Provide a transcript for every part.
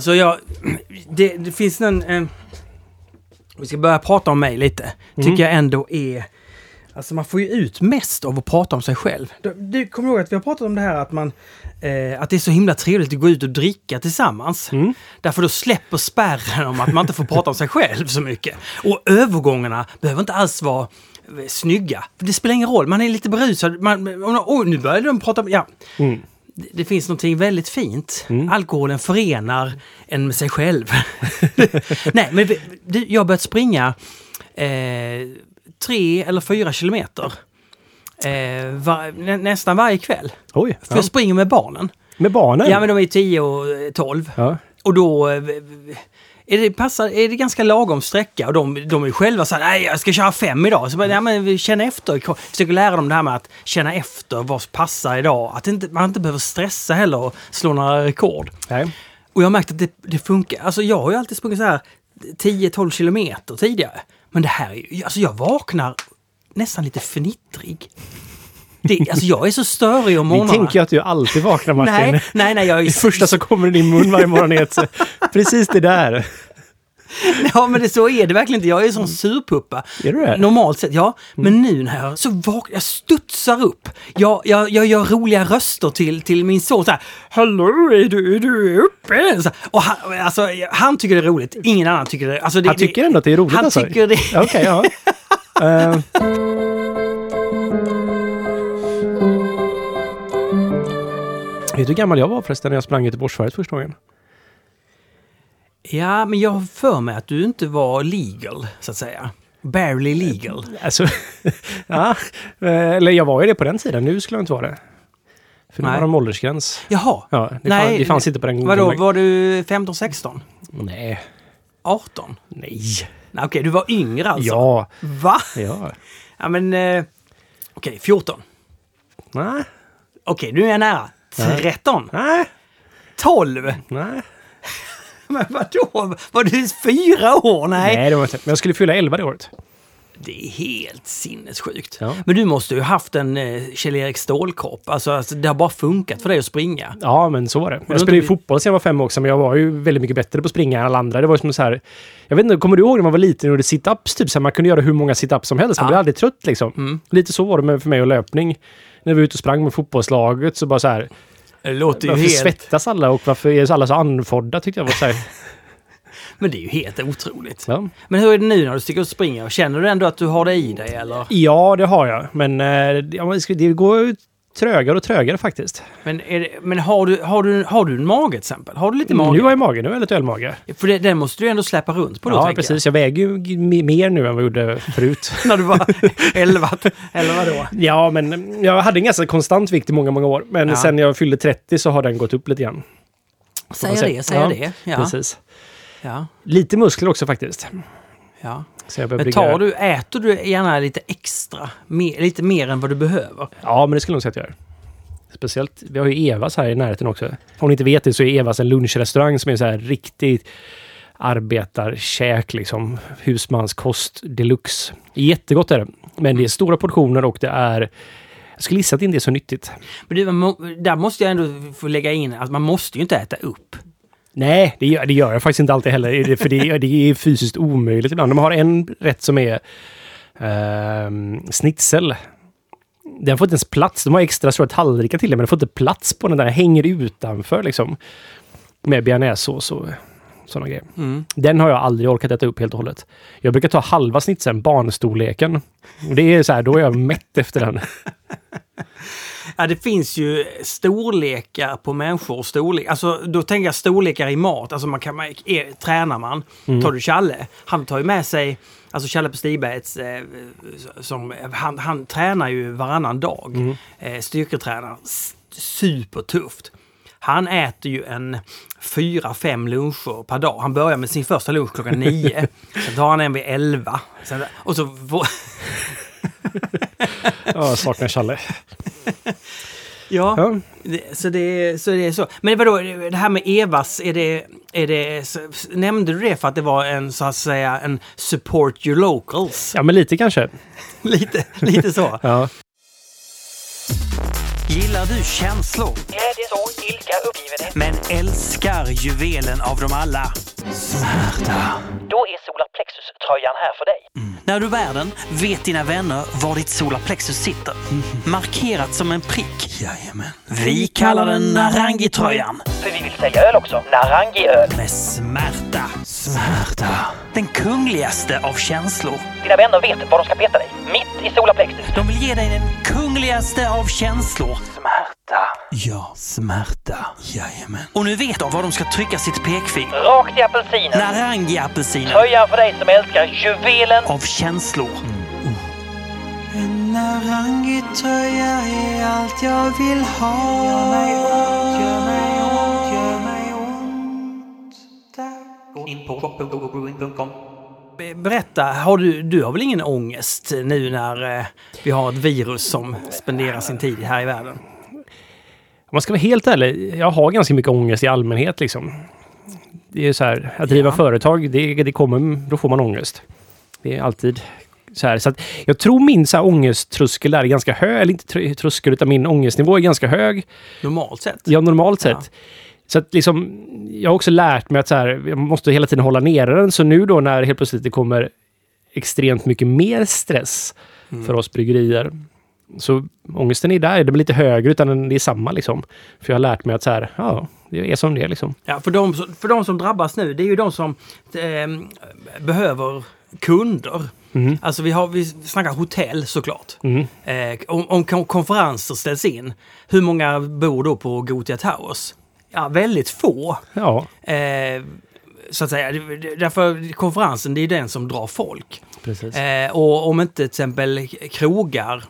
Alltså jag... Det, det finns en... en vi ska börja prata om mig lite. Tycker jag ändå är... Alltså man får ju ut mest av att prata om sig själv. Du, du kommer ihåg att vi har pratat om det här att man... Eh, att det är så himla trevligt att gå ut och dricka tillsammans. Därför då släpper spärren om att man inte får prata om sig själv så mycket. Och övergångarna behöver inte alls vara eh, snygga. Det spelar ingen roll, man är lite berusad. Man, oh, nu börjar de prata om... Ja. Mm. Det, finns någonting väldigt fint. Alkoholen förenar en med sig själv. Nej, men jag har börjat springa eh, tre eller fyra kilometer. Eh, var, nä, nästan varje kväll. Oj, För ja. jag springer med barnen. med barnen? Ja, men de är 10 och eh, 12. Ja. Och då eh, är det, passar, är det ganska lagom sträcka. Och de, de är själva så här, nej jag ska köra fem idag. Så bara, ja, men vi känner efter. Försöker lära dem det här med att känna efter vad som passar idag. Att inte, man inte behöver stressa heller och slå några rekord. Nej. Och jag har märkt att det, det funkar. Alltså jag har ju alltid sprungit så här 10-12 kilometer tidigare. Men det här är ju, alltså jag vaknar nästan lite fnittrig. Det, alltså jag är så störig om morgnarna. tänker ju att du alltid vaknar Martin. Nej, nej, nej, jag är Det första som kommer i din mun varje morgon är ett, precis det där. Ja, men det, så är det verkligen inte. Jag är som surpuppa. Är du det? Normalt sett, ja. Men nu när jag så vaknar, jag studsar upp. Jag, jag, jag gör roliga röster till, till min son så här. Hallå, är du, är du uppe? Så, och han, alltså, han tycker det är roligt. Ingen annan tycker det. Alltså, det Han tycker ändå att det är roligt Han alltså. tycker det. Okej, ja. Eh, Vet du hur gammal jag var förresten när jag sprang Göteborgsvarvet första gången? Ja, men jag har för mig att du inte var legal, så att säga. Barely legal. Alltså, ja. eh, Eller jag var ju det på den tiden. Nu skulle jag inte vara det. För nu var de åldersgräns. Jaha. Ja, det, Nej, fann, det fanns inte på den Vadå, var du 15, 16? Nej. 18? Nej. Nej, okej, du var yngre alltså? Ja. Va? Ja. Ja, men... Eh, okej, 14. Nej. Okej, nu är jag nära. 13. Nej. 12. Nej. Men vadå? Var du fyra år? Nej. Nej, det var inte. Men jag skulle fylla 11 det året. Det är helt sinnessjukt. Ja. Men du måste ju haft en eh, Kjell-Erik Ståhl-kropp. Alltså, alltså, det har bara funkat för dig att springa. Ja, men så var det. Jag spelade ju fotboll sedan jag var fem också, men jag var ju väldigt mycket bättre på att springa än alla andra. Det var ju som så här... Jag vet inte, kommer du ihåg när man var liten och gjorde sit-ups? Typ så här, man kunde göra hur många sit-ups som helst. Man Ja. blev aldrig trött liksom. Lite så var det med, för mig och löpning. När vi var ute och sprang med fotbollslaget så bara så här... Det låter ju Varför helt... svettas alla och varför är alla så andfådda tyckte jag var så här. Men det är ju helt otroligt. Ja. Men hur är det nu när du sticker och springer? Känner du ändå att du har det i dig eller? ja, det har jag. Men eh, det går trögare och trögare faktiskt. Men, är det, men har, du, har, du, har du en mage till exempel? Har du lite mage? Nu har jag mage, nu har jag lite ölmage. För det, den måste du ändå släppa runt på då, Ja, precis. Jag väger ju mer nu än vad jag gjorde förut. jag. När du var 11, eller vadå? Ja, men jag hade en ganska konstant vikt i många, många år. Men Ja. sen jag fyllde 30 så har den gått upp lite grann. Säger det, säger Ja, det. Ja, Precis. ja, Lite muskler också faktiskt. Ja. Men tar du, äter du gärna lite extra? Mer, lite mer än vad du behöver? Ja, men det skulle jag nog säga att jag gör. Speciellt, vi har ju Evas här i närheten också. Om ni inte vet det så är Evas en lunchrestaurang som är så här riktigt arbetarkäk liksom. Husmanskost deluxe. Jättegott är det. Men det är stora portioner och det är... Jag skulle gissa att det inte är så nyttigt. Men du, där måste jag ändå få lägga in att man måste ju inte äta upp. Nej, det gör, det gör jag faktiskt inte alltid heller. För det, det är fysiskt omöjligt ibland. De har en rätt som är ehm, schnitzel. Den får inte ens plats. De har extra stora tallrikar till det, men den får inte plats på den där. Den hänger utanför liksom. Med bearnaisesås och sådana grejer. Mm. Den har jag aldrig orkat äta upp helt och hållet. Jag brukar ta halva schnitzeln, barnstorleken. Det är så här, då är jag mätt efter den. Ja, det finns ju storlekar på människor storlek. Alltså, då tänker jag storlekar i mat. Alltså, man kan, man, är, tränar man, tar du Challe, han tar ju med sig, alltså Challe på Stigbergets, eh, som, han, han tränar ju varannan dag. Eh, styrketränar, supertufft. Han äter ju en fyra, fem luncher per dag. Han börjar med sin första lunch klockan nio. Sen tar han en vid elva. Sen, och så Ja, saknar Challe. ja, Ja. Det, så, det, så det är så. Men vadå, det här med Evas, är det, är det, nämnde du det för att det var en så att säga en support your locals? ja, men lite kanske. lite, lite så. Ja. Gillar du känslor? Glädje, sorg, ilska, uppgivenhet. Men älskar juvelen av dem alla? Smärta. Då är Solarplexus-tröjan här för dig. När du bär den vet dina vänner var ditt solarplexus sitter. Markerat som en prick. Jajamän. Vi kallar den Narangi-tröjan. För vi vill sälja öl också. Narangi-öl. Med smärta. Smärta. Den kungligaste av känslor. Dina vänner vet var de ska peta dig. Mitt i Solarplexus. De vill ge dig den kungligaste av känslor. Smärta. Ja, smärta. Jajamän. Och nu vet de var de ska trycka sitt pekfinger. Rakt i apelsinen. Narangi-apelsinen. Tröjan för dig som älskar juvelen. Av känslor. En Narangi-tröja är allt jag vill ha. Gör mig ont, gör mig ont, gör mig ont. Gå in på shop.gogobrewing.com. Berätta, har du, du har väl ingen ångest nu när eh, vi har ett virus som spenderar sin tid här i världen? Om man ska vara helt ärlig, jag har ganska mycket ångest i allmänhet liksom. Det är så här, att driva Ja. företag, det, det kommer, då får man ångest. Det är alltid så här. Så att jag tror min så här, ångesttröskel är ganska hög, eller inte tr- tröskel, utan min ångestnivå är ganska hög. Normalt sett. Ja, normalt Ja. sett. Så att liksom, jag har också lärt mig att så här, jag måste hela tiden hålla nere den. Så nu då när helt plötsligt det kommer extremt mycket mer stress Mm. för oss bryggerier. Så ångesten är där, det blir lite högre utan den- det är samma liksom. För jag har lärt mig att så här, ja, det är som det är liksom. Ja, för, de, för de som drabbas nu, det är ju de som eh, behöver kunder. Mm. Alltså vi, har, vi snackar hotell såklart. Mm. Eh, om, om kon- konferenser ställs in, hur många bor då på Gotia Towers? Ja, väldigt få. Ja, Eh, så att säga. Därför konferensen, det är den som drar folk. Eh, och om inte till exempel krogar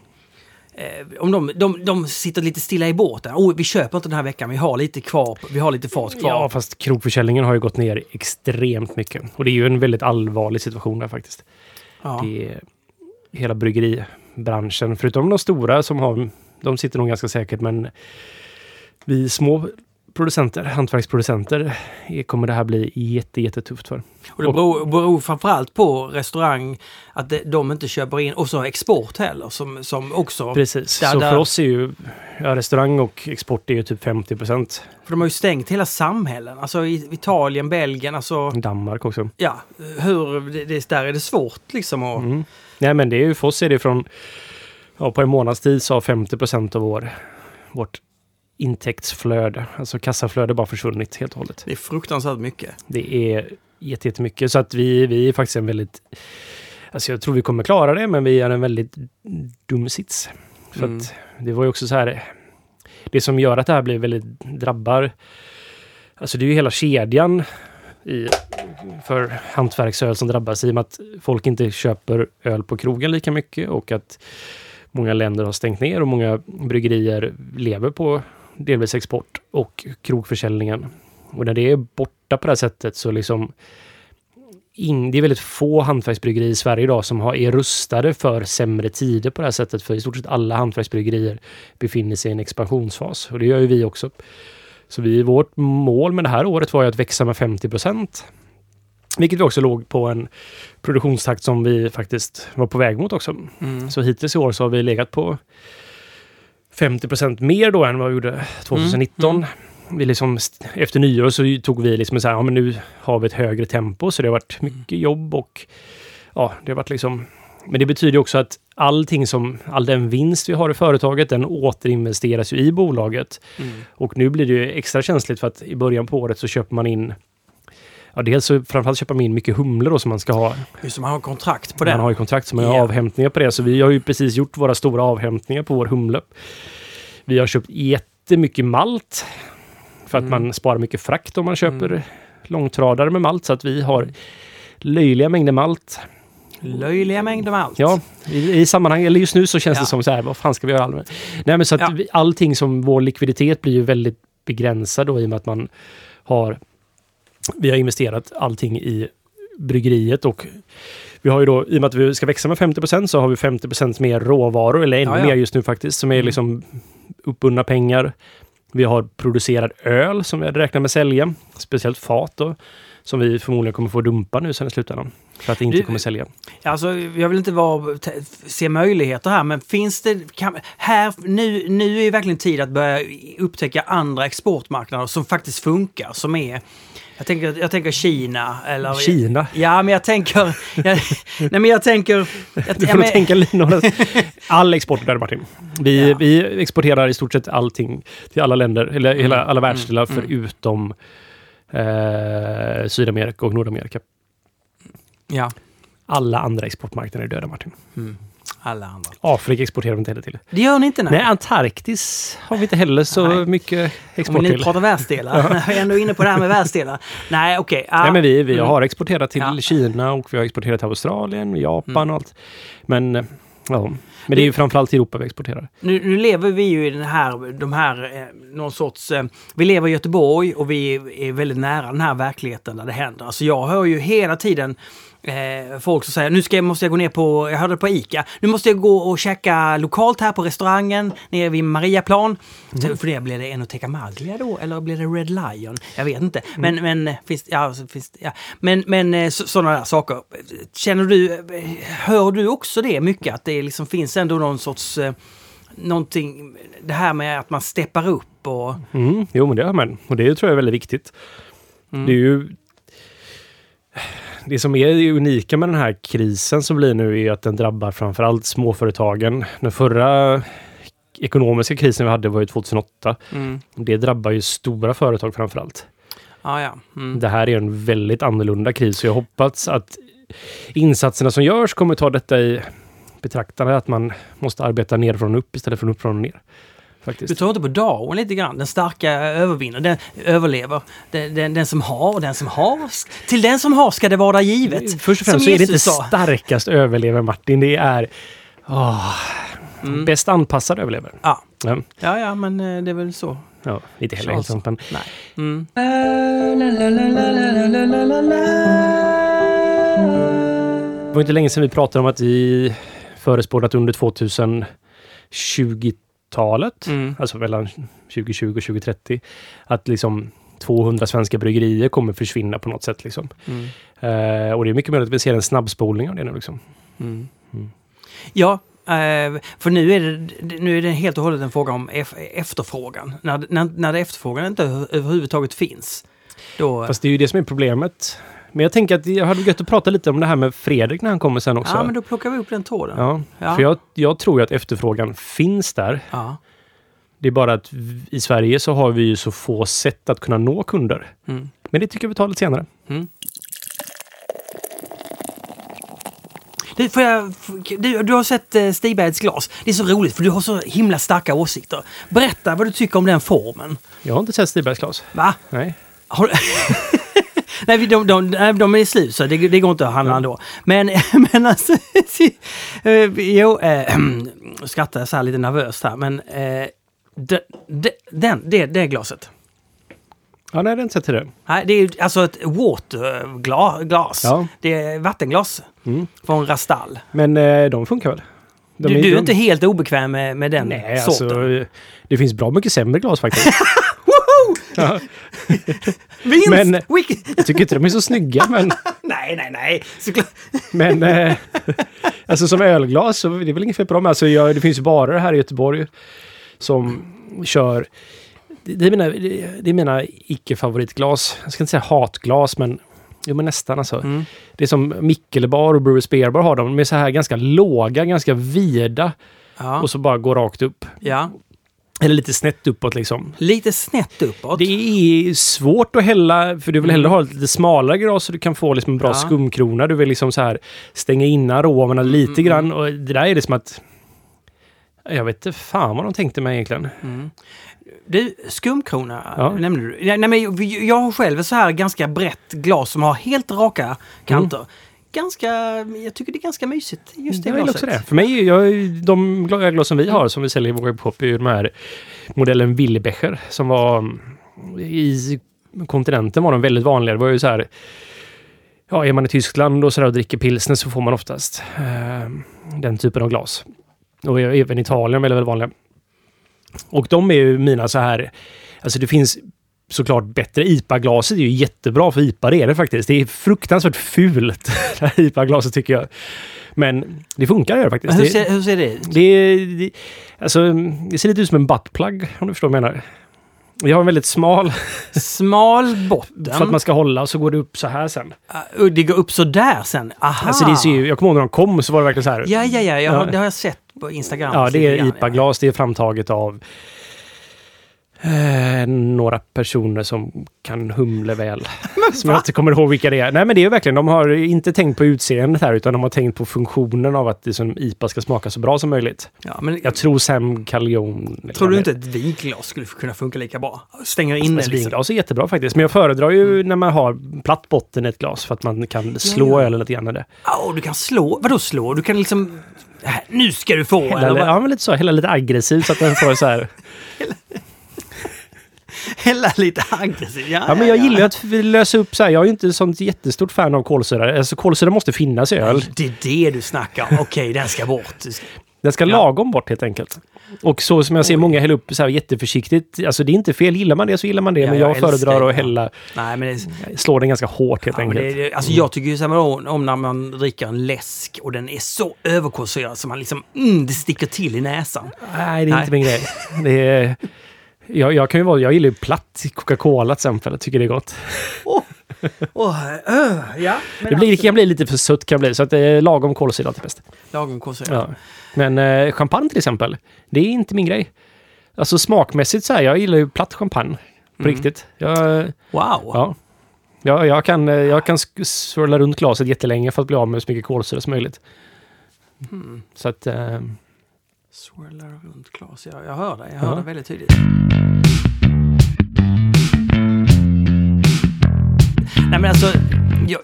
eh, om de, de, de sitter lite stilla i båten. Oh, vi köper inte den här veckan, vi har lite kvar, vi har lite fart kvar. Ja, fast krogförsäljningen har ju gått ner extremt mycket. Och det är ju en väldigt allvarlig situation där faktiskt. Ja. Det är hela bryggeribranschen, förutom de stora som har, de sitter nog ganska säkert, men vi små producenter, hantverksproducenter, är- kommer det här bli jätte, jättetufft för. Och det beror, beror framförallt på restaurang att de inte köper in, och så export heller som, som också... Precis, Där- så där- för oss är ju ja, restaurang och export är ju typ 50 procent. För de har ju stängt hela samhällen. Alltså i Italien, Belgien, alltså... Danmark också. Ja, hur... Det, det, där är det svårt liksom att... Mm. Nej, men det är ju för oss är det från, ja, på en månads tid så har 50 procent av vår, vårt intäktsflöde, alltså kassaflöde bara försvunnit helt och hållet. Det är fruktansvärt mycket. Det är jätte- jättemycket. Så att vi, vi är faktiskt en väldigt... Alltså jag tror vi kommer klara det, men vi är en väldigt dum sits. För Mm. att det var ju också så här... Det som gör att det här blir väldigt drabbar... Alltså det är ju hela kedjan i, för hantverksöl som drabbas i och med att folk inte köper öl på krogen lika mycket och att många länder har stängt ner och många bryggerier lever på delvis export och krogförsäljningen. Och när det är borta på det här sättet så liksom in, det är väldigt få hantverksbryggerier i Sverige idag som har, är rustade för sämre tider på det här sättet. För i stort sett alla hantverksbryggerier befinner sig i en expansionsfas och det gör ju vi också. Så vi, vårt mål med det här året var ju att växa med 50 procent. Vilket vi också låg på en produktionstakt som vi faktiskt var på väg mot också. Mm. Så hittills i år så har vi legat på 50 procent mer då än vad vi gjorde 2019. Mm, Vi liksom, efter nyår så tog vi liksom så här, ja men nu har vi ett högre tempo så det har varit mycket jobb och ja, det har varit liksom men det betyder också att allting som, all den vinst vi har i företaget, den återinvesteras ju i bolaget. Mm. Och nu blir det ju extra känsligt för att i början på året så köper man in Ja, dels så framförallt köper man in mycket humlor då som man ska ha. Just man har kontrakt på Man den. har ju kontrakt så man har Ja. avhämtningar på det. Så vi har ju precis gjort våra stora avhämtningar på vår humle. Vi har köpt jättemycket malt. För att Mm. man sparar mycket frakt om man köper Mm. långtradare med malt. Så att vi har löjliga mängder malt. Löjliga mängder med allt. Ja, i, i sammanhang, eller just nu så känns Ja. det som så här, vad fan ska vi göra? allmänt? Nej men så att Ja. vi, allting som vår likviditet blir ju väldigt begränsad då i och med att man har vi har investerat allting i bryggeriet och vi har ju då, i och med att vi ska växa med 50% så har vi 50% mer råvaror, eller ännu Ja, ja. mer just nu faktiskt, som är Mm. liksom uppbundna pengar. Vi har producerad öl som vi hade räknat med sälja, speciellt fat då. Som vi förmodligen kommer få dumpa nu sen i slutändan. För att det inte Du- kommer sälja. Alltså, jag vill inte vara, se möjligheter här, men finns det... Kan, här, nu, nu är ju verkligen tid att börja upptäcka andra exportmarknader som faktiskt funkar, som är... Jag tänker, jag tänker Kina eller... Kina? Ja, men jag tänker... Jag, nej, men jag tänker... Jag, Du får men, tänka lite några- All export där Martin. Vi, Ja. vi exporterar i stort sett allting till alla länder, eller hela, alla världsdelar mm. förutom eh, Sydamerika och Nordamerika. ja, Alla andra exportmarknader är döda Martin. Alla andra. Afrika exporterar vi inte heller till. Det gör ni inte? Nej. Nej, Antarktis har vi inte heller så Nej. mycket Om export vi nu till. pratar världsdelar. Vi är ändå inne på det här med världsdelar. Nej, okej. ja. Nej, men vi, vi Mm. har exporterat till Ja. Kina och vi har exporterat till Australien, Japan Mm. och allt. Men, eh, ja. men det är ju framförallt till Europa vi exporterar. Nu, nu lever vi ju i den här, de här, eh, någon sorts... Eh, vi lever i Göteborg och vi är väldigt nära den här verkligheten där det händer. Alltså jag hör ju hela tiden eh, folk som säger nu ska jag, måste jag gå ner på, jag hörde på ICA, nu måste jag gå och käka lokalt här på restaurangen nere vid Mariaplan. Så för det blir det Enoteca Maglia då eller blir det Red Lion? Jag vet inte. Men, men, eh, finns, ja, finns, ja. men, men eh, så, sådana där saker. Känner du, eh, hör du också det mycket? Att det liksom finns ändå någon sorts någonting, det här med att man steppar upp och... Mm, jo, men det har man. Och det tror jag är väldigt viktigt. Mm. Det är ju... Det som är det unika med den här krisen som blir nu är att den drabbar framförallt småföretagen. Den förra ekonomiska krisen vi hade var ju 2008. Mm. Det drabbar ju stora företag framförallt. Ja, ja. Mm. Det här är en väldigt annorlunda kris så jag hoppas att insatserna som görs kommer ta detta i betraktande att man måste arbeta nerifrån och upp istället för uppifrån och ner. Du Faktiskt. tror inte på Darwin lite grann? Den starka övervinner, den överlever. Den, den, den som har och den som har. Till den som har ska det vara givet. Först och främst så är det inte sa. starkast överlever Martin. Det är åh, Mm. bäst anpassad överlever. Ja. Ja, ja, ja, men eh, det är väl så. ja, inte heller sant, men Nej. Mm. det var inte länge sedan vi pratade om att vi förespådde att under 2020-talet, Mm. alltså mellan 2020 och 2030, att liksom 200 svenska bryggerier kommer försvinna på något sätt. Liksom. Mm. Eh, och det är mycket möjligt att vi ser en snabbspolning av det nu. Liksom. Mm. Mm. Ja, eh, för nu är, det, nu är det helt och hållet en fråga om ef- efterfrågan. När, när, när efterfrågan inte över- överhuvudtaget finns. Då, Fast det är ju det som är problemet. Men jag tänker att jag hade gött att prata lite om det här med Fredrik när han kommer sen också. ja, men då plockar vi upp den tråden. Ja, Ja. för jag, jag tror ju att efterfrågan finns där. Ja. Det är bara att i Sverige så har vi ju så få sätt att kunna nå kunder. Mm. Men det tycker jag vi tar lite senare. Du, får jag, du, du har sett eh, Stigbergs glas. Det är så roligt för du har så himla starka åsikter. Berätta vad du tycker om den formen. Jag har inte sett Stigbergs glas. Va? Nej. Har du... Nej, de, de, de, de är slut så det, det går inte att handla ändå. Men, men alltså... eh, jo, eh, skrattar så här lite nervöst här men... Eh, de, de, den, det, det glaset. Ja, nej, jag har inte sett till det. Nej, det är alltså ett waterglas. Ja. Det är vattenglas Mm. från Rastal. Men eh, de funkar väl? De Du, är- du är inte helt obekväm med, med den Nej, sorten? alltså... Det finns bra mycket sämre glas faktiskt. Vinst! men- Wiki- jag tycker inte de är så snygga, men... nej, nej, nej. Såklart. Men eh, alltså som ölglas så det är väl inget fel på dem. Alltså, jag, det finns ju barer här i Göteborg som kör... Det, det är mina, det, det är mina icke-favoritglas. Jag ska inte säga hatglas, men, jo, men nästan alltså. Mm. Det är som Mikkelebar och Brewers Beer Bar har de. De är så här ganska låga, ganska vida Ja, och så bara går rakt upp. ja. Eller lite snett uppåt liksom. Lite snett uppåt. Det är svårt att hälla, för du vill hellre ha ett lite smalare glas så du kan få liksom en bra Ja. skumkrona. Du vill liksom så här stänga in aromerna lite Mm, grann. Och det där är det som att... Jag vet inte fan vad de tänkte mig egentligen. Mm. Du, skumkrona Ja. nämnde du. Nej, men jag, har själv så här ganska brett glas som har helt raka kanter. Ganska, jag tycker det är ganska mysigt just det jag glaset. också det. För mig, jag, de gla- ölglas som vi har, som vi säljer i vår webbshop, är ju de här modellen Willebecher som var mm, i kontinenten var de väldigt vanliga. Det var ju så här Ja, är man i Tyskland och, så där och dricker pilsner så får man oftast eh, den typen av glas. Och även Italien är väldigt, väldigt vanliga. Och de är ju mina så här, alltså det finns såklart bättre. IPA-glaset är ju jättebra för IPA, det är det faktiskt. Det är fruktansvärt fult, det här IPA-glaset tycker jag. Men det funkar det faktiskt. Hur, ser, hur ser det ut? det, det, alltså, det ser lite ut som en buttplug, om du förstår vad jag menar. Vi har en väldigt smal, Smal botten. för att man ska hålla, och så går det upp så här sen. Uh, det går upp så där sen. Aha! Alltså det ser ju, jag kommer ihåg när de kom så var det verkligen så här. Ja, ja, ja. Jag har, Ja. det har jag sett på Instagram. Ja, det är IPA-glas. Det är framtaget av eh, några personer som kan humle väl. som jag inte kommer ihåg vilka det är. Nej, men det är verkligen, de har inte tänkt på utseendet här, utan de har tänkt på funktionen av att det som IPA ska smaka så bra som möjligt. Ja, men Jag tror Sam Callion... tror du inte ett vinglas skulle kunna funka lika bra? Stänger in det Alltså, liksom. vinglas är jättebra faktiskt, men jag föredrar ju när man har platt botten i ett glas för att man kan slå Ja, ja. ölen lite grann i det. Ja, du kan slå. Vadå slå? Du kan liksom... Nu ska du få! Hälla, Eller ja, men lite så. Hälla lite aggressivt så att den får så här... Hälla lite aggressivt. Ja, Ja, men jag gillar ju att löser upp så här. Jag är ju inte sånt jättestort fan av kolsyra. Alltså kolsyra måste finnas i öl. Det är det du snackar om. Okej, den ska bort. Den ska Ja. lagom bort helt enkelt. Och så som jag ser många hälla upp så här jätteförsiktigt. Alltså det är inte fel. Gillar man det så gillar man det. Ja, men jag jag, föredrar det, att ja. hälla, Nej, men det, slå den ganska hårt helt ja, enkelt. det, det alltså jag tycker ju så här om, om när man dricker en läsk och den är så överkolsyrad så man liksom... Mm, det sticker till i näsan. Nej, det är Nej. inte min grej. Det är, jag, jag, kan ju vara, jag gillar ju platt Coca-Cola till exempel. Jag tycker det är gott. Åh, åh, öh, ja. Det, blir, det kan bli lite för sött kan bli. Så att det är lagom kolsyra alltid bäst. Lagom kolsyra. Ja. Men eh, champagne till exempel, det är inte min grej. Alltså smakmässigt så här, jag gillar ju platt champagne. På Mm. riktigt. Jag, Wow. ja. Jag, jag kan, eh, jag kan swirla runt glaset jättelänge för att bli av med så mycket kolsyra som möjligt. Hmm. Så att... Eh, Swirlar runt glas. Ja, jag hör dig. Jag Ja. hör det väldigt tydligt. Nej men alltså, jag,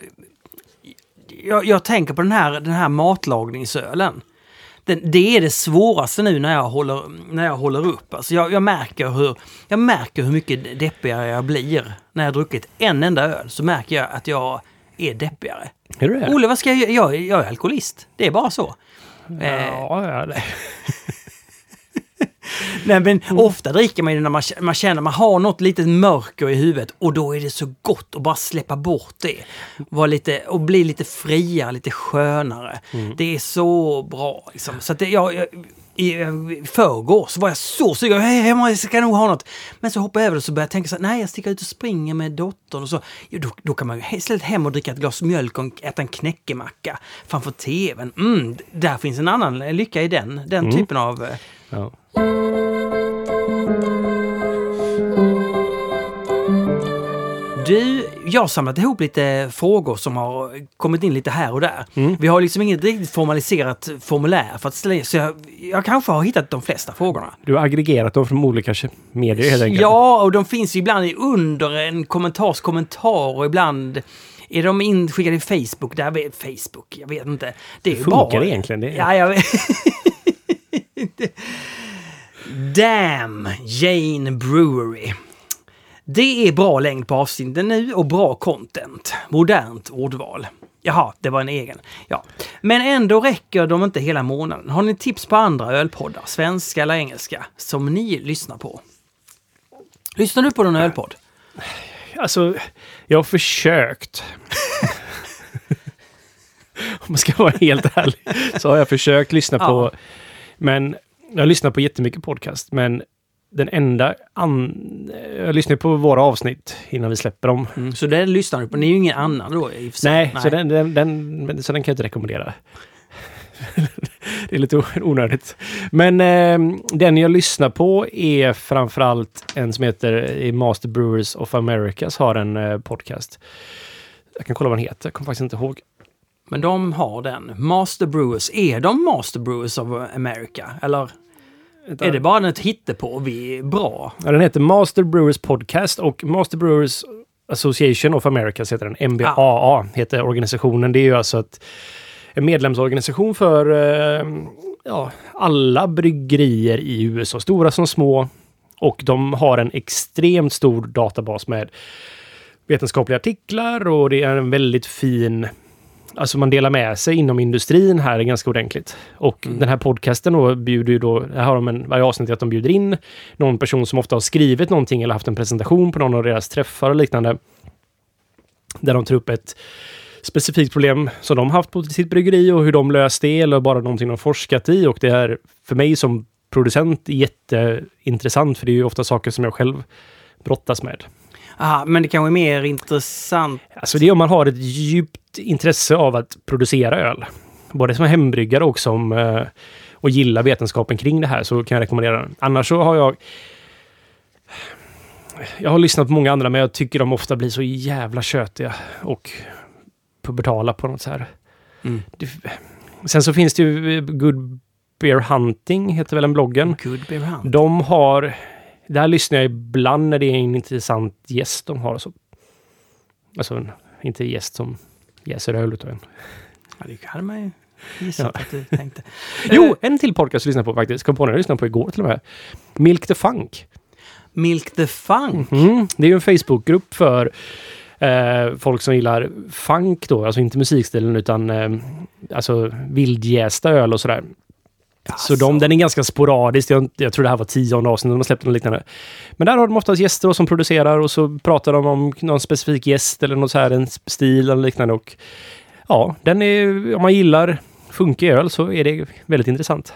jag, jag tänker på den här, den här matlagningsölen. Den, det är det svåraste nu när jag håller, när jag håller upp. Alltså jag, jag, märker hur, jag märker hur mycket deppigare jag blir. När jag druckit en enda öl så märker jag att jag är deppigare. är du det? Olle, vad ska jag göra? Jag, jag är alkoholist. Det är bara så. Eh, Ja, ja, det. Nej men Mm. ofta dricker man ju när man, känner man har något litet mörker i huvudet och då är det så gott att bara släppa bort det. Vara lite, och bli lite friare, lite skönare. Mm. Det är så bra liksom. Så att det, jag, jag, i i förrgår så var jag så sugen. Hej, jag ska nog ha något. Men så hoppade jag över det och så började jag tänka så här, nej jag sticker ut och springer med dottern och så. Jo, då, då kan man ju istället hem och dricka ett glas mjölk och äta en knäckemacka framför tvn. Mm, där finns en annan lycka i den, den Mm. typen av... eh, Ja. Du, jag har samlat ihop lite frågor som har kommit in lite här och där. Mm. Vi har liksom inget riktigt formaliserat formulär för att ställa in, så jag, jag kanske har hittat de flesta frågorna. Du har aggregerat dem från olika medier helt enkelt. Ja, och de finns ju ibland under en kommentars kommentar och ibland är de inskickade i Facebook. Där vet, Facebook, jag vet inte. Det ju funkar bara, det egentligen? Det är- Ja, jag vet. Damn, Jane Brewery. Det är bra längd på avsnitten nu och bra content. Modernt ordval. Jaha, det var en egen. Ja. Men ändå räcker de inte hela månaden. Har ni tips på andra ölpoddar, svenska eller engelska, som ni lyssnar på? Lyssnar du på någon ölpodd? Alltså, jag har försökt. Om man ska vara helt ärlig så har jag försökt lyssna Ja. på... Men jag lyssnar på jättemycket podcast, men den enda... An, jag lyssnar på våra avsnitt innan vi släpper dem. Mm, så det lyssnar du på. Ni är ju ingen annan då i sig. Nej, Så, den, den, den, så den kan jag inte rekommendera. det är lite onödigt. Men eh, den jag lyssnar på är framförallt en som heter eh, Master Brewers of Americas har en eh, podcast. Jag kan kolla vad den heter, jag kommer faktiskt inte ihåg. Men de har den. Master Brewers. Är de Master Brewers of America? Eller är det bara ett hittepå? Vi är bra. Ja, den heter Master Brewers Podcast och Master Brewers Association of Americas heter den. MBAA heter organisationen. Det är ju alltså ett, en medlemsorganisation för eh, ja, alla bryggerier i USA, stora som små. Och de har en extremt stor databas med vetenskapliga artiklar och det är en väldigt fin alltså man delar med sig inom industrin här är ganska ordentligt. Och den här podcasten då bjuder ju då, här har de en, varje avsnitt att de bjuder in någon person som ofta har skrivit någonting eller haft en presentation på någon av deras träffar och liknande. Där de tar upp ett specifikt problem som de haft på sitt bryggeri och hur de löst det eller bara någonting de forskat i. Och det är för mig som producent jätteintressant för det är ju ofta saker som jag själv brottas med. Aha, men det kanske är mer intressant. Alltså det är om man har ett djupt intresse av att producera öl. Både som hembryggare och som eh, och gillar vetenskapen kring det här så kan jag rekommendera den. Annars så har jag jag har lyssnat på många andra men jag tycker de ofta blir så jävla tjötiga och pubertala på något så här. Mm. Det, sen så finns det ju eh, Good Beer Hunting, heter väl den bloggen. Good beer hunt. De har... Där lyssnar jag ibland när det är en intressant gäst de har. Så. Alltså, en, inte gäst som jäser öl utan en. Ja, det hade man ju gissat Ja. att du tänkte. Jo, en till podcast jag lyssnar på faktiskt. Kom på den jag lyssnade på igår till och med. Milk the Funk. Milk the Funk. Mm. Det är ju en Facebookgrupp för eh, folk som gillar funk då, alltså inte musikstilen utan eh, alltså vildjästa öl och sådär. Så de, den är ganska sporadisk. Jag, jag tror det här var tionde avsnittet de har släppt något liknande. Men där har de oftast gäster som producerar och så pratar de om någon specifik gäst eller något så här, en stil eller liknande. Och ja, den är, om man gillar funkig öl så är det väldigt intressant.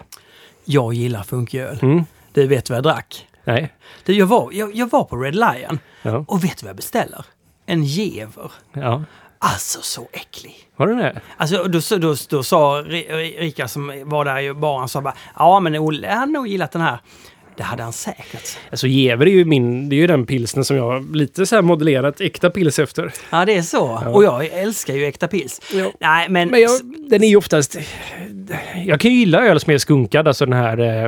Jag gillar funköl. Mm. Du vet vad jag drack? Nej. Du, jag, var, jag, jag var på Red Lion Ja. och vet du vad jag beställer? En gever. ja. Alltså så äcklig. Har du det? Alltså då, då, då, då sa Ri- Rickard som var där i baren, sa bara ja men Olle hade nog gillat den här. Det hade han säkert. Alltså Jever är ju min, det är ju den pilsnen som jag lite så här modellerat äkta pils efter. Ja det är så. Och jag älskar ju äkta pils. Ja. Nej men, Men jag, den är ju oftast... Jag kan ju gilla öl som är skunkad, alltså den här eh,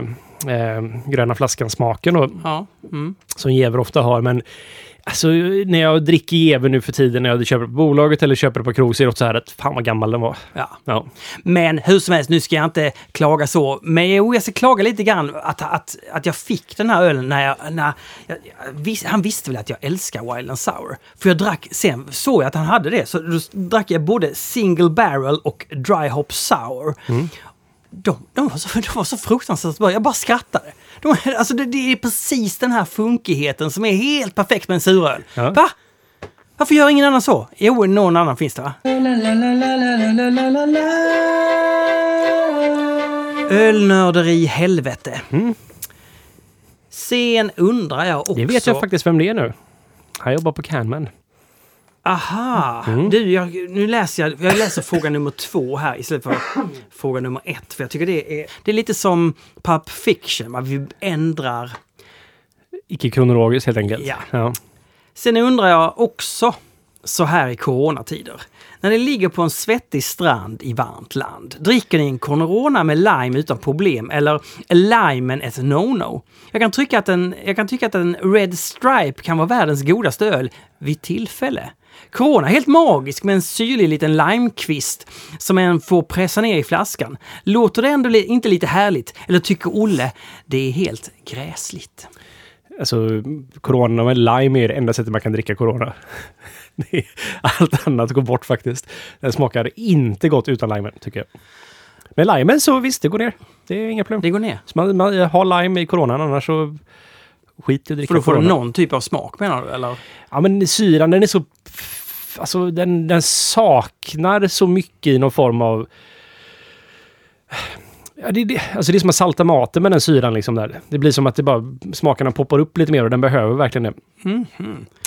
eh, gröna flaskan-smaken ja, mm. som Jever ofta har. Men alltså när jag dricker Jever nu för tiden, när jag köper på bolaget eller köper det på krog, så är det också så här att fan vad gammal den var. ja. Ja. Men hur som helst, nu ska jag inte klaga så. Men jo, jag ska klaga lite grann att, att, att jag fick den här ölen när jag... När jag, jag vis, han visste väl att jag älskar Wild and Sour. För jag drack, sen såg jag att han hade det, så då drack jag både Single Barrel och Dry Hop Sour. De, de, var så, de var så fruktansvärt bra, jag bara skrattade. De, alltså det, det är precis den här funkigheten som är helt perfekt med en suröl. Ja. Va? Varför gör ingen annan så? Jo, någon annan finns det va? Ölnörderi helvete. Sen undrar jag också... Det vet jag faktiskt vem det är nu. Han jobbar på Canman. Aha! Du, jag, nu läser jag, jag läser fråga nummer två här istället för fråga nummer ett. För jag tycker det är, det är lite som Pulp Fiction, va? vi ändrar. Icke kronologiskt helt enkelt. Ja. ja. Sen undrar jag också, så här i coronatider. När ni ligger på en svettig strand i varmt land, dricker ni en Corona med lime utan problem eller är limen ett no-no? Jag kan, tycka att en, jag kan tycka att en Red Stripe kan vara världens godaste öl vid tillfälle. Corona är helt magisk med en syrlig liten limekvist som en får pressa ner i flaskan. Låter det ändå inte lite härligt? Eller tycker Olle det är helt gräsligt? Alltså, corona med lime är det enda sättet man kan dricka corona. Allt annat går bort faktiskt. Den smakar inte gott utan limen, tycker jag. Med limen så visst, det går ner. Det är inga problem. Det går ner. Så man, man har lime i coronan, annars så skit i att dricka För då får du corona. någon typ av smak menar du? Eller? Ja, men syran den är så... Alltså den, den saknar så mycket i någon form av... Ja, det, det, alltså det är som att salta maten med den syran liksom där. Det blir som att det bara, smakerna poppar upp lite mer och den behöver verkligen det.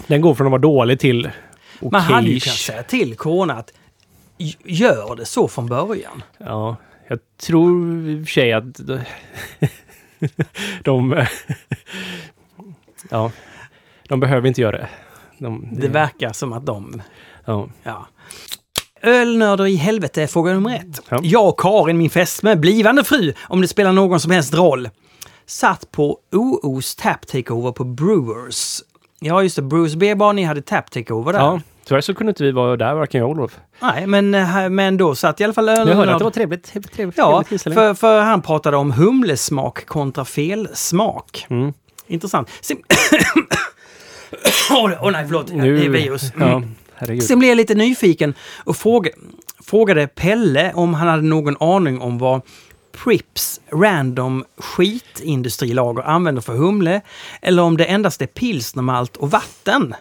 Den går från att vara dålig till okej. Man hade ju kunnat säga till Corona att "G- gör det så från början. Ja, jag tror i och för sig att de... ja, de behöver inte göra det. De, Det verkar som att de... ja. Ja. Ölnörder i helvete är fråga nummer ett. Ja. Jag och Karin, min fästmö, blivande fru, om det spelar någon som helst roll, satt på OOs Tap Takeover på Brewers. Ja, just det. Brewers B-bar, ni hade Tap Takeover där. ja, tyvärr så kunde inte vi vara där, varken jag och Olof. Nej, men, eh, men då satt i alla fall Jag hörde att det var trevligt. trevligt, trevligt Ja, trevligt för, för han pratade om humlesmak kontra felsmak. Mm. Intressant. Åh oh, nej, förlåt. Nu- Det är virus. Ja, herregud. Sen blev jag lite nyfiken och fråga, frågade Pelle om han hade någon aning om vad Prips Random skitindustrilager använder för humle eller om det endast är pilsnermalt och vatten.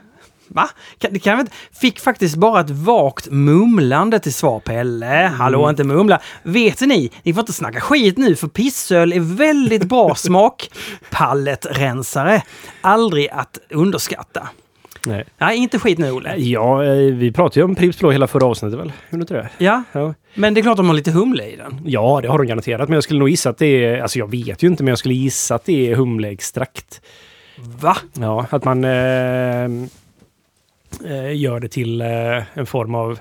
Va? Det kan inte... Fick faktiskt bara ett vagt mumlande till svar Pelle. Hallå, inte mumla. Vet ni, ni får inte snacka skit nu för pissöl är väldigt bra smak. Palletrensare. Aldrig att underskatta. Nej. Nej, inte skit nu Olle. Ja, eh, vi pratade ju om Pripps Blå hela förra avsnittet väl? Gjorde inte det? Ja, Ja. men det är klart de har lite humle i den. ja, det har de garanterat. Men jag skulle nog gissa att det är... Alltså jag vet ju inte, men jag skulle gissa att det är humleextrakt. Va? Ja, att man eh, eh, gör det till eh, en form av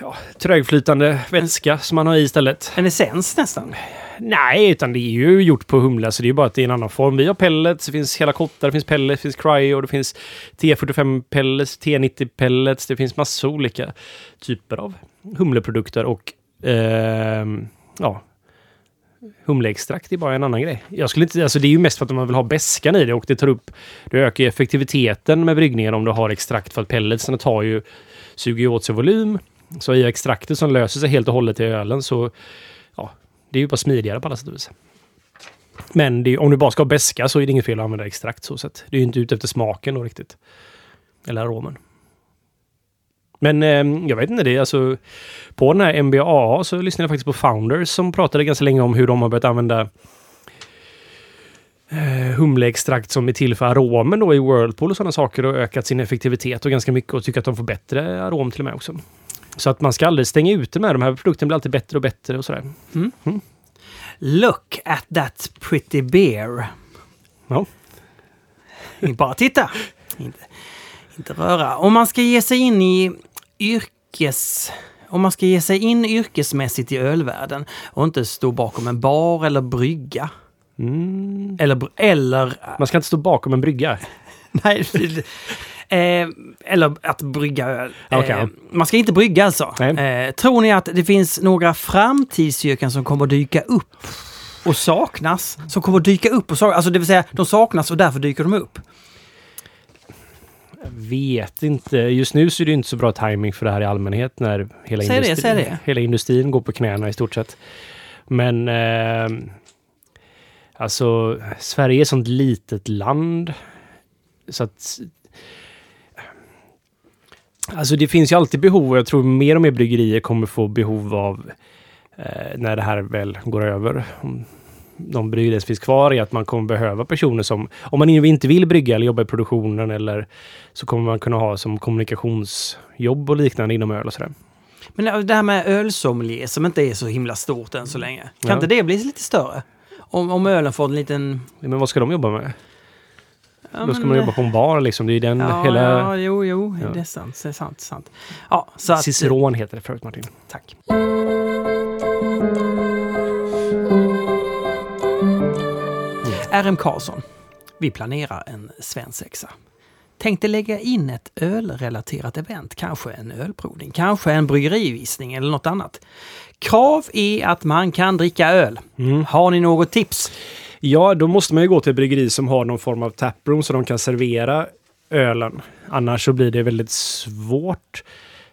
ja, trögflytande vätska som man har i istället. En essens nästan. Nej, utan det är ju gjort på humle, så det är bara att det är en annan form. Vi har pellets, det finns hela kottar, det finns pellets, det finns cryo, det finns T45 pellets, T90 pellets, det finns massa olika typer av humleprodukter och eh, ja, humleextrakt är bara en annan grej. Jag skulle inte, alltså det är ju mest för att man vill ha bäskan i det och det tar upp, det ökar ju effektiviteten med bryggningen om du har extrakt för att pelletsen tar ju, suger ju åt sig volym. Så i extraktet som löser sig helt och hållet i ölen så, det är ju bara smidigare på alla sätt och vis. Men det är, om du bara ska ha beska så är det inget fel att använda extrakt så sett. Det är ju inte ute efter smaken då riktigt. Eller aromen. Men eh, jag vet inte, det är alltså på den här MBA så lyssnade jag faktiskt på Founders som pratade ganska länge om hur de har börjat använda eh, humleextrakt som är till för aromen då i Whirlpool och sådana saker och ökat sin effektivitet och ganska mycket och tycker att de får bättre arom till och med också. Så att man ska aldrig stänga ute med de här produkterna blir alltid bättre och bättre och sådär. Look at that pretty bear. Ja. Bara titta. Inte, inte röra. Om man ska ge sig in i yrkes... Om man ska ge sig in yrkesmässigt i ölvärlden och inte stå bakom en bar eller brygga. Mm. Eller... eller Man ska inte stå bakom en brygga. nej, eh, eller att brygga öl. Okej. Eh, man ska inte brygga alltså. Eh, tror ni att det finns några framtidsyrken som kommer dyka upp och saknas? Som kommer dyka upp och saknas? Alltså det vill säga, de saknas och därför dyker de upp. Vet inte. Just nu så är det inte så bra timing för det här i allmänhet när hela, Säg det, det. hela industrin går på knäna i stort sett. Men eh, alltså Sverige är ett sånt litet land. Så att Alltså det finns ju alltid behov och jag tror mer och mer bryggerier kommer få behov av eh, när det här väl går över. De bryggerier som finns kvar är att man kommer behöva personer som, om man inte vill brygga eller jobba i produktionen eller så kommer man kunna ha som kommunikationsjobb och liknande inom öl och sådär. Men det här med ölsommelier som inte är så himla stort än så länge. Kan Ja. inte det bli lite större? Om, om ölen får en liten... Men vad ska de jobba med? Ja, Då ska man jobba på en bar liksom. Det är den Ja, hela... ja, jo, jo, Ja. det är sant. Det är sant, sant. Ja, så att... Ciceron heter det förut Martin. Tack. RM Karlsson. Vi planerar en svensexa. Tänkte lägga in ett ölrelaterat event, kanske en ölprovning, kanske en bryggerivisning eller något annat. Krav är att man kan dricka öl. Mm. Har ni något tips? Ja, då måste man ju gå till bryggeri som har någon form av taproom så de kan servera ölen. Annars så blir det väldigt svårt.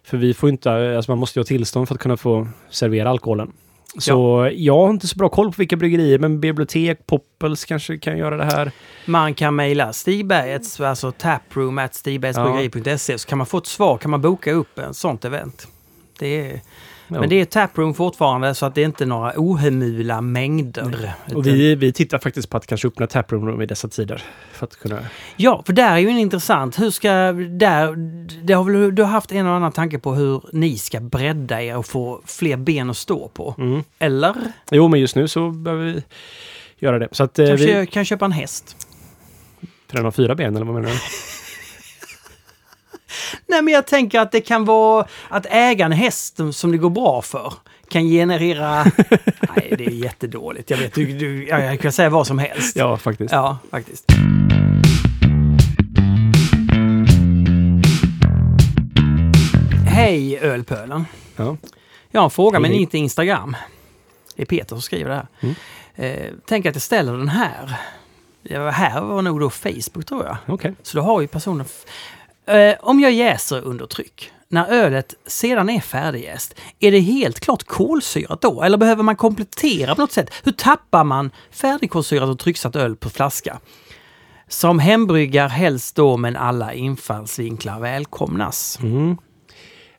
För vi får inte, alltså man måste ju ha tillstånd för att kunna få servera alkoholen. Så jag har inte så bra koll på vilka bryggerier, men bibliotek, Poppels kanske kan göra det här. Man kan mejla Stigbergets, alltså taproom at stigbergsbryggeri.se så kan man få ett svar, kan man boka upp en sånt event. Det är, Men det är taproom fortfarande så att det är inte några ohemula mängder. Och vi, vi tittar faktiskt på att kanske öppna taproom i dessa tider. För att kunna... Ja, för där är ju en intressant. Hur ska... Där, det har väl, du har haft en och annan tanke på hur ni ska bredda er och få fler ben att stå på? Mm. Eller? Jo, men just nu så behöver vi göra det. Så att eh, Kanske vi... kan köpa en häst? För den har fyra ben, eller vad menar du? Nej, men jag tänker att det kan vara att äga en häst som det går bra för kan generera... Nej, det är jättedåligt. Jag vet, du, du, ja, jag kan säga vad som helst. Ja, faktiskt. Ja, faktiskt. Hej Ölpölen. Ja. Jag har en fråga, men inte Instagram. Det är Peter som skriver det här. Mm. Eh, tänk att jag ställer den här. Det här var nog då Facebook tror jag. Okej. Så då har ju personen... Eh, om jag jäser under tryck, när ölet sedan är färdigjäst, är det helt klart kolsyrat då? Eller behöver man komplettera på något sätt? Hur tappar man färdigkolsyrat och trycksatt öl på flaska? Som hembryggar helst då, men alla infallsvinklar välkomnas.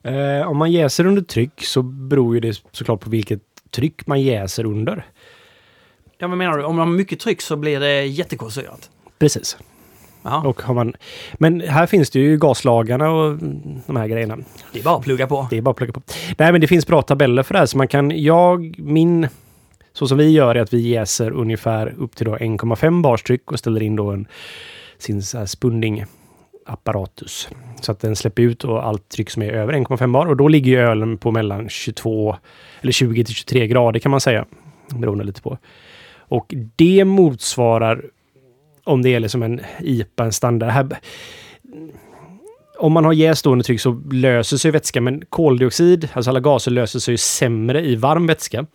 Eh, om man jäser under tryck så beror ju det såklart på vilket tryck man jäser under. Ja, vad menar du? Om man har mycket tryck så blir det jättekolsyrat? Precis. Och har man, men här finns det ju gaslagarna och de här grejerna. det är bara att plugga på. Det är bara att plugga på. Nej, men det finns bra tabeller för det här. Så man kan, jag, min, så som vi gör är att vi jäser ungefär upp till då 1,5 bars tryck och ställer in då en, sin spunding apparatus. Så att den släpper ut och allt tryck som är över 1,5 bar. Och då ligger ju ölen på mellan 22 eller 20 till 23 grader kan man säga. Beroende lite på. Och det motsvarar om det är liksom en IPA, en standard. Här, om man har jäst under tryck så löser sig vätska, men koldioxid, alltså alla gaser löser sig sämre i varm vätska.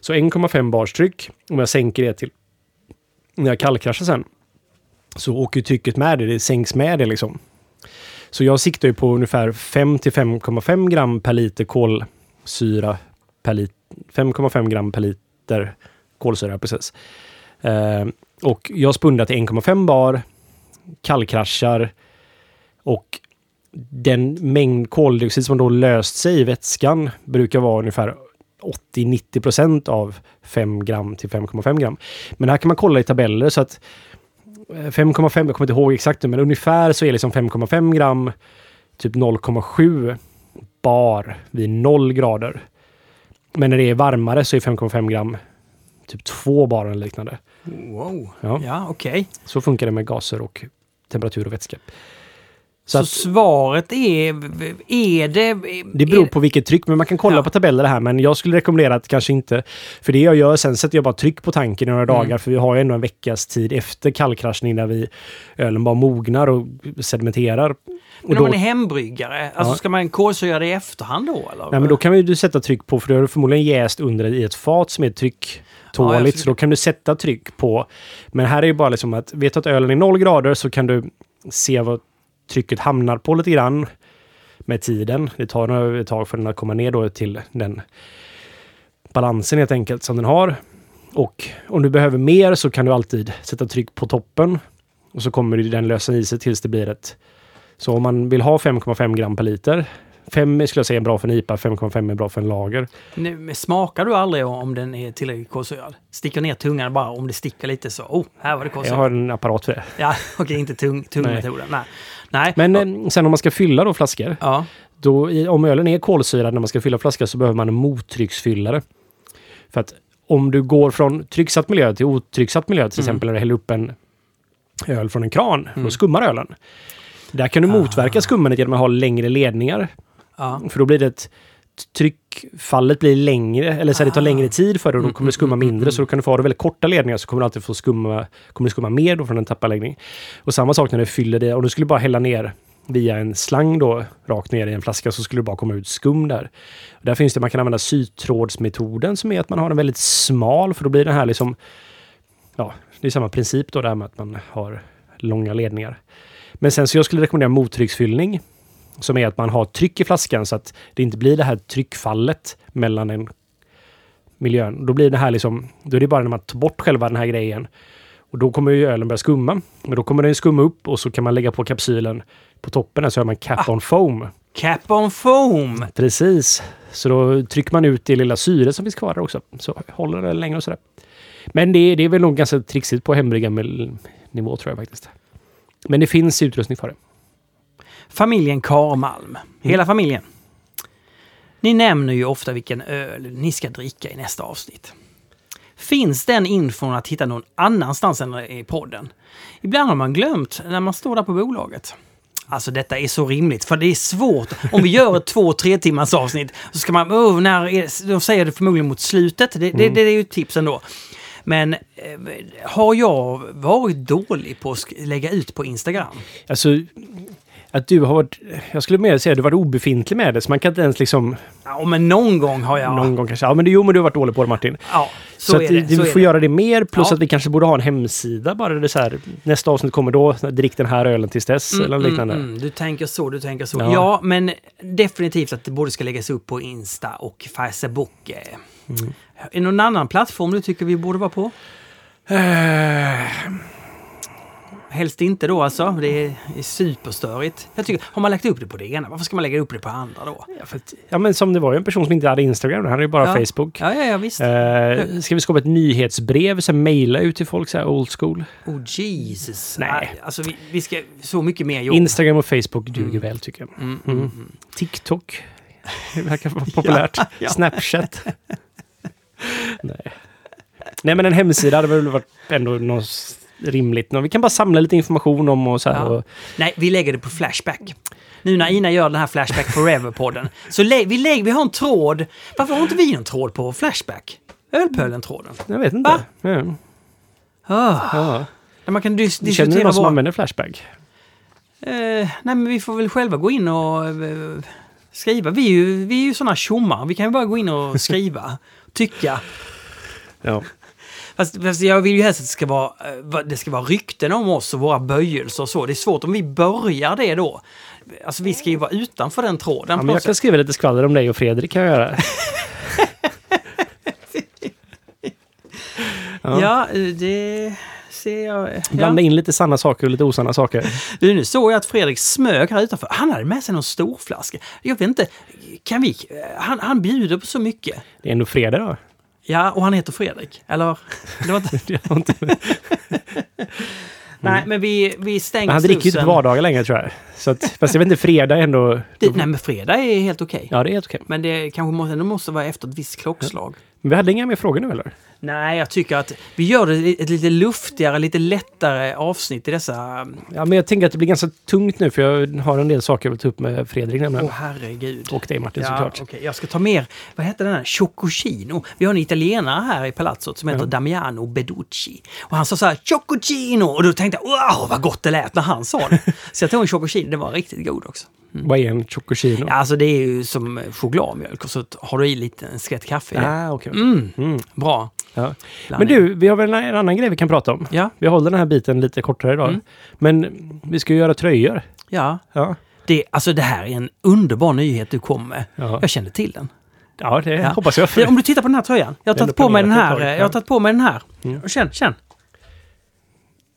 Så 1,5 bars tryck, om jag sänker det till när jag kallkraschar sen, så åker trycket med det, det sänks med det liksom. Så jag siktar ju på ungefär 5 till 5,5 gram per liter kolsyra per liter. 5,5 gram per liter kolsyra, precis. Eh, och jag spundar till 1,5 bar, kallkraschar och den mängd koldioxid som då löst sig i vätskan brukar vara ungefär 80-90 procent av 5 gram till 5,5 gram. Men här kan man kolla i tabeller så att eh, 5,5, jag kommer inte ihåg exakt nu, men ungefär så är liksom 5,5 gram typ 0,7 bar vid 0 grader. Men när det är varmare så är 5,5 gram typ 2 bar eller liknande. Wow. Ja. Ja, okej. Så funkar det med gaser och temperatur och vätska. Så, Så att- svaret är... Är det... Det beror på vilket tryck, men man kan kolla Ja. på tabeller här. Men jag skulle rekommendera att kanske inte... För det jag gör, sen sätter jag bara tryck på tanken i några Mm. dagar. För vi har ju ändå en veckas tid efter kallkraschning där vi ölen bara mognar och sedimenterar. Och Men då, om man är hembryggare, alltså Ja. ska man kolsyra det i efterhand då eller? nej, men då kan vi du sätta tryck på, för du har förmodligen jäst under i ett fat som är Ja, trycktåligt. jag så då kan du sätta tryck på. Men här är ju bara liksom att, vet du att ölen är noll grader så kan du se vad trycket hamnar på lite grann med tiden. Det tar ett tag för den att komma ner då till den balansen helt enkelt som den har. Och om du behöver mer så kan du alltid sätta tryck på toppen. Och så kommer den lösa i sig tills det blir ett... Så om man vill ha 5,5 gram per liter. 5 skulle jag säga är bra för en IPA, 5,5 är bra för en lager. Nu, smakar du aldrig om den är tillräckligt kolsyrad? Sticker ner tungan bara om det sticker lite så. Oh, här var det Jag kolsyrat. har en apparat för det. Ja, okej, inte tung, tungmetoden. Nej. Nej. Men eh, sen om man ska fylla då flaskor. ja. Då, i- om ölen är kolsyrad när man ska fylla flaska så behöver man en mottrycksfyllare. För att om du går från trycksatt miljö till otrycksatt miljö, till Mm. exempel när du häller upp en öl från en kran, Mm. då skummar ölen. Där kan du motverka Ah. skummandet genom att ha längre ledningar. Ja. För då blir det ett tryckfallet blir längre, eller så här, det tar Ah. längre tid för det och då kommer det skumma Mm, mm, mindre. Så då kan du få ha det väldigt korta ledningar så kommer du alltid få skumma, kommer det skumma mer då från en tapparläggning. Och samma sak när du fyller det, om du skulle bara hälla ner via en slang då rakt ner i en flaska så skulle det bara komma ut skum där. Och där finns det, man kan använda sytrådsmetoden som är att man har den väldigt smal för då blir den här liksom, ja, det är samma princip då där med att man har långa ledningar. Men sen så jag skulle rekommendera mottrycksfyllning som är att man har tryck i flaskan så att det inte blir det här tryckfallet mellan en miljön. Då blir det här liksom, då är det bara när man tar bort själva den här grejen. Och då kommer ju ölen börja skumma. Men då kommer den skumma upp och så kan man lägga på kapsylen på toppen så har man cap on foam. Cap on foam! Precis. Så då trycker man ut det lilla syre som finns kvar där också. Så håller det länge och sådär. Men det, det är väl nog ganska trixigt på hembryggarnivå tror jag faktiskt. Men det finns utrustning för det. Familjen Karmalm. Hela familjen. Ni nämner ju ofta vilken öl ni ska dricka i nästa avsnitt. Finns den infon att hitta någon annanstans än i podden? Ibland har man glömt när man står där på bolaget. Alltså detta är så rimligt, för det är svårt. Om vi gör ett två, tre timmars avsnitt så ska man... Oh, när är, de säger det förmodligen mot slutet. Det, det, det är ju ett tips ändå. Men eh, har jag varit dålig på att lägga ut på Instagram? Alltså, att du har varit, jag skulle mer säga att du har varit obefintlig med det, så man kan inte ens liksom, Ja, men någon gång har jag... någon gång kanske, ja men jo men du har varit dålig på det Martin. Ja, så, Så, att det. du så får göra det mer, plus Ja. att vi kanske borde ha en hemsida bara det så här, nästa avsnitt kommer då, drick den här ölen tills dess, eller något liknande. Mm, mm, du tänker så, du tänker så. Ja. Ja. men definitivt att det både ska läggas upp på Insta och Facebook. Mm. Är det någon annan plattform du tycker vi borde vara på? Eh, Helst inte då alltså, det är, är superstörigt. Jag tycker, har man lagt upp det på det ena, varför ska man lägga upp det på det andra då? ja, att, ja men som det var ju en person som inte hade Instagram, han hade ju bara Ja. Facebook. Ja, ja, ja visst. Eh, ska vi skapa ett nyhetsbrev, så mejla ut till folk så här old school? Oh Jesus. Nej. Alltså vi, vi ska, så mycket mer jobb. Instagram och Facebook duger väl tycker jag. Mm, mm, Mm. mm. TikTok. Det verkar vara populärt. ja. Snapchat. Nej. Nej men en hemsida hade väl varit ändå något s- rimligt. Vi kan bara samla lite information om och så här. Ja. Och, Nej, vi lägger det på Flashback. Nu när Ina gör den här Flashback Forever-podden. Så lä- vi, lägger, vi har en tråd. Varför har inte vi en tråd på Flashback? Ölpölen-tråden. jag vet inte. Va? Ja. Ah, Ja. där man kan dis- Känner du diskutera någon som använder Flashback? Eh, nej, men vi får väl själva gå in och eh, skriva. Vi är ju, vi är ju sådana tjommar. Vi kan ju bara gå in och skriva. tycka. Ja. Fast, fast jag vill ju helst att det ska, vara, eh, det ska vara rykten om oss och våra böjelser och så. Det är svårt om vi börjar det då. Alltså vi ska ju vara utanför den tråden. ja men jag kan skriva lite skvaller om dig och Fredrik kan jag göra. Ja. Ja, eh, det ser jag. Blanda Ja. in lite sanna saker och lite osanna saker. Du, nu såg jag att Fredrik smög här utanför. Han hade med sig någon storflaska. Jag vet inte, kan vi... Han, han bjuder på så mycket. Det är ändå fredag då. Ja, och han heter Fredrik. Eller? Det var inte... Nej, men vi, vi stänger Men han dricker ju inte på vardagar längre tror jag. Så att, fast jag vet inte, fredag är ändå... Det, nej, men fredag är helt okej. Ja, det är helt okej. Men det kanske måste, det måste vara efter ett visst klockslag. Men vi hade inga mer frågor nu eller? Nej, jag tycker att vi gör det ett lite luftigare, lite lättare avsnitt i dessa... Ja, men jag tänker att det blir ganska tungt nu för jag har en del saker jag vill ta upp med Fredrik Åh nämligen. herregud. Och dig Martin Ja, såklart. okej. Jag ska ta mer, vad heter den här, Chococino. Vi har en italienare här i palatsot som heter Ja. Damiano Beducci. Och han sa så här, Chococino! Och då tänkte jag, wow vad gott det lät när han sa det. så jag tog en Chococino, den var riktigt god också. Vad är en chococino? Ja, alltså det är ju som chokladmjölk och så har du i lite en skvätt kaffe i det. Ah, okej. Mm, Mm. bra. Ja. Men du, vi har väl en annan grej vi kan prata om. Ja, Vi håller den här biten lite kortare idag. Mm. Men vi ska ju göra tröjor. ja. Ja, Det, alltså det här är en underbar nyhet du kom med. ja. Jag kände till den. ja det Ja. hoppas jag. Om du tittar på den här tröjan. Jag har Den tagit på mig den här. Jag har tagit på mig den här. Mm. Och Känn, känn.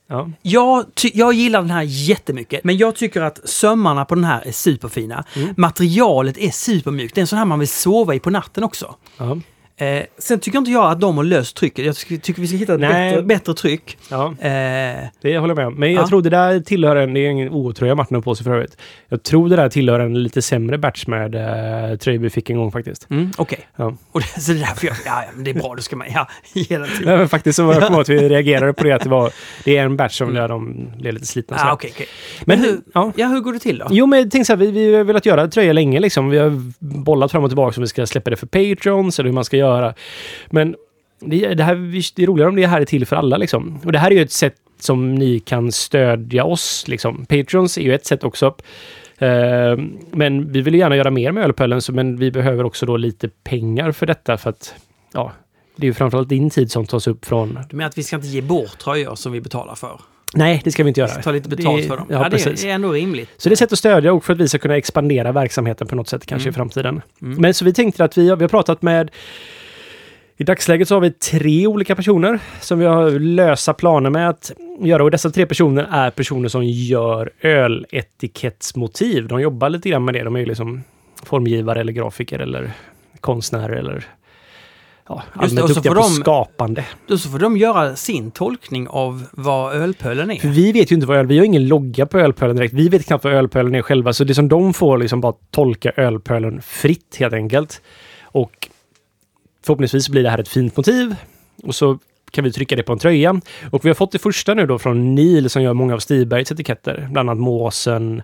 Ja. Jag, jag gillar den här jättemycket, men jag tycker att sömmarna på den här är superfina. Mm. Materialet är supermjukt. Det är en sån här man vill sova i på natten också. Ja. Eh, sen tycker inte jag att de har löst trycket. Jag tycker, vi ska hitta ett bättre, bättre tryck. ja, Eh, det håller jag med om. Men jag Ja. tror det där tillhör en, det är ingen OO-tröja Martin har på sig för övrigt. Jag tror det där tillhör en lite sämre batch med uh, tröjor vi fick en gång faktiskt. mm, Okej. Ja. Och det, så det är därför jag... Ja, men det är bra. Då ska man... Ja, hela tiden. Nej, men faktiskt så var jag kommer ihåg att vi reagerade på det att det var, det är en batch som där de blev lite slitna. Ah, okej, okej. Men Men hur, ja. ja, hur går det till då? Jo, men tänk så här, vi, vi har velat göra tröjor länge liksom. Vi har bollat fram och tillbaka om vi ska släppa det för Patrons eller hur man ska göra. Men det, det, här, det är roligare om det här är till för alla liksom. Och det här är ju ett sätt som ni kan stödja oss liksom. Patrons är ju ett sätt också. Ehm, men vi vill gärna göra mer med Ölpöllen, så, men vi behöver också då lite pengar för detta för att ja, det är ju framförallt din tid som tas upp från... Du menar att vi ska inte ge bort tröjor som vi betalar för? Nej, det ska vi inte göra. Ta lite betalt Det- för dem? Ja, Ja, det precis. är ändå rimligt. Så det är ett sätt att stödja och för att vi ska kunna expandera verksamheten på något sätt kanske Mm. i framtiden. Mm. Men så vi tänkte att vi, vi har pratat med i dagsläget så har vi tre olika personer som vi har lösa planer med att göra och dessa tre personer är personer som gör öletikettsmotiv. De jobbar lite grann med det. De är ju liksom formgivare eller grafiker eller konstnärer eller ja, det, allmänt och så duktiga får på de- skapande. Då så får de göra sin tolkning av vad ölpölen För är. vi vet ju inte vad öl, vi har ingen logga på ölpölen direkt. Vi vet knappt vad ölpölen är själva, så det är som de får liksom bara tolka ölpölen fritt helt enkelt. Och förhoppningsvis blir det här ett fint motiv. Och så kan vi trycka det på en tröja. Och vi har fått det första nu då från Neil som gör många av Stigbergs etiketter. Bland annat Måsen.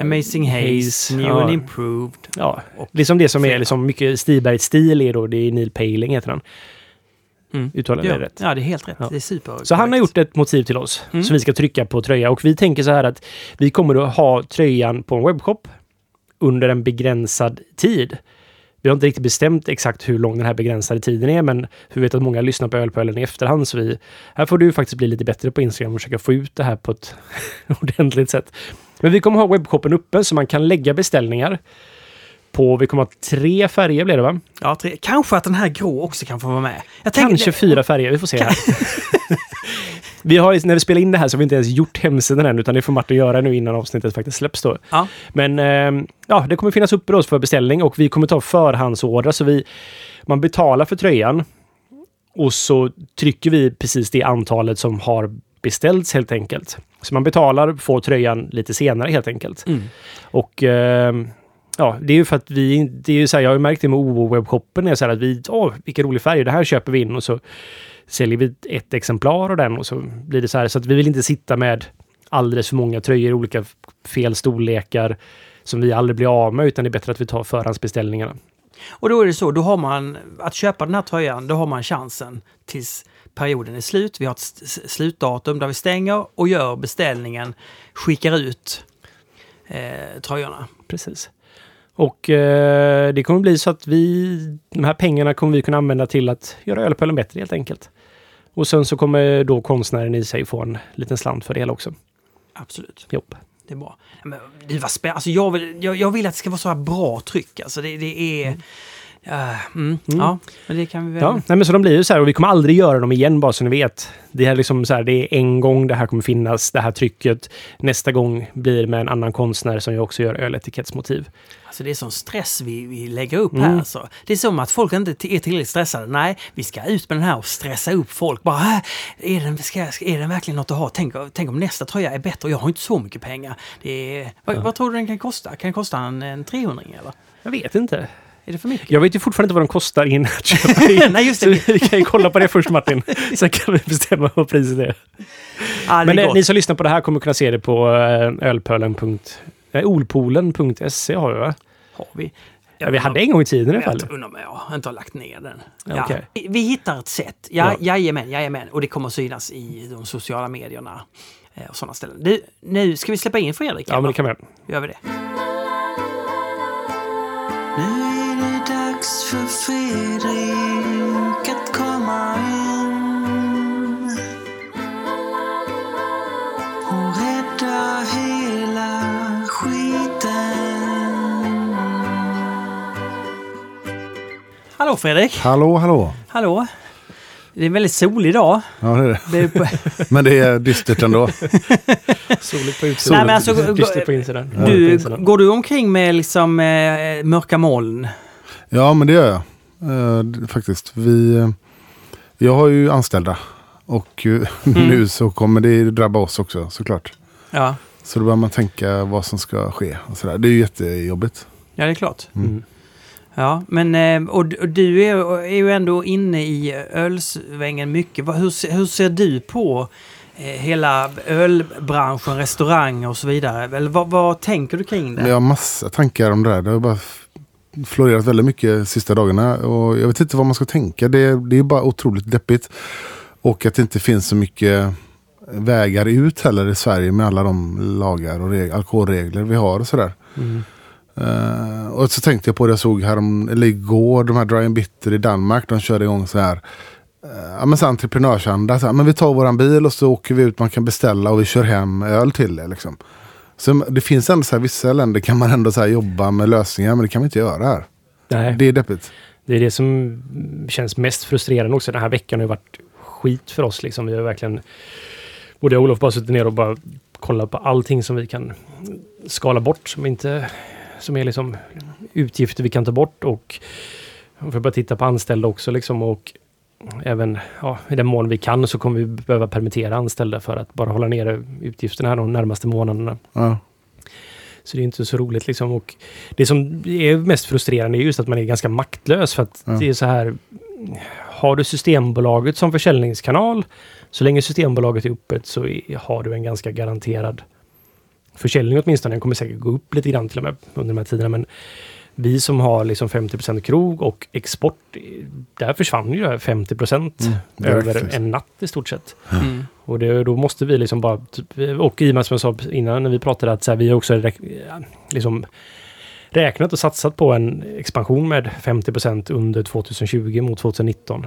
Amazing Haze, New ja. and Improved. Ja, liksom det som är liksom mycket Stigbergs stil är då, det är Neil Paling heter han. Mm. Uttalar Ja, jag rätt? ja, det är helt rätt. Ja. Det är super. Så han har gjort ett motiv till oss som vi ska trycka på tröja och vi tänker så här att vi kommer att ha tröjan på en webbshop under en begränsad tid. Vi har inte riktigt bestämt exakt hur lång den här begränsade tiden är, men vi vet att många lyssnar på Ölpölen i efterhand, så vi, här får du faktiskt bli lite bättre på Instagram och försöka få ut det här på ett ordentligt sätt. Men vi kommer ha webbshoppen uppe så man kan lägga beställningar på, vi kommer ha tre färger blir det va? Ja, tre. Kanske att den här grå också kan få vara med. Jag Kanske fyra färger, vi får se här. vi har, när vi spelar in det här så har vi inte ens gjort hemsidan än, utan det får Martin göra nu innan avsnittet faktiskt släpps då. Ja. Men eh, ja, det kommer finnas uppe då för beställning och vi kommer ta förhandsorder så vi, man betalar för tröjan och så trycker vi precis det antalet som har beställts helt enkelt. Så man betalar, får tröjan lite senare helt enkelt. Mm. Och eh, ja, det är ju för att vi, det är ju så här, jag har ju märkt det med OO-webbshoppen, är så här att vi, åh, vilka roliga färger, det här köper vi in och så säljer vi ett exemplar av den och så blir det så här. Så att vi vill inte sitta med alldeles för många tröjor i olika fel storlekar som vi aldrig blir av med, utan det är bättre att vi tar förhandsbeställningarna. Och då är det så, då har man, att köpa den här tröjan, då har man chansen tills perioden är slut. Vi har ett slutdatum där vi stänger och gör beställningen, skickar ut eh, tröjorna. Precis. Och eh, det kommer bli så att vi, de här pengarna kommer vi kunna använda till att göra ölpölen bättre helt enkelt. Och sen så kommer då konstnären i sig få en liten slant för det hela också. Absolut, Jopp. det är bra. Men det var spännande. Alltså jag, vill, jag, jag vill att det ska vara så här bra tryck. Alltså det, det är... Ja, mm, ja, men det kan vi väl... Ja, nej, men så de blir ju så här och vi kommer aldrig göra dem igen bara så ni vet. Det är liksom så här, det är en gång det här kommer finnas, det här trycket. Nästa gång blir med en annan konstnär som ju också gör öletikettsmotiv. Alltså det är sån stress vi, vi lägger upp Mm. här. Alltså. Det är som att folk inte är tillräckligt stressade. Nej, vi ska ut med den här och stressa upp folk. Bara, "Äh, är, den, ska, jag- är den verkligen något att ha? Tänk, tänk om nästa tröja är bättre. Jag har inte så mycket pengar. Det är, vad, vad tror du den kan kosta? Kan den kosta en, en 300 eller? Jag vet inte. Är det för mycket? Jag vet ju fortfarande inte vad de kostar in att köpa in. Nej, just Så det. vi kan ju kolla på det först Martin. Sen kan vi bestämma vad priset är. Det Men är eh, ni som lyssnar på det här kommer kunna se det på eh, ölpölen. Nej, olpoolen.se har vi va? har vi. Ja, vi hade en gång i tiden i alla fall. Jag undrar om jag inte har lagt ner den. Ja, okej. Vi, vi hittar ett sätt. Ja, Ja. Jajamän, jajamän. Och det kommer synas i de sociala medierna. eh, Och sådana ställen. Du, nu ska vi släppa in Fredrik? Ja, men det kan vi göra. Gör vi det? För Fredrik att komma in och rädda hela skiten. Hallå Fredrik! Hallå, hallå. Hallå! Det är en väldigt solig dag. Ja, det är det. Det är Men det är dystert ändå. Soligt på utsidan. Nej, men alltså, Dystert på insidan. Ja, du, insidan. går du omkring med liksom eh, mörka moln? Ja, men det gör jag. Eh, faktiskt. Vi, eh, jag har ju anställda. Och eh, nu så kommer det drabba oss också såklart. Ja, Så då börjar man tänka vad som ska ske. Och sådär. Det är ju jättejobbigt. ja det är klart. Mm. Ja, men eh, och, och du är, är ju ändå inne i ölsvängen mycket. Hur, hur ser du på eh, hela ölbranschen, restauranger och så vidare? Eller vad, vad tänker du kring det? Jag har massa tankar om det där. Det har bara florerat väldigt mycket de sista dagarna. Och jag vet inte vad man ska tänka. Det, det är bara otroligt deppigt. Och att det inte finns så mycket vägar ut heller i Sverige med alla de lagar och reg- alkoholregler vi har och sådär. Mm. Eh, och så tänkte jag på det jag såg härom, eller igår, de här Dry and Bitter i Danmark. De körde igång så här. Uh, ja men så entreprenörsanda. Så här, men vi tar våran bil och så åker vi ut, man kan beställa och vi kör hem öl till det. Liksom. Så det finns ändå så här, vissa länder kan man ändå så här jobba med lösningar, men det kan vi inte göra här. Nej, Det är deppigt. det är det som känns mest frustrerande också. Den här veckan har ju varit skit för oss. Liksom. Vi har verkligen, både jag och Olof bara suttit ner och bara kollat på allting som vi kan skala bort. Som, inte, som är liksom utgifter vi kan ta bort. Och vi får bara titta på anställda också. Liksom, och även ja, i den mån vi kan så kommer vi behöva permittera anställda för att bara hålla nere utgifterna här de närmaste månaderna. Ja. Så det är inte så roligt liksom. Och det som är mest frustrerande är just att man är ganska maktlös för att Ja. det är så här. Har du Systembolaget som försäljningskanal, så länge Systembolaget är öppet så har du en ganska garanterad försäljning åtminstone. Den kommer säkert gå upp lite grann till och med under de här tiderna. Men vi som har liksom 50% krog och export, där försvann ju det här 50 Mm, direkt, över en natt i stort sett. Mm. Och det, då måste vi liksom bara, typ, och i och med som jag sa innan när vi pratade att så här, vi har också liksom räknat och satsat på en expansion med 50% under 2020 mot 2019.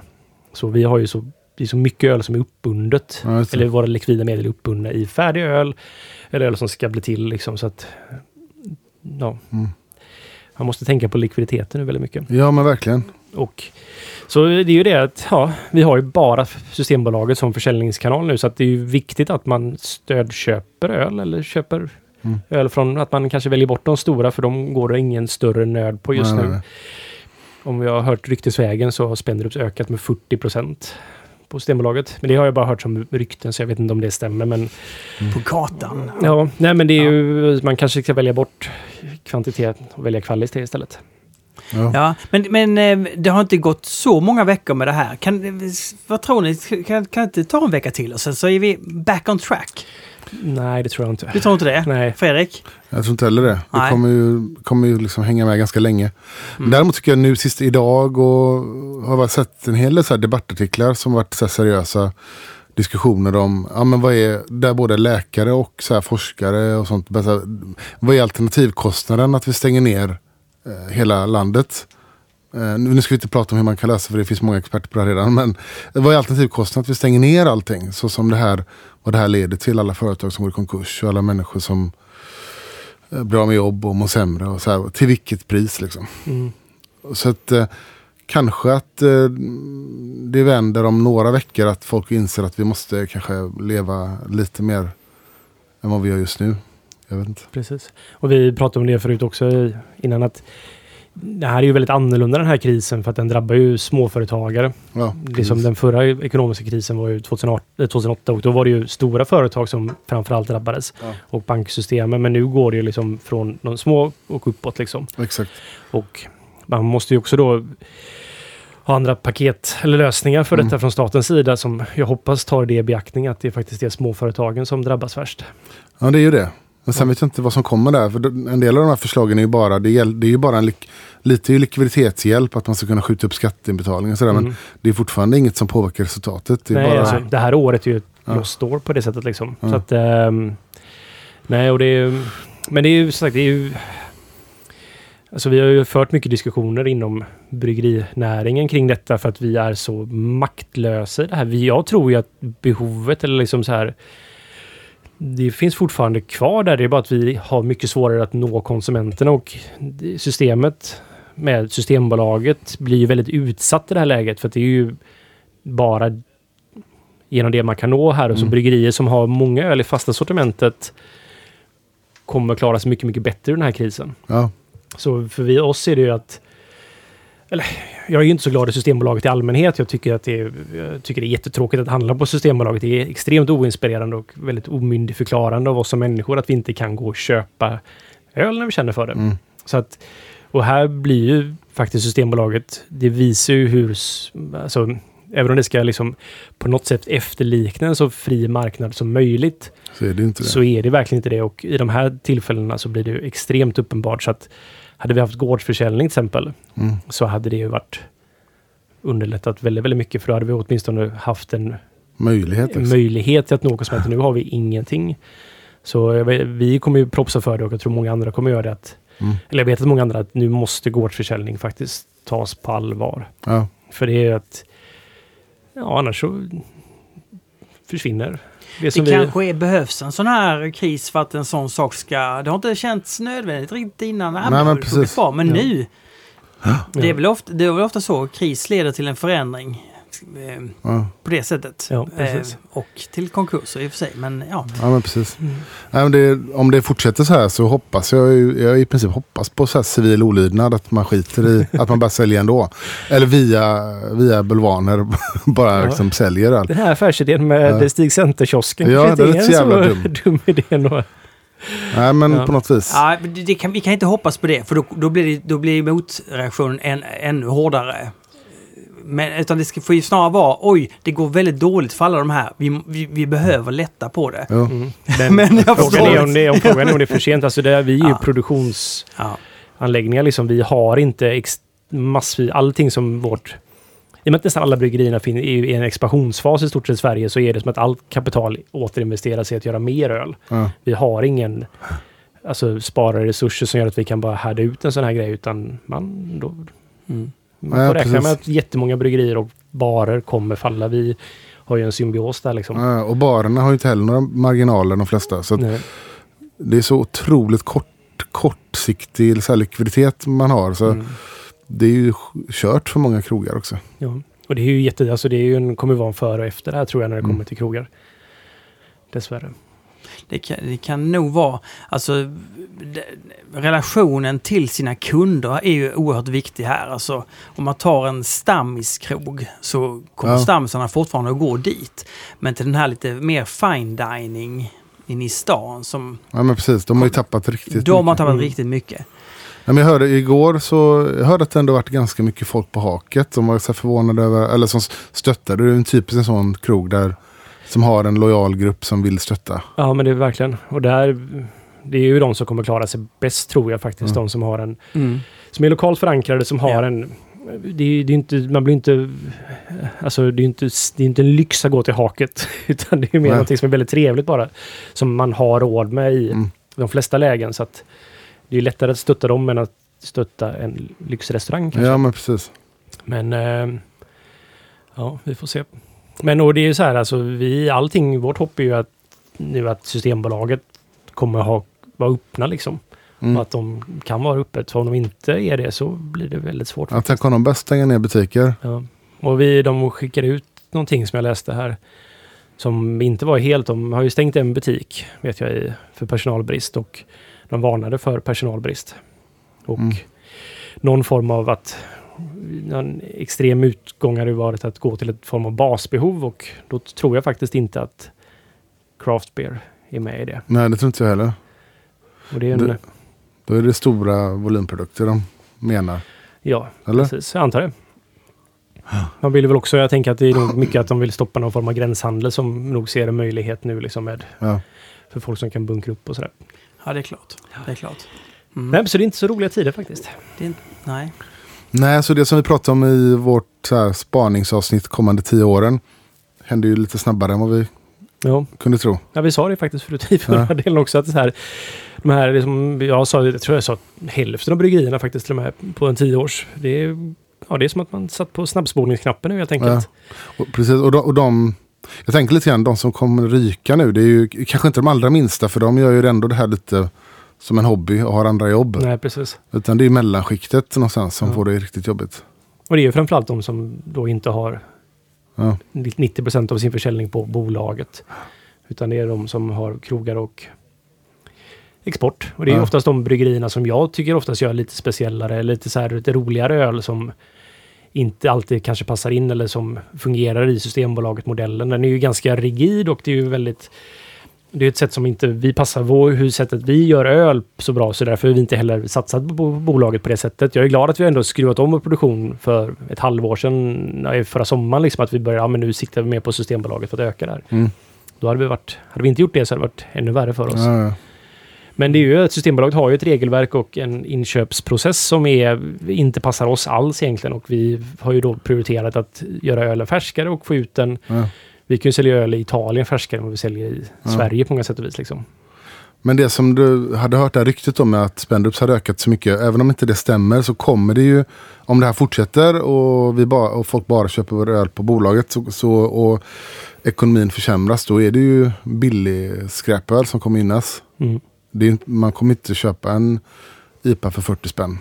Så vi har ju så, det är så mycket öl som är uppbundet. Ja. Eller våra likvida medel är uppbundna i färdig öl. Eller öl som ska bli till liksom så att... Ja. Mm. Man måste tänka på likviditeten nu väldigt mycket. Ja men verkligen. Och, så det är ju det att ja, vi har ju bara Systembolaget som försäljningskanal nu så att det är ju viktigt att man stödköper öl eller köper Mm. öl från att man kanske väljer bort de stora för de går det ingen större nöd på just Nej, nu. nej, nej. Om vi har hört ryktesvägen så har Spendrups ökat med 40 procent på Systembolaget. Men det har jag bara hört som rykten så jag vet inte om det stämmer. Men På kartan. ja, nej men det är ju, man kanske ska välja bort kvantitet och välja kvalitet istället. Ja. Ja, men, men eh, det har inte gått så många veckor med det här. Kan, vad tror ni? Kan, kan inte ta en vecka till och sen så är vi back on track? Nej, det tror jag inte. Du tror inte det? Nej. Fredrik? Jag tror inte heller det. Det Nej. kommer ju, kommer ju liksom hänga med ganska länge. Mm. Däremot tycker jag nu sist idag och har jag sett en hel del så här debattartiklar som varit så här seriösa diskussioner om, ja men vad är, där både läkare och så här forskare och sånt, bara så här, vad är alternativkostnaden att vi stänger ner eh, hela landet? Eh, nu nu ska vi inte prata om hur man kan lösa för det finns många experter på det här redan. Men vad är alternativkostnaden att vi stänger ner allting? Så som det här, vad det här leder till alla företag som går i konkurs och alla människor som eh, blir av med jobb och mår sämre. Och så här, till vilket pris liksom. Mm. Så att eh, kanske att eh, det vänder om några veckor att folk inser att vi måste kanske leva lite mer än vad vi gör just nu. Jag vet inte. Precis. Och vi pratade om det förut också innan att det här är ju väldigt annorlunda den här krisen för att den drabbar ju småföretagare. Ja, Det som den förra ekonomiska krisen var ju 2008, eh, 2008 och då var det ju stora företag som framförallt drabbades. Ja. Och banksystemen. Men nu går det ju liksom från de små och uppåt liksom. Exakt. Och man måste ju också då ha andra paket eller lösningar för Mm. detta från statens sida som jag hoppas tar det i beaktning att det faktiskt är småföretagen som drabbas värst. Ja, det är ju det. Men sen vet jag inte vad som kommer där. För en del av de här förslagen är ju bara, det är, det är ju bara en lite likviditetshjälp, att man ska kunna skjuta upp skatteinbetalningar sådär. Men Mm. det är fortfarande inget som påverkar resultatet. Det Nej, bara, alltså, det här året är ju ett Ja. lost år på det sättet liksom. Ja. Så att, ehm, nej, och det är Men det är ju som sagt, det är ju... Alltså vi har ju fört mycket diskussioner inom bryggerinäringen kring detta för att vi är så maktlösa i det här. Vi, jag tror ju att behovet eller liksom så här det finns fortfarande kvar där. Det är bara att vi har mycket svårare att nå konsumenterna och systemet med Systembolaget blir ju väldigt utsatt i det här läget för att det är ju bara genom det man kan nå här och så Mm. bryggerier som har många öl i fasta sortimentet kommer klara sig mycket, mycket bättre i den här krisen. ja, Så för vi, oss är det ju att... Eller, jag är ju inte så glad i Systembolaget i allmänhet. Jag tycker att det är, jag tycker det är jättetråkigt att handla på Systembolaget. Det är extremt oinspirerande och väldigt omyndigförklarande av oss som människor att vi inte kan gå och köpa öl när vi känner för det. Mm. Så att, och här blir ju faktiskt Systembolaget, det visar ju hur, alltså, även om det ska liksom på något sätt efterlikna en så fri marknad som möjligt, så är det inte det. så är det verkligen inte det. Och i de här tillfällena så blir det ju extremt uppenbart. Så att hade vi haft gårdsförsäljning till exempel, Mm. så hade det ju varit underlättat väldigt, väldigt mycket. För då hade vi åtminstone haft en Möjlighet. Liksom. möjlighet till att nå konsumenter. Nu har vi ingenting. Så vi kommer ju propsa för det och jag tror många andra kommer göra det. Att, Mm. Eller jag vet att många andra att nu måste gårdsförsäljning faktiskt tas på allvar. Ja. För det är att ja, annars så försvinner det Det vi... kanske är, behövs en sån här kris för att en sån sak ska... Det har inte känts nödvändigt riktigt innan. Nej, men men precis. Bra, men Ja. nu. Det, är Ja. väl ofta, det är väl ofta så. Kris leder till en förändring. Eh, Ja. på det sättet. Ja. Eh, och till konkurser i och för sig. Men ja. ja, men precis. Mm. Nej, men det, om det fortsätter så här så hoppas jag, jag i princip hoppas på så här civil olydnad. Att man skiter i att man bara säljer ändå. Eller via, via bulvaner bara Ja. liksom säljer allt. Den här affärsidén med Ja. Stig Center-kiosken Ja, inte är är så jävla dum. dum idé ändå. Nej men Ja. på något vis. Ja, det, det kan, vi kan inte hoppas på det. För då, då, blir, det, då blir motreaktionen än, ännu hårdare. Men, utan det ska, får ju snarare vara, oj, det går väldigt dåligt för alla de här. Vi, vi, vi behöver lätta på det. Mm. Men, Men jag frågan, förstår är om det, om frågan är om det är för sent. Alltså det, vi är ju Ja. produktions... Ja. anläggningar. Liksom, vi har inte ex- massvis, allting som vårt... I och med att nästan alla bryggerierna fin- är i en expansionsfas i stort sett i Sverige så är det som att allt kapital återinvesteras i att göra mer öl. Ja. Vi har ingen alltså, spara resurser som gör att vi kan bara härda ut en sån här grej utan man, då, Mm. Man Ja, får räkna precis. med att jättemånga bryggerier och barer kommer falla. Vi har ju en symbios där liksom. Ja, och barerna har ju inte heller några marginaler de flesta. Så det är så otroligt kort, kortsiktig så likviditet man har. Så Mm. det är ju kört för många krogar också. Ja. Och det är ju jätte, alltså det är ju en, kommer vara en före och efter det här tror jag när det Mm. kommer till krogar. Dessvärre. Det kan, det kan nog vara, alltså det, relationen till sina kunder är ju oerhört viktig här. Alltså om man tar en stammiskrog så kommer Ja. stammisarna fortfarande att gå dit. Men till den här lite mer fine dining inne i stan som Ja men precis, de har ju tappat riktigt de har mycket. tappat Mm. riktigt mycket. Ja, men jag hörde igår så jag hörde att det ändå varit ganska mycket folk på haket. De var så förvånade över, eller som stöttade. Det är en typisk en sån krog där som har en lojal grupp som vill stötta. Ja men det är verkligen. Och där, det är ju de som kommer klara sig bäst tror jag faktiskt. Mm. De som har en, som är lokalt förankrade, som har Ja. en det är, det är inte, man blir inte... Alltså det är inte, det är inte en lyx att gå till haket. Utan det är mer Nej. någonting som är väldigt trevligt bara. Som man har råd med i Mm. de flesta lägen. Så att det är lättare att stötta dem än att stötta en lyxrestaurang kanske. Ja men precis. Men eh, ja, vi får se. Men och det är ju så här, alltså vi, allting, vårt hopp är ju att nu att Systembolaget kommer ha, vara öppna liksom. Mm. Och att de kan vara öppet. För om de inte är det så blir det väldigt svårt. Jag tänker om de bäst stänga ner butiker. Ja. Och vi, de skickar ut någonting som jag läste här. Som inte var helt, de har ju stängt en butik vet jag i, för personalbrist och de varnade för personalbrist. Och Mm. någon form av att någon extrem utgång har ju varit att gå till ett form av basbehov och då tror jag faktiskt inte att craft beer är med i det. Nej det tror inte jag heller. Och det är en, Det- Då är det stora volymprodukter de menar. ja, Eller? precis, jag antar det. Man vill väl också, jag tänker att det är nog mycket att de vill stoppa någon form av gränshandel som nog ser en möjlighet nu liksom med Ja. för folk som kan bunkra upp och sådär. Ja, det är klart. Det är klart. Mm. Nej, så det är inte så roliga tider faktiskt. Det är nej. Nej, så det som vi pratade om i vårt så här, spaningsavsnitt kommande tio åren händer ju lite snabbare än vad vi Ja, kunde tro. ja vi sa det faktiskt förut i förra Ja. delen också att det här, de här, liksom, jag sa, jag tror jag sa hälften av bryggerierna faktiskt till och med på en tioårs. Det är, ja, det är som att man satt på snabbspolningsknappen nu helt enkelt. Och, precis, och, de, och de, jag tänker lite grann, de som kommer ryka nu, det är ju kanske inte de allra minsta, för de gör ju ändå det här lite som en hobby och har andra jobb. Nej, precis. Utan det är mellanskiktet någonstans som Ja. får det riktigt jobbigt. Och det är ju framförallt de som då inte har Ja. 90 procent av sin försäljning på bolaget. Utan det är de som har krogar och export. Och det är Ja. oftast de bryggerierna som jag tycker oftast gör lite speciellare, lite så här lite roligare öl som inte alltid kanske passar in eller som fungerar i Systembolaget-modellen. Den är ju ganska rigid och det är ju väldigt det är ett sätt som inte vi passar vår, hur sättet vi gör öl så bra så därför har vi inte heller satsat på bo- bolaget på det sättet. Jag är glad att vi ändå skruvat om vår produktion för ett halvår sedan, förra sommaren, liksom att vi började, ja men nu siktar vi mer på Systembolaget för att öka där. Mm. Då hade vi varit, hade vi inte gjort det så hade det varit ännu värre för oss. Ja. Men det är ju att Systembolaget har ju ett regelverk och en inköpsprocess som är, inte passar oss alls egentligen och vi har ju då prioriterat att göra ölen färskare och få ut den. Ja. Vi kan ju sälja öl i Italien färskare än vad vi säljer i Ja. Sverige på många sätt och vis. Liksom. Men det som du hade hört det här ryktet om att Spendrups hade ökat så mycket, även om inte det stämmer så kommer det ju, om det här fortsätter och, vi bara, och folk bara köper vår öl på bolaget så, så, och ekonomin försämras, då är det ju billig skräpöl som kommer innas. Mm. Det man kommer inte köpa en IPA för 40 spänn.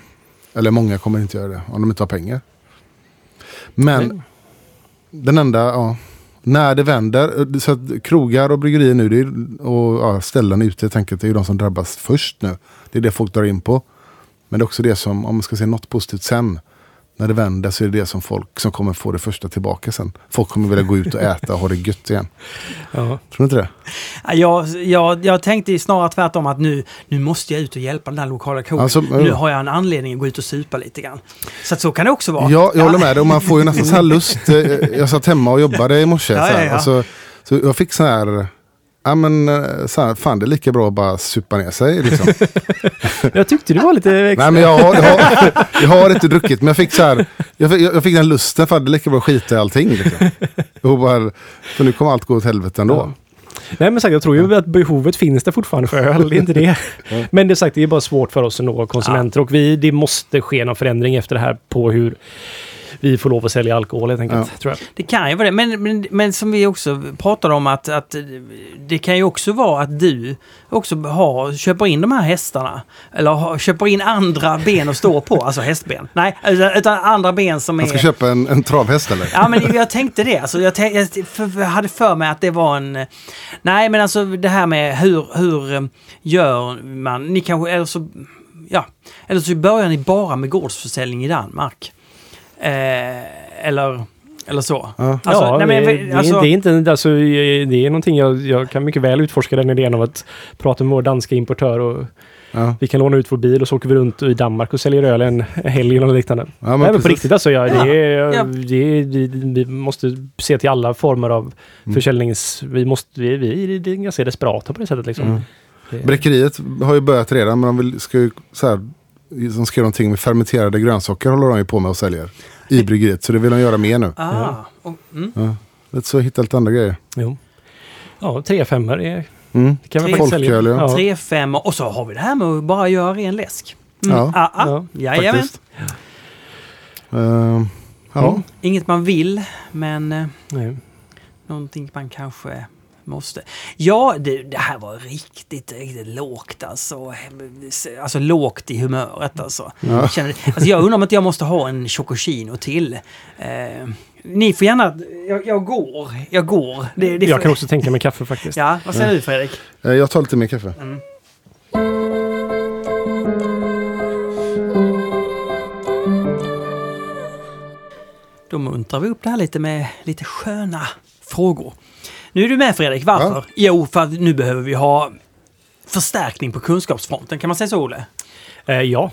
Eller många kommer inte göra det om de inte har pengar. Men Nej. den enda, ja. När det vänder, eh, så att krogar och bryggerier nu det är, och ja, ställen ute, jag tänker att det är de som drabbas först nu. Det är det folk drar in på. Men det är också det som, om man ska se något positivt sen, när det vänder så är det det som folk som kommer få det första tillbaka sen. Folk kommer vilja gå ut och äta och ha det gött igen. Ja. Tror du inte det? Ja, Jag, jag, jag tänkte snarare tvärtom att nu, nu måste jag ut och hjälpa den där lokala krogen. Alltså, nu ja. har jag en anledning att gå ut och supa lite grann. Så att så kan det också vara. Ja, jag håller med dig. Och man får ju nästan så här lust. Eh, Jag satt hemma och jobbade i morse. Ja, här, ja, ja. Så, så jag fick så här... Ja men eh, så här, fan det är lika bra att bara supa ner sig. Liksom. Jag tyckte du var lite extra. Nej men jag har, jag, har, jag har inte druckit men jag fick så här, jag fick, jag fick den lusten för att det är lika bra att skita i allting. Liksom. Och bara, för nu kommer allt gå åt helvete ändå. Ja. Nej men sagt, jag tror ju att behovet finns där fortfarande för öl, det är inte det. Men det sagt, det är bara svårt för oss att nå konsumenter och vi, det måste ske någon förändring efter det här på hur vi får lov att sälja alkohol helt enkelt. Tror jag. Det kan ju vara det, men, men, men som vi också pratade om att, att det kan ju också vara att du också har, köper in de här hästarna. Eller har, köper in andra ben att stå på, alltså hästben. Nej, utan, utan andra ben som Man ska är... köpa en, en travhäst eller? Ja, men jag tänkte det. Alltså, jag, jag jag hade för mig att det var en... Nej, men alltså det här med hur, hur eh, gör man? Ni kanske... Eller så, ja, eller så börjar ni bara med gårdsförsäljning i Danmark. Eh, eller, eller så. Ja. Alltså, ja, nej, men, det, det, alltså, det är inte, alltså, det är någonting jag, jag kan mycket väl utforska den idén av att prata med vår danska importör och Ja. vi kan låna ut vår bil och så åker vi runt i Danmark och säljer öl en helg eller liknande. Ja, men Nej, men på riktigt alltså, ja, Ja, det är, ja. Det är, vi, vi måste se till alla former av Mm. försäljnings... Vi, måste, vi, vi är ganska desperata på det sättet liksom. Mm. Det- Bräckeriet har ju börjat redan men de vill, ska ju så här, de göra någonting med fermenterade grönsaker håller de ju på med och säljer. I bryggeriet, så det vill de göra mer nu. ah, och, mm. Ja. Lite så hitta lite andra grejer. Jo. Ja, tre femmor är... Mm. Det kan Tre faktiskt sälja. folköl, ja. Ja. Tre, fem och så har vi det här med att bara göra ren läsk. Mm. Ja, Ah, ah. Ja, Jajamän. faktiskt. Ehm, ja. Mm. Inget man vill, men eh, Nej. någonting man kanske måste. Ja, det, det här var riktigt, riktigt lågt alltså. Alltså lågt i humöret alltså. Ja. Känner, alltså jag undrar om inte jag måste ha en Chococino till. Eh, ni får gärna... Jag, jag går. Jag går. Det, det Jag kan också tänka mig kaffe faktiskt. Ja, vad säger du Fredrik? Eh, Jag tar lite mer kaffe. Då muntrar vi upp det här lite med lite sköna frågor. Nu är du med Fredrik, varför? Ja. Jo, för att nu behöver vi ha förstärkning på kunskapsfronten. Kan man säga så, Olle? Eh, ja.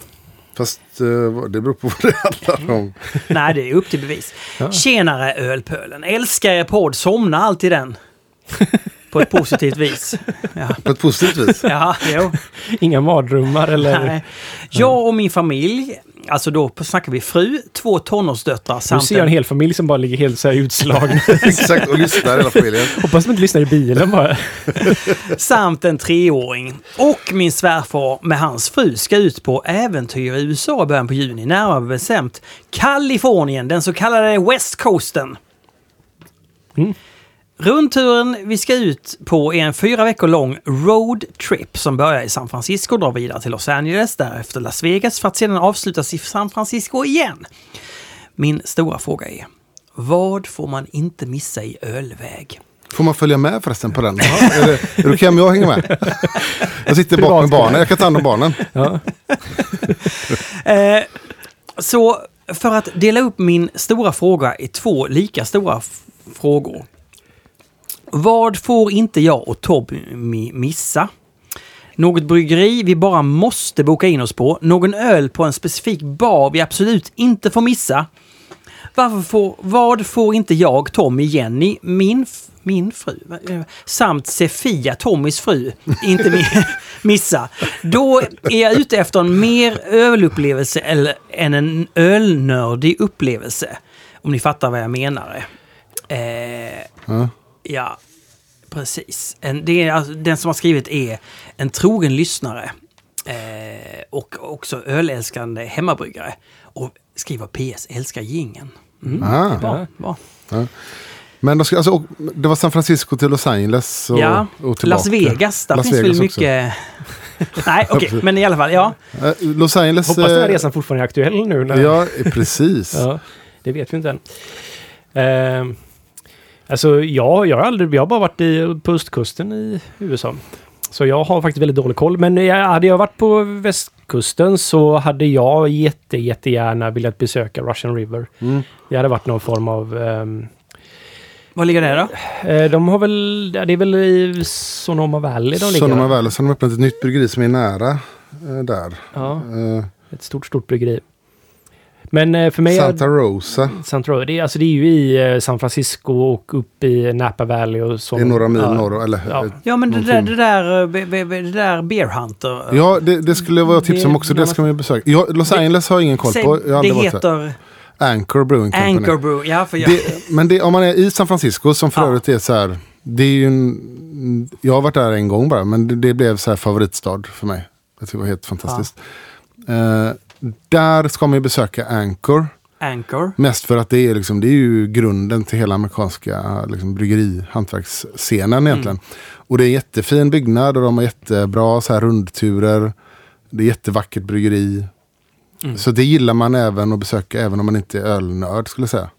Fast eh, det beror på vad det handlar om. Nej, det är upp till bevis. Ja. Tjenare Ölpölen! Älskar er podd, somna alltid den. På ett positivt vis. Ja, På ett positivt vis. ja jo. Inga mardrömmar eller... Nej. Jag och min familj, alltså då snackar vi fru, två tonårsdöttrar Nu samt ser jag en hel familj som bara ligger helt så här utslagna. Exakt, och lyssnar hela familjen. Hoppas de inte lyssnar i bilen bara. samt en treåring. Och min svärfar med hans fru ska ut på äventyr i USA i början på juni, närmare bestämt Kalifornien, den så kallade West Coasten. Mm. Rundturen vi ska ut på är en fyra veckor lång road trip som börjar i San Francisco och drar vidare till Los Angeles, därefter Las Vegas för att sedan avslutas i San Francisco igen. Min stora fråga är, vad får man inte missa i ölväg? Får man följa med förresten på den? Ja, är, det, är det okej om jag hänger med? Jag sitter bak med Privat. barnen, jag kan ta hand om barnen. Ja. Eh, så för att dela upp min stora fråga i två lika stora frågor. Vad får inte jag och Tommy missa? Något bryggeri vi bara måste boka in oss på? Någon öl på en specifik bar vi absolut inte får missa? Varför får, vad får inte jag, Tommy, Jenny, min, min fru eh, samt Sefia, Tommys fru, inte missa? Då är jag ute efter en mer ölupplevelse eller, än en ölnördig upplevelse. Om ni fattar vad jag menar. Eh, mm. Ja, precis. En, det är, alltså, den som har skrivit är en trogen lyssnare. Eh, och också ölälskande hemmabryggare. Och skriver PS, älskar gingen. Mm. Ah. Bra, bra. Men de ska, alltså, och- det var San Francisco till Los Angeles och, ja, och tillbaka. Las Vegas, där Las finns Vegas väl mycket... Nej, okej, men i alla fall, ja. Eh, Los Angeles... Hoppas den här eh, resan fortfarande är aktuell nu. När... Ja, precis. Ja, det vet vi inte än. Ehm, alltså, ja, jag har aldrig... Jag har bara varit i, på östkusten i USA. Så jag har faktiskt väldigt dålig koll. Men jag, hade jag varit på västkusten så hade jag jätte, jättegärna velat besöka Russian River. Mm. Det hade varit någon form av... ehm, Var ligger det då? eh, de har väl... Det är väl i Sonoma Valley de ligger? Sonoma Valley, så har de öppnat ett nytt bryggeri som är nära eh, där. Ja, Eh, ett stort, stort bryggeri. Men eh, för mig... Santa Rosa. Santa Rosa, det är, alltså, det är ju i eh, San Francisco och upp i Napa Valley och så. Det är några mil ja. norr. Eller, Ja. eh, Ja, men det där, det där, det där Beer Hunter. Ja, det, det skulle vara tips om också. Det ska man ju besöka. Jag, Los Angeles har jag ingen koll på. Jag har det aldrig varit där. heter Anchor Brewing Company. Anchor Brew. Ja, för jag, Det, men det, om man är i San Francisco som för Ja. övrigt är så här. Det är ju en, jag har varit där en gång bara men det, det blev så här favoritstad för mig. Jag tycker det var helt fantastiskt. Eh, där ska man ju besöka Anchor. Anchor. Mest för att det är, liksom, det är ju grunden till hela amerikanska liksom, bryggeri hantverksscenen egentligen. Och det är en jättefin byggnad och de har jättebra så här, rundturer. Det är jättevackert bryggeri. Så det gillar man även att besöka även om man inte är ölnörd skulle jag säga.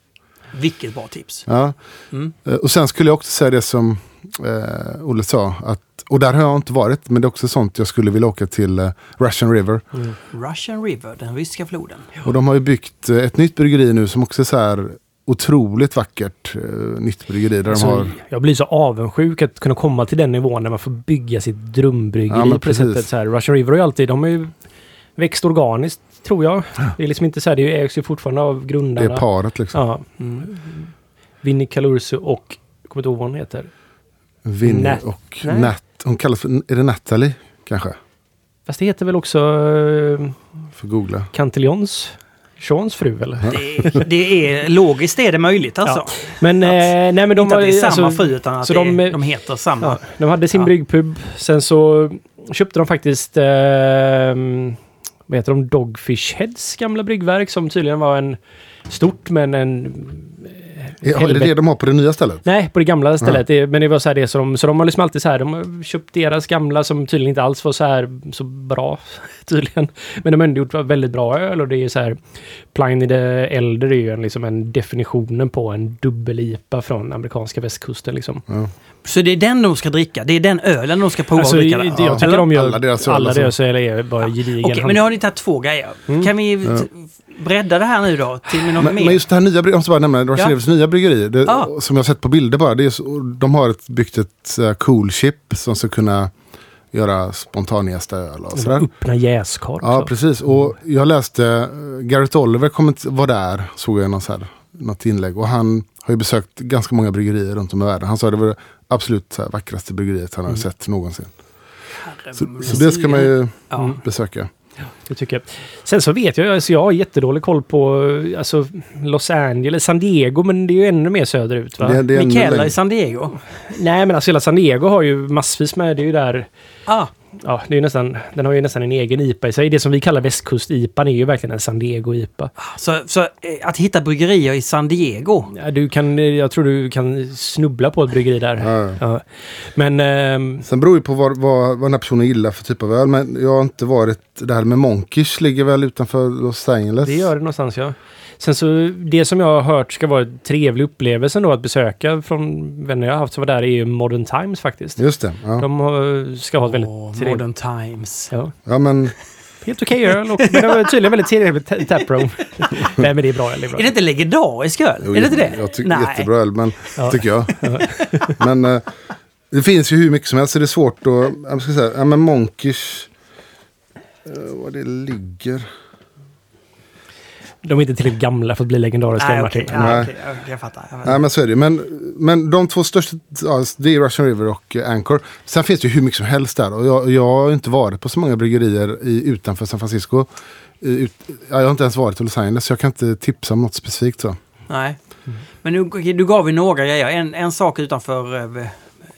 Vilket bra tips. Ja. Mm. Eh, Och sen skulle jag också säga det som eh, Olle sa. Att, och där har jag inte varit, men det är också sånt jag skulle vilja åka till eh, Russian River. Russian River, den ryska floden. Och de har ju byggt eh, ett nytt bryggeri nu som också är så här otroligt vackert eh, nytt bryggeri. Där Alltså, de har, Jag blir så avundsjuk att kunna komma till den nivån när man får bygga sitt drömbryggeri Ja, på det sättet. Så här, Russian River har ju alltid, de har ju växt organiskt tror jag. Det är liksom inte så här, det ägs ju fortfarande av det grundarna. är paret liksom. Ja, Mm. Vinnie Calurso och, jag kommer inte ihåg vad hon heter. Vinny Nat- och Nej. Nat. Hon kallas för, är det Natalie kanske? Fast det heter väl också uh, Får googla. Cantillons, Seans fru eller? Det, det är logiskt är det möjligt alltså. Ja. Men, eh, nej men de inte att det är samma alltså, fru utan att så det de, är, eh, de heter samma. Ja, de hade sin Ja. bryggpub. Sen så köpte de faktiskt eh, vad heter de? Dogfish Heads gamla bryggverk som tydligen var en stort men en... Ja, är det det de har på det nya stället? Nej, på det gamla stället. Det, men det var så här det så de, så de har liksom alltid så här, de har köpt deras gamla som tydligen inte alls var så här så bra tydligen. Men de har ändå gjort väldigt bra öl och det är så här Pliny the Elder är ju en, liksom en definitionen på en dubbel-IPA från amerikanska västkusten liksom. Så det är den de ska dricka? Det är den ölen de ska prova Alltså, att dricka? det- jag tycker de gör Alla deras öl, alla alltså. deras öl är bara gedigen. Okej, men nu har ni tagit två grejer. Kan vi t- bredda det här nu då till något Men, mer? men just det här nya jag måste bara nämna Russian Ja. Nya bryggeri. Det, Ja. Som jag har sett på bilder bara. Det är så, de har ett, byggt ett uh, cool chip som ska kunna göra spontanjästa öl och sådär. Öppna jäskar. Ja, precis. Och jag läste, uh, Garrett Oliver kom inte, var där, såg jag någon så här, något inlägg. Och han har ju besökt ganska många bryggerier runt om i världen. Han sa det var absolut så här, vackraste bryggeriet han har sett någonsin. Så, så det ska man ju Ja. besöka. Det tycker jag. Sen så vet jag, alltså jag har jättedålig koll på alltså, Los Angeles, San Diego, men det är ju ännu mer söderut va? Det, det längre. i San Diego. Nej men alltså hela San Diego har ju massvis med, det är ju där, Ah, ja det är nästan, den har ju nästan en egen IPA i sig. Det som vi kallar västkust-IPA är ju verkligen en San Diego-IPA. så, så eh, att hitta bryggerier i San Diego. Ja, du kan, jag tror du kan snubbla på ett bryggeri där. Ja. Ja. Men ehm, Sen beror ju på vad, vad, vad den här personen gillar för typ av öl. Men jag har inte varit, det här med Monkish ligger väl utanför Los Angeles. Det gör det någonstans ja. Sen så det som jag har hört ska vara en trevlig upplevelse då att besöka från vänner jag har haft som var där är ju Modern Times faktiskt. Just det. Ja, De har, ska ha ett väldigt Åh, trevligt... Modern Times. Ja. ja men Helt okej öl och men det var tydligen väldigt trevligt ta- taproom. Nej men det är bra öl. Det är bra. Är det inte legendarisk öl? jo, är det inte det? Jag tycker Nej. jättebra öl, men, Ja. tycker jag. men eh, det finns ju hur mycket som helst så det är svårt att, jag ska säga, ja men Monkish, eh, vad det ligger. De är inte tillräckligt gamla för att bli legendariska Nej, Martin. okej. Ja, Nej. okej, okej, jag fattar. Jag fattar. Nej men så är det men, men de två största, ja, det är Russian River och eh, Anchor. Sen finns det ju hur mycket som helst där. Och jag, jag har inte varit på så många bryggerier i, utanför San Francisco. I, ut, ja, jag har inte ens varit i Los Angeles så jag kan inte tipsa om något specifikt. Så. Nej. Men nu, du gav vi några grejer. En, en sak utanför eh,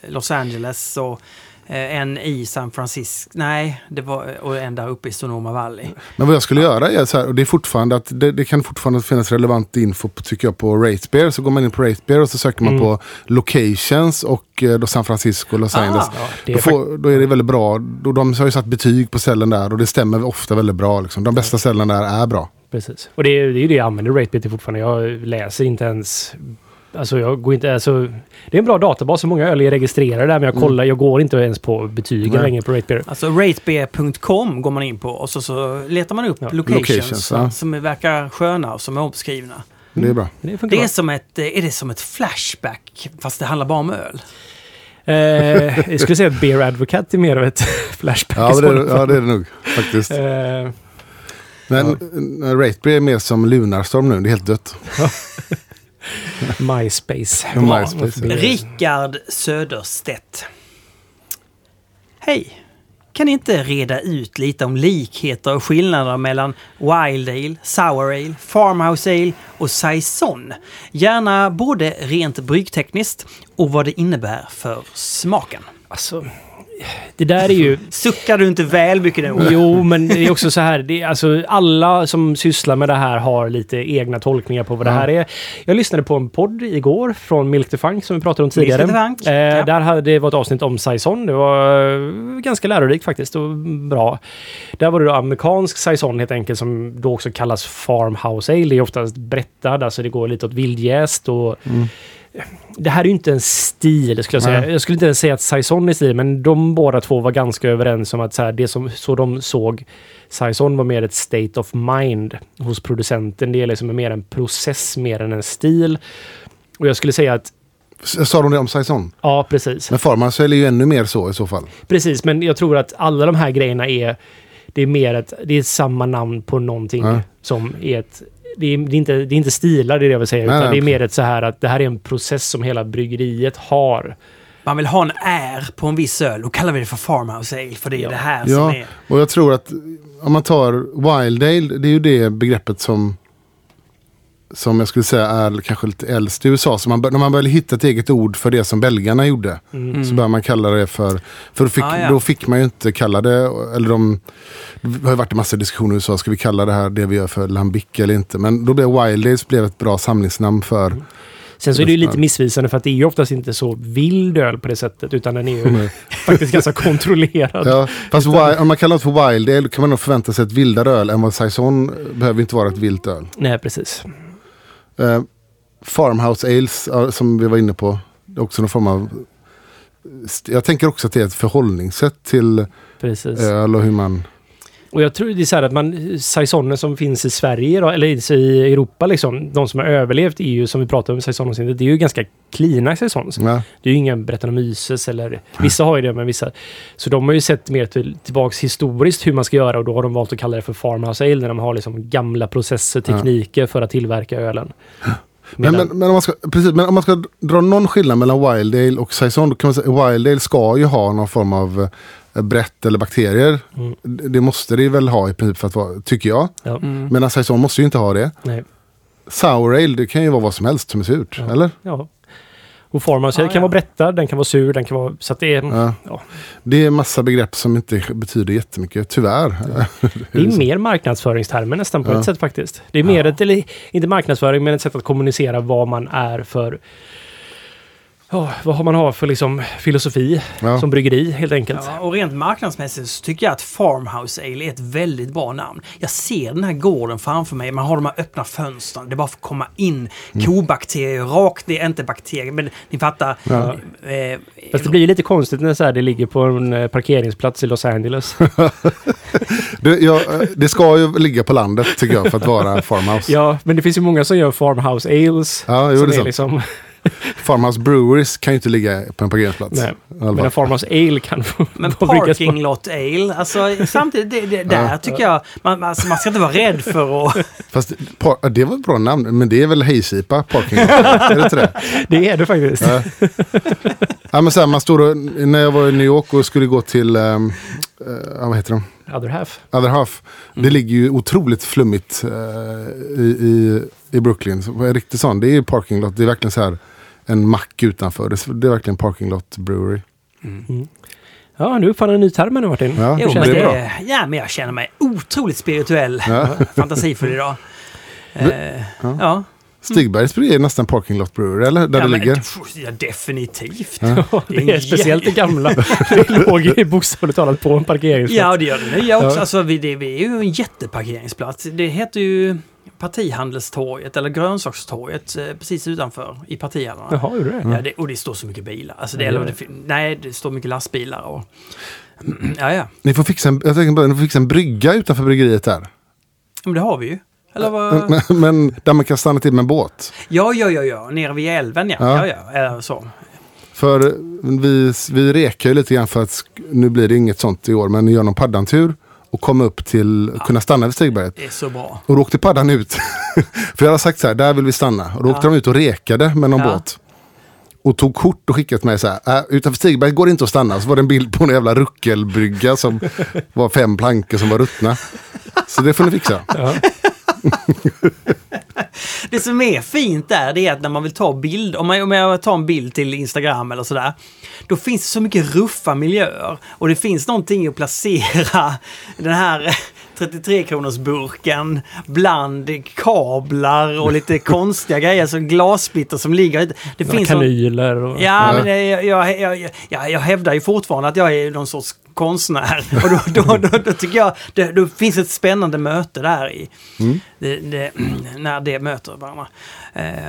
Los Angeles och eh, en i San Francisco. Nej, det var, och en där uppe i Sonoma Valley. Men vad jag skulle göra är så här, och det är fortfarande att det, det kan fortfarande finnas relevant info på, tycker jag på Ratebear. Så går man in på Ratebear och så söker man på locations och eh, då San Francisco och Los Ah. Angeles. Ja, det är Då, får, då är det väldigt bra. Då, de har ju satt betyg på ställen där och det stämmer ofta väldigt bra. Liksom. De bästa ställena där är bra. Precis. Och det är, ju det jag använder RateBit till fortfarande. Jag läser inte ens... Alltså jag går inte... Alltså, det är en bra databas. Så många öl är registrerade där. Men jag kollar, jag går inte ens på betygen Nej. längre på RateBear. Alltså ratebeer.com går man in på och så, så letar man upp Ja, locations, locations, ja. som verkar sköna och som är omskrivna. Det är bra. Det Det är bra. som ett, eh, är det som ett flashback fast det handlar bara om öl? Eh, jag skulle säga att Beer Advocate är mer av ett flashback. Ja, det, sådana ja det är det nog faktiskt. Eh, Men ja. Rateberry är mer som Lunarstorm nu. Det är helt dött. MySpace. MySpace, ja. Rickard Söderstedt. Hej! Kan ni inte reda ut lite om likheter och skillnader mellan Wild Ale, Sour Ale, Farmhouse Ale och Saison? Gärna både rent bryggtekniskt och vad det innebär för smaken. Alltså, det där är ju... Suckar du inte väl mycket nu? Jo, men det är också så här. Det alltså, alla som sysslar med det här har lite egna tolkningar på vad det här är. Jag lyssnade på en podd igår från Milk the Funk som vi pratade om tidigare. Eh, ja. Där hade det var ett avsnitt om Saison. Det var eh, ganska lärorikt faktiskt och bra. Där var det då amerikansk Saison helt enkelt som då också kallas Farmhouse Ale. Det är oftast brättad, alltså det går lite åt vildjäst och det här är ju inte en stil, skulle jag säga. Nej. Jag skulle inte ens säga att Saison är stil, men de båda två var ganska överens om att så här, det som så de såg Saison var mer ett state of mind hos producenten. Det är liksom mer en process mer än en stil. Och jag skulle säga att, Sa de det om Saison? ja precis. Men Farmhouse är ju ännu mer så i så fall. Precis, men jag tror att alla de här grejerna är, det är mer ett, det är samma namn på någonting Ja. som är ett det är, det, är inte, det är inte stilar, det är det jag vill säga, Nej, utan nej. det är mer ett så här att det här är en process som hela bryggeriet har. Man vill ha en R på en viss öl, då kallar vi det för Farmhouse Ale, för det är Ja. det här som Ja, är... och jag tror att om man tar Wild Ale, det är ju det begreppet som som jag skulle säga är kanske lite äldst i USA. Så man, när man började hitta ett eget ord för det som belgarna gjorde. Så började man kalla det för... För då fick, Ah, ja. då fick man ju inte kalla det... Eller de, det har ju varit en massa diskussioner i USA. Ska vi kalla det här det vi gör för lambic eller inte? Men då blev Wild Ales blev ett bra samlingsnamn för... Sen så är det ju lite missvisande för att det är ju oftast inte så vild öl på det sättet, utan den är ju faktiskt ganska kontrollerad. Ja, fast wi- om man kallar det för Wild Ale kan man nog förvänta sig ett vildare öl än vad Saison behöver inte vara ett vilt öl. Nej, precis. Eh, farmhouse Ales som vi var inne på. Det är också någon form av... Jag tänker också att det är ett förhållningssätt till precis. öl och hur man... Och jag tror det är så här att man, saisoner som finns i Sverige, då, eller i Europa liksom, de som har överlevt ju, som vi pratade om saisonavsnittet, det är ju ganska cleana saisons. Ja, Det är ju inga Brettanomyces eller vissa har ju det men vissa. Så de har ju sett mer till, tillbaks historiskt hur man ska göra och då har de valt att kalla det för farmhouse ale när de har liksom gamla processer, tekniker för att tillverka ölen. men, men, men, om man ska, precis, men om man ska dra någon skillnad mellan Wild Ale och Saison då kan man säga att Wild Ale ska ju ha någon form av eh, brett eller bakterier. Mm. Det det måste det väl ha i princip för att vara, tycker jag. ja, Mm. Medan Saison måste ju inte ha det. nej, Sour Ale, det kan ju vara vad som helst som är surt, Ja. eller? ja. Och farmhouse ale Ja, kan ja. vara brättad, den kan vara sur, den kan vara... Så att det är... Ja. Ja. Det är massa begrepp som inte betyder jättemycket, tyvärr. Det är mer marknadsföringstermer nästan på Ja. ett sätt faktiskt. Det är mer ett, eller inte marknadsföring, men ett sätt att kommunicera vad man är för... Ja, vad har man har för liksom filosofi Ja. som bryggeri helt enkelt. Ja, och rent marknadsmässigt så tycker jag att Farmhouse Ale är ett väldigt bra namn. Jag ser den här gården framför mig, man har de här öppna fönstren, det är bara för att komma in. Kobakterier, rakt ner, inte bakterier, men ni fattar. Ja. Eh, Fast det blir ju lite konstigt när så här, det ligger på en eh, parkeringsplats i Los Angeles. Det, ja, eh, det ska ju ligga på landet tycker jag för att vara farmhouse. ja, men det finns ju många som gör farmhouse ales. Ja, jo, som det är är liksom, Farmhouse Breweries kan ju inte ligga på en parkeringsplats. nej, men en farmhouse ale kan Men parking lot ale, alltså samtidigt, det, det, där tycker jag, man, alltså, man ska inte vara rädd för att... Fast par, ja, det var ett bra namn, men det är väl hejsipa parking lot? är det inte det? Det är det faktiskt. Ja. Ja, men så här, man stod och, när jag var i New York och skulle gå till, um, vad heter de? Other half. Other Half. Det ligger ju otroligt flummigt eh, i, i, i Brooklyn. Så, vad är riktigt sån. Det är ju parking lot. Det är verkligen så här en mack utanför. Det, är- det är verkligen parking lot brewery. Ja, nu uppfann en ny term nu Martin. Ja, Jo, det men är det, bra. ja, men jag känner mig otroligt spirituell, Ja. fantasifull idag. Eh, ja. Stigbergs bryggeri är nästan parking lot brewery, eller? Där ja, det men- ligger. Ja, definitivt. Ja, det är speciellt det gamla. Det låg ju bokstavligt talat på en parkeringsplats. Ja, det gör det nya också. Ja. Alltså, vi, det, vi är ju en jätteparkeringsplats. Det heter ju Partihandelstorget eller Grönsakstorget eh, precis utanför i partihallarna. Jaha, gjorde det? Ja, det, och det står så mycket bilar. Alltså det, Ja, eller, det nej, det står mycket lastbilar och... Ja, ja. Ni får fixa en, jag tänker bara, ni får fixa en brygga utanför bryggeriet där. Men det har vi ju. Eller vad? Men, men där man kan stanna till med en båt. Ja, ja, ja, ja. Nere vid älven, ja. Ja. Ja, ja. Eller så. För vi, vi rekar ju lite grann för att nu blir det inget sånt i år. Men ni gör någon paddantur. Och komma upp till, kunna stanna vid Stigberget. Det är så bra. Och då åkte paddan ut. För jag hade sagt så här, där vill vi stanna. Och då åkte de ut och rekade med någon Ja. båt. Och tog kort och skickade till mig så här, äh, utanför Stigberget går det inte att stanna. Så var det en bild på en jävla ruckelbrygga som var fem plankor som var ruttna. Så det får ni fixa. Det som är fint där, det är att när man vill ta bild, om, man, om jag tar en bild till Instagram eller sådär, då finns det så mycket ruffa miljöer. Och det finns någonting att placera den här 33 burken bland kablar och lite konstiga grejer, som glassplitter som ligger. Det finns kanyler och... Ja, men jag, jag, jag, jag, jag hävdar ju fortfarande att jag är någon sorts konstnär. Och då, då, då, då tycker jag det, då finns ett spännande möte där i. Det, det, när det möter varandra.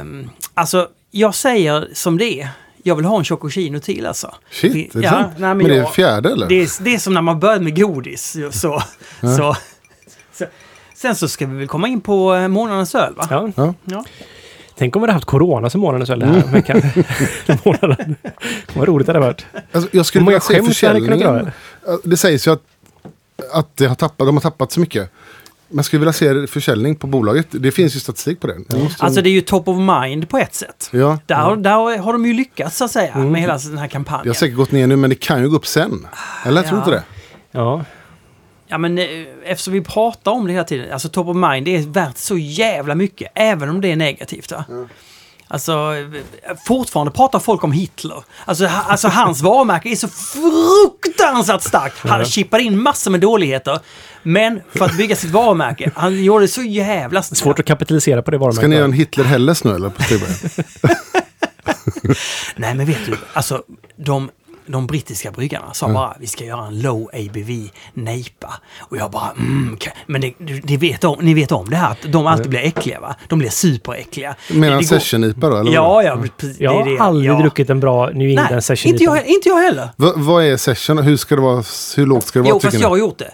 Um, alltså, jag säger som det är. Jag vill ha en Chococino till alltså. Shit, är det ja, sant? nej, men det är jag- fjärde eller? Det är, det är som när man började med godis. Så, så, så. Sen så ska vi väl komma in på eh, månadens öl va? Ja. Ja. Ja. Tänk om vi hade haft corona som månadens öl den här veckan. Månaden. Vad roligt det hade varit. Alltså, jag skulle vilja se försäljningen. Det sägs ju att, att det har tappat, de har tappat så mycket. Jag skulle vilja se försäljning på bolaget. Det finns ju statistik på det. Måste- Alltså det är ju top of mind på ett sätt. ja, Där, har- där har de ju lyckats så att säga med hela den här kampanjen. det har säkert gått ner nu men det kan ju gå upp sen. Eller tror du inte Ja. det? Ja. Ja men eh, eftersom vi pratar om det hela tiden, alltså top of mind, det är värt så jävla mycket, även om det är negativt. Va? Alltså, eh, fortfarande pratar folk om Hitler. Alltså, ha, alltså hans varumärke är så fruktansvärt starkt. Han chippade in massor med dåligheter. Men för att bygga sitt varumärke, han gjorde det så jävla Svårt att kapitalisera på det varumärket. Ska ni göra en Hitler Helles nu eller? På? Nej men vet du, alltså de, de brittiska bryggarna sa bara vi ska göra en low ABV nejpa. Och jag bara mm, men det, det vet om, ni vet om det här att de alltid blir äckliga va? De blir superäckliga. Menar session-IPA då? Eller Ja, ja, precis. Jag har det. aldrig ja. druckit en bra New England Nej, session inte jag, inte jag heller. Va, vad är session? Hur ska det vara? Hur lågt ska det vara Jo, fast jag har gjort det.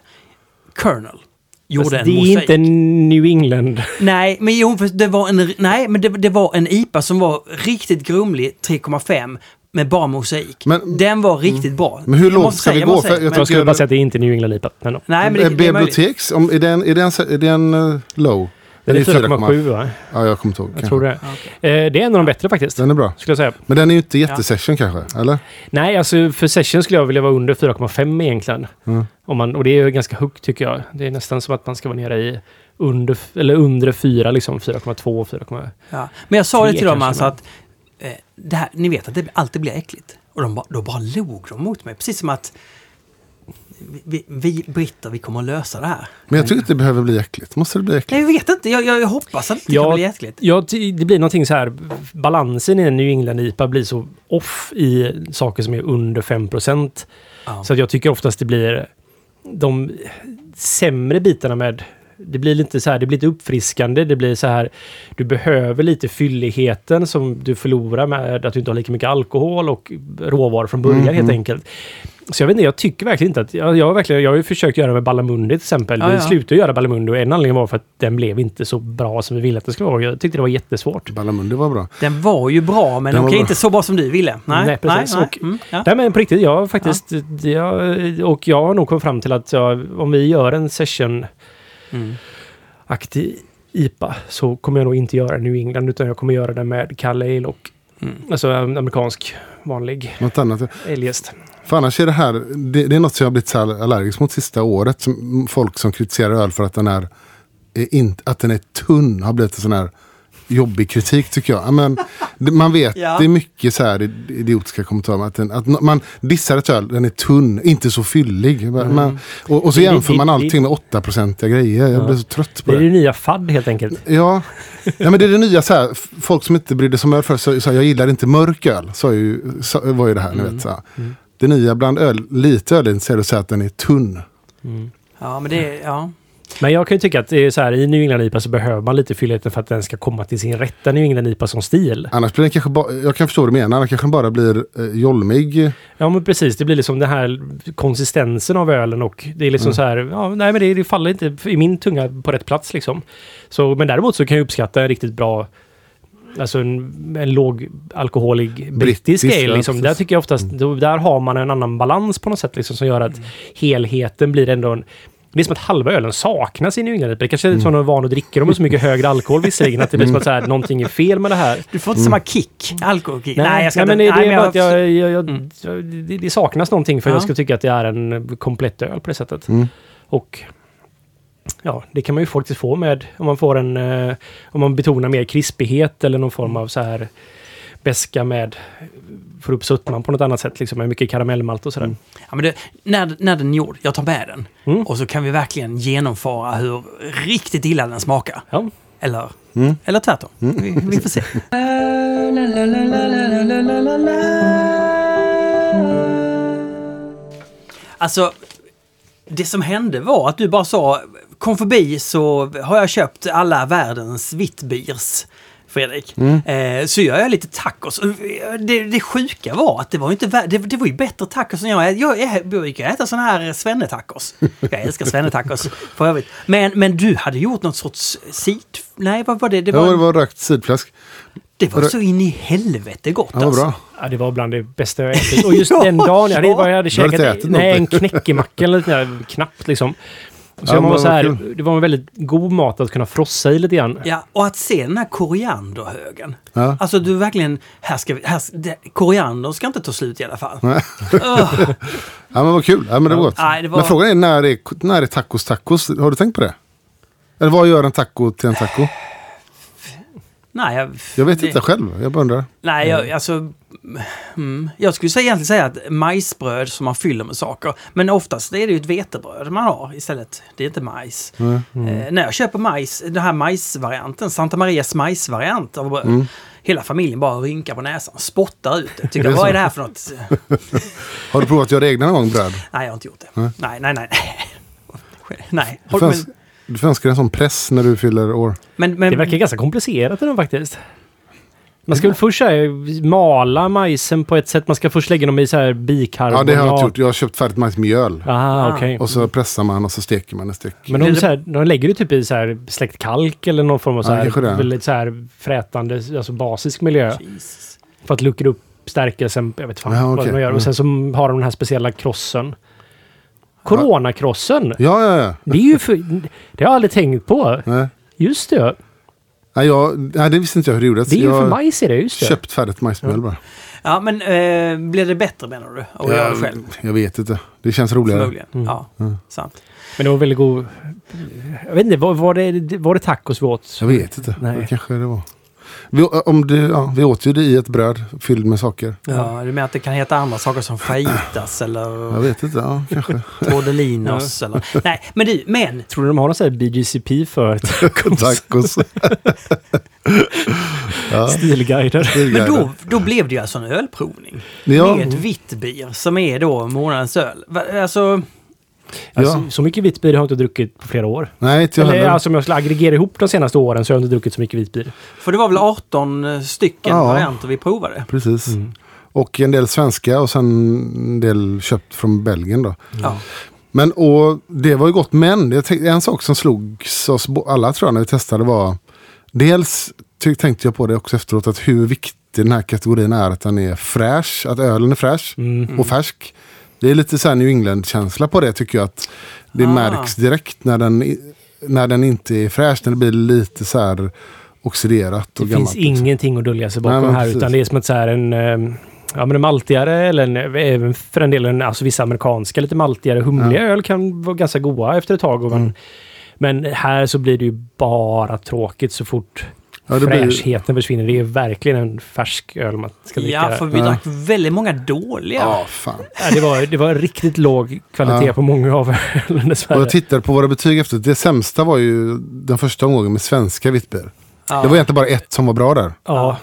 Colonel gjorde Alltså, en det är mosaik. inte New England. Nej, men jo, det var en, nej, men det, det var en IPA som var riktigt grumlig, 3,5 med bara mosaik. Men- den var riktigt bra. Men hur Jag måste ska säga, vi jag gå? säga, jag men- Jag skulle bara säga att det är inte New England IPA. Men, no. Nej, men det, Eh, det är. Biblioteks, om, är det en, är det en, är det en eh, low? Den är ju 4,7 va? Ja, jag kommer inte ihåg. Jag tror det. Eh, det är en av de bättre faktiskt. Den är bra. Skulle jag säga. Men den är ju inte jättesession kanske, eller? Nej, alltså för session skulle jag vilja vara under 4,5 egentligen. Mm. Om man, och det är ju ganska högt tycker jag. Det är nästan som att man ska vara nere i under, eller under 4, liksom 4,2, 4,1. Ja. Men jag sa det till dem alltså att det här, ni vet att det alltid blir äckligt. Och de bara, då bara log de mot mig. Precis som att vi, vi britter, vi kommer att lösa det här. Men jag tycker inte det behöver bli äckligt. Måste det bli äckligt? Jag vet inte. Jag, jag, jag hoppas att det inte Ja, kan bli äckligt. Ja, det blir någonting så här. Balansen i en New England IPA blir så off i saker som är under 5 Ja. Så att jag tycker oftast det blir de sämre bitarna med det blir lite så här, det blir lite uppfriskande. Det blir så här, du behöver lite fylligheten som du förlorar med att du inte har lika mycket alkohol och råvaror från början Mm, helt mm. enkelt. Så jag vet inte, jag tycker verkligen inte att... Jag, jag, verkligen, jag har ju försökt göra med Ballamundi till exempel. Ja, vi ja. slutade göra Ballamundi och en anledning var för att den blev inte så bra som vi ville att den skulle vara. Jag tyckte det var jättesvårt. Ballamundi var bra. Den var ju bra, men Den var okej, bra. inte så bra som du ville. Nej, Nej, precis. Nej, Och- Mm, ja. Nej men på riktigt, jag har faktiskt... Jag, och jag har nog kommit fram till att jag, om vi gör en session Mm. aktig IPA så kommer jag nog inte göra New England utan jag kommer göra den med Calle Ale och Mm. alltså amerikansk vanlig Något annat. eljest. För annars är det här, det, det är något som jag har blivit så här allergisk mot sista året. Som, folk som kritiserar öl för att den är, är inte, att den är tunn har blivit en sån här jobbig kritik tycker jag. Ja, Men, det, man vet, Ja. det är mycket så här idiotiska kommentarer. om Att, den, att man dissar ett öl, den är tunn, inte så fyllig. Man, och, och så Det- jämför det- man det- allting med 8-procentiga grejer. Jag Ja. blir så trött på Det är det. det nya FAD helt enkelt. Ja. ja, men det är det nya så här. Folk som inte brydde sig om öl förr, så, så här, jag gillar inte mörk öl. Så, är ju, så var ju det här, ni vet. Så här. Det nya bland öl, lite ölintresserad är att säga att den är tunn. ja, men det... Ja. Men jag kan ju tycka att det är så här, i New England IPA så behöver man lite fyllighet för att den ska komma till sin rätta New England IPA som stil. Annars blir den kanske bara, jag kan förstå vad du menar, annars kanske den bara blir eh, jolmig. Ja men precis, det blir liksom den här konsistensen av ölen och det är liksom Mm. så här, ja nej men det, det faller inte i min tunga på rätt plats liksom. Så, men däremot så kan jag uppskatta en riktigt bra Alltså en, en låg alkoholig brittisk Brittisk, ale. Liksom. Där tycker jag oftast, då, där har man en annan balans på något sätt liksom, som gör att helheten blir ändå en Det är som att halva ölen saknas i New England. Det kanske är så att de är van att dricka dem med så mycket högre alkohol visserligen att det blir som att så här, någonting är fel med det här. Du får inte samma kick. Alkoholkick. Nej, jag ska nej, men inte... det, det är nej, bara att jag, jag, jag, Mm. det, det saknas någonting för Ja. jag ska tycka att det är en komplett öl på det sättet. Mm. Och ja, det kan man ju faktiskt få med om man får en, eh, om man betonar mer krispighet eller någon form av så här beska med, får upp sötman på något annat sätt, liksom med mycket karamellmalt och sådär. Ja, men det, när, när den är gjord, jag tar med den. Mm. Och så kan vi verkligen genomföra hur riktigt illa den smakar. Ja. Eller, Mm. eller tvärtom. Vi, vi får se. Alltså, det som hände var att du bara sa kom förbi så har jag köpt alla världens vittbiers. Fredrik. Eh, så gör jag lite tacos. Och Det, det sjuka var att det var ju inte det, det var ju bättre tacos än jag. Jag, jag brukar äta såna här svennetacos. Jag älskar svennetacos för övrigt. Men, men du hade gjort något sorts sit... Nej, vad var det? Det Ja, var, det var rökt sidfläsk. det var så in i helvete gott Ja, alltså. bra. Ja, det var bland det bästa jag ätit. Och just den dagen, jag hade, Ja. jag hade käkat, nej, en knäckemacka eller knappt liksom. Så Ja, men var så här, det var en väldigt god mat att kunna frossa i lite grann. Ja, och att se den här korianderhögen. Ja. Alltså du verkligen, här ska vi, här, det, koriander ska inte ta slut i alla fall. Nej. Ugh. Ja, men vad kul. Ja, men det var gott. Nej, det var- Men frågan är när är, när är tacos tacos? Har du tänkt på det? Eller vad gör en taco till en taco? Nej, jag, Jag vet det- inte själv. Jag bara undrar. Nej, jag, alltså... Mm, jag skulle säga, egentligen säga att majsbröd som man fyller med saker. Men oftast är det ju ett vetebröd man har istället. Det är inte majs. Mm. Eh, när jag köper majs, den här majsvarianten, Santa Marias majsvariant av bröd. Mm. Hela familjen bara rynkar på näsan, spottar ut det. Tycker Är det vad så? är det här för något? Har du provat att göra egna någon gång bröd? Nej, jag har inte gjort det. Nej, nej, nej. nej. Du får, önska dig en sån press när du fyller år. Men, men, Det verkar ganska komplicerat ändå faktiskt. Man ska väl först så här, mala majsen på ett sätt. Man ska först lägga dem i så här bikarbonat. Ja, det har jag gjort. Jag har köpt färdigt majsmjöl. Ah, okej. Och så pressar man och så steker man en stek. Men de, så här, de lägger det typ i så här släckt kalk eller någon form av så Ja, här, det. väldigt så här frätande, alltså basisk miljö. Jesus. För att luckra upp stärkelsen, jag vet fan Ja, vad okej. de gör. Mm. Och sen så har de den här speciella krossen. Coronakrossen! Ja, ja, ja. Det är ju för, Det har jag aldrig tänkt på. Nej. Just det. Nej, jag, nej, det visste inte jag hur det gjordes. Det är ju jag för majs i det, just det. köpt färdigt majsmjöl bara. Ja, men eh, blir det bättre menar du? Att göra det själv? jag vet inte. Det känns roligare. Förmodligen. Mm. Ja, sant. Men det var väldigt god... Jag vet inte, var, var, det, var det tacos vi åt? Jag vet inte. Nej. Det kanske det var. Vi, om det, ja, vi åt ju det i ett bröd fylld med saker. Ja, du menar att det kan heta andra saker som fajitas eller Jag vet inte. Ja, kanske. tordelinos eller... Nej, men du, men... Tror du de har någon sån här BGCP för tacos? Tacos. ja, Stilguider. Men då, då blev det ju alltså en ölprovning. Ja. Med ett vitt bier som är då månadens öl. Va- Alltså, Alltså, Ja. Så mycket vitbier har jag inte druckit på flera år. Nej, inte jag Eller, heller. alltså om jag skulle aggregera ihop de senaste åren så har jag inte druckit så mycket vitbier. för det var väl 18 stycken Ja. varianter vi provade. Precis. Mm. Och en del svenska och sen en del köpt från Belgien då. Ja. Men och det var ju gott. Men tänkte, en sak som slogs oss alla tror jag när vi testade var. Dels tänkte jag på det också efteråt att hur viktig den här kategorin är att den är fräsch. Att ölen är fräsch Mm. och färsk. Det är lite så New England-känsla på det tycker jag. att Det Ah. märks direkt när den, när den inte är fräsch. När det blir lite så här oxiderat och Det gammalt. finns liksom. ingenting att dölja sig Nej, bakom men här precis. utan det är som att så här en, eh, ja, men en maltigare eller en, även för en del en, alltså vissa amerikanska lite maltigare humliga öl kan vara ganska goda efter ett tag. Och man, Mm. Men här så blir det ju bara tråkigt så fort Ja, det blir- fräschheten försvinner. Det är verkligen en färsk öl man ska dricka. Ja, för vi Ja. drack väldigt många dåliga. Ja, fan. Ja, det, var, det var riktigt låg kvalitet Ja. på många av ölen Och dessvärre. jag tittade på våra betyg efter. Det sämsta var ju den första omgången med svenska vittbier. Ja. Det var egentligen bara ett som var bra där. Ja,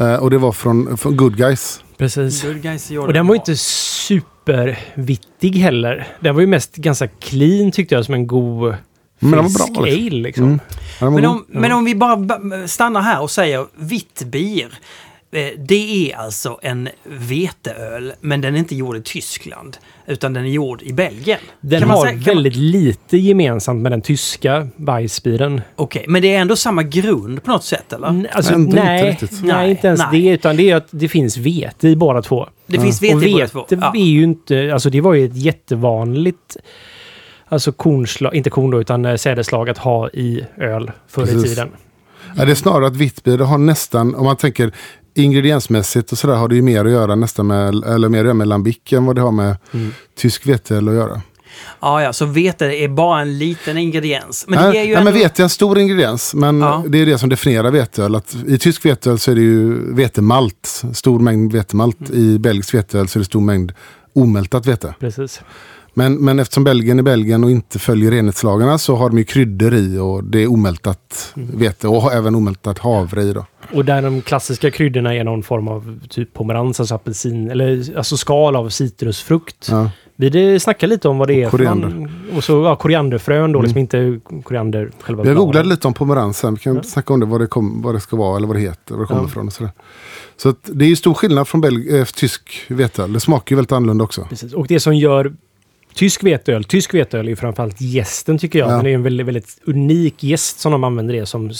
Eh, och det var från, från Good Guys. precis. Good guys gjorde Och den var ju inte supervittig heller. Den var ju mest ganska clean tyckte jag som en god Men den var bra, liksom. ale liksom. Mm. Ja, Men god. om, men om vi bara ba- stannar här och säger vitt bier. eh, Det är alltså en veteöl, men den är inte gjord i Tyskland. Utan den är gjord i Belgien. Den Kan man har säga- kan man- väldigt lite gemensamt med den tyska Weissbieren. Okej, men det är ändå samma grund på något sätt, eller? N- Alltså, Nej, inte- inte nej, nej, Nej, inte ens nej. det. Utan det är att det finns vete i båda två. Det finns Och vete i båda två. Ja. är ju inte... Alltså det var ju ett jättevanligt... alltså kornslag, inte korn då, utan eh, sädesslag att ha i öl förr i Precis. tiden. Ja, det är snarare att vitt det har nästan, om man tänker ingrediensmässigt och sådär har det ju mer att göra nästan med, eller mer att göra med lambic än vad det har med Mm. tysk veteöl att göra. Ja, ja, så vete är bara en liten ingrediens. Men det ger ju nej, men ändå- vete är en stor ingrediens, men Ja. det är det som definierar veteöl. Att I tysk veteöl så är det ju vetemalt, stor mängd vetemalt. Mm. I belgisk veteöl så är det stor mängd omältat vete. Precis. Men, men eftersom Belgien är Belgien och inte följer renhetslagarna så har de ju kryddor i och det är omältat Mm. vete och även omältat havre i. Då. Och där de klassiska kryddorna är någon form av typ pomerans, alltså apelsin, eller alltså skal av citrusfrukt. Ja. Vi det snackar lite om vad det är Koriander. för någon, Och så ja, korianderfrön då, liksom inte koriander själva Jag googlade lite om pomeransen. Vi kan Ja. snacka om det, vad det, kom, vad det ska vara eller vad det heter, var det kommer Ja. ifrån och sådär. Så det är ju stor skillnad från Belg- eh, tysk veteöl. Det smakar ju väldigt annorlunda också. Precis. Och det som gör tysk veteöl, tysk veteöl är ju framförallt jästen tycker jag. Ja. Men det är en väldigt, väldigt unik jäst som de använder det som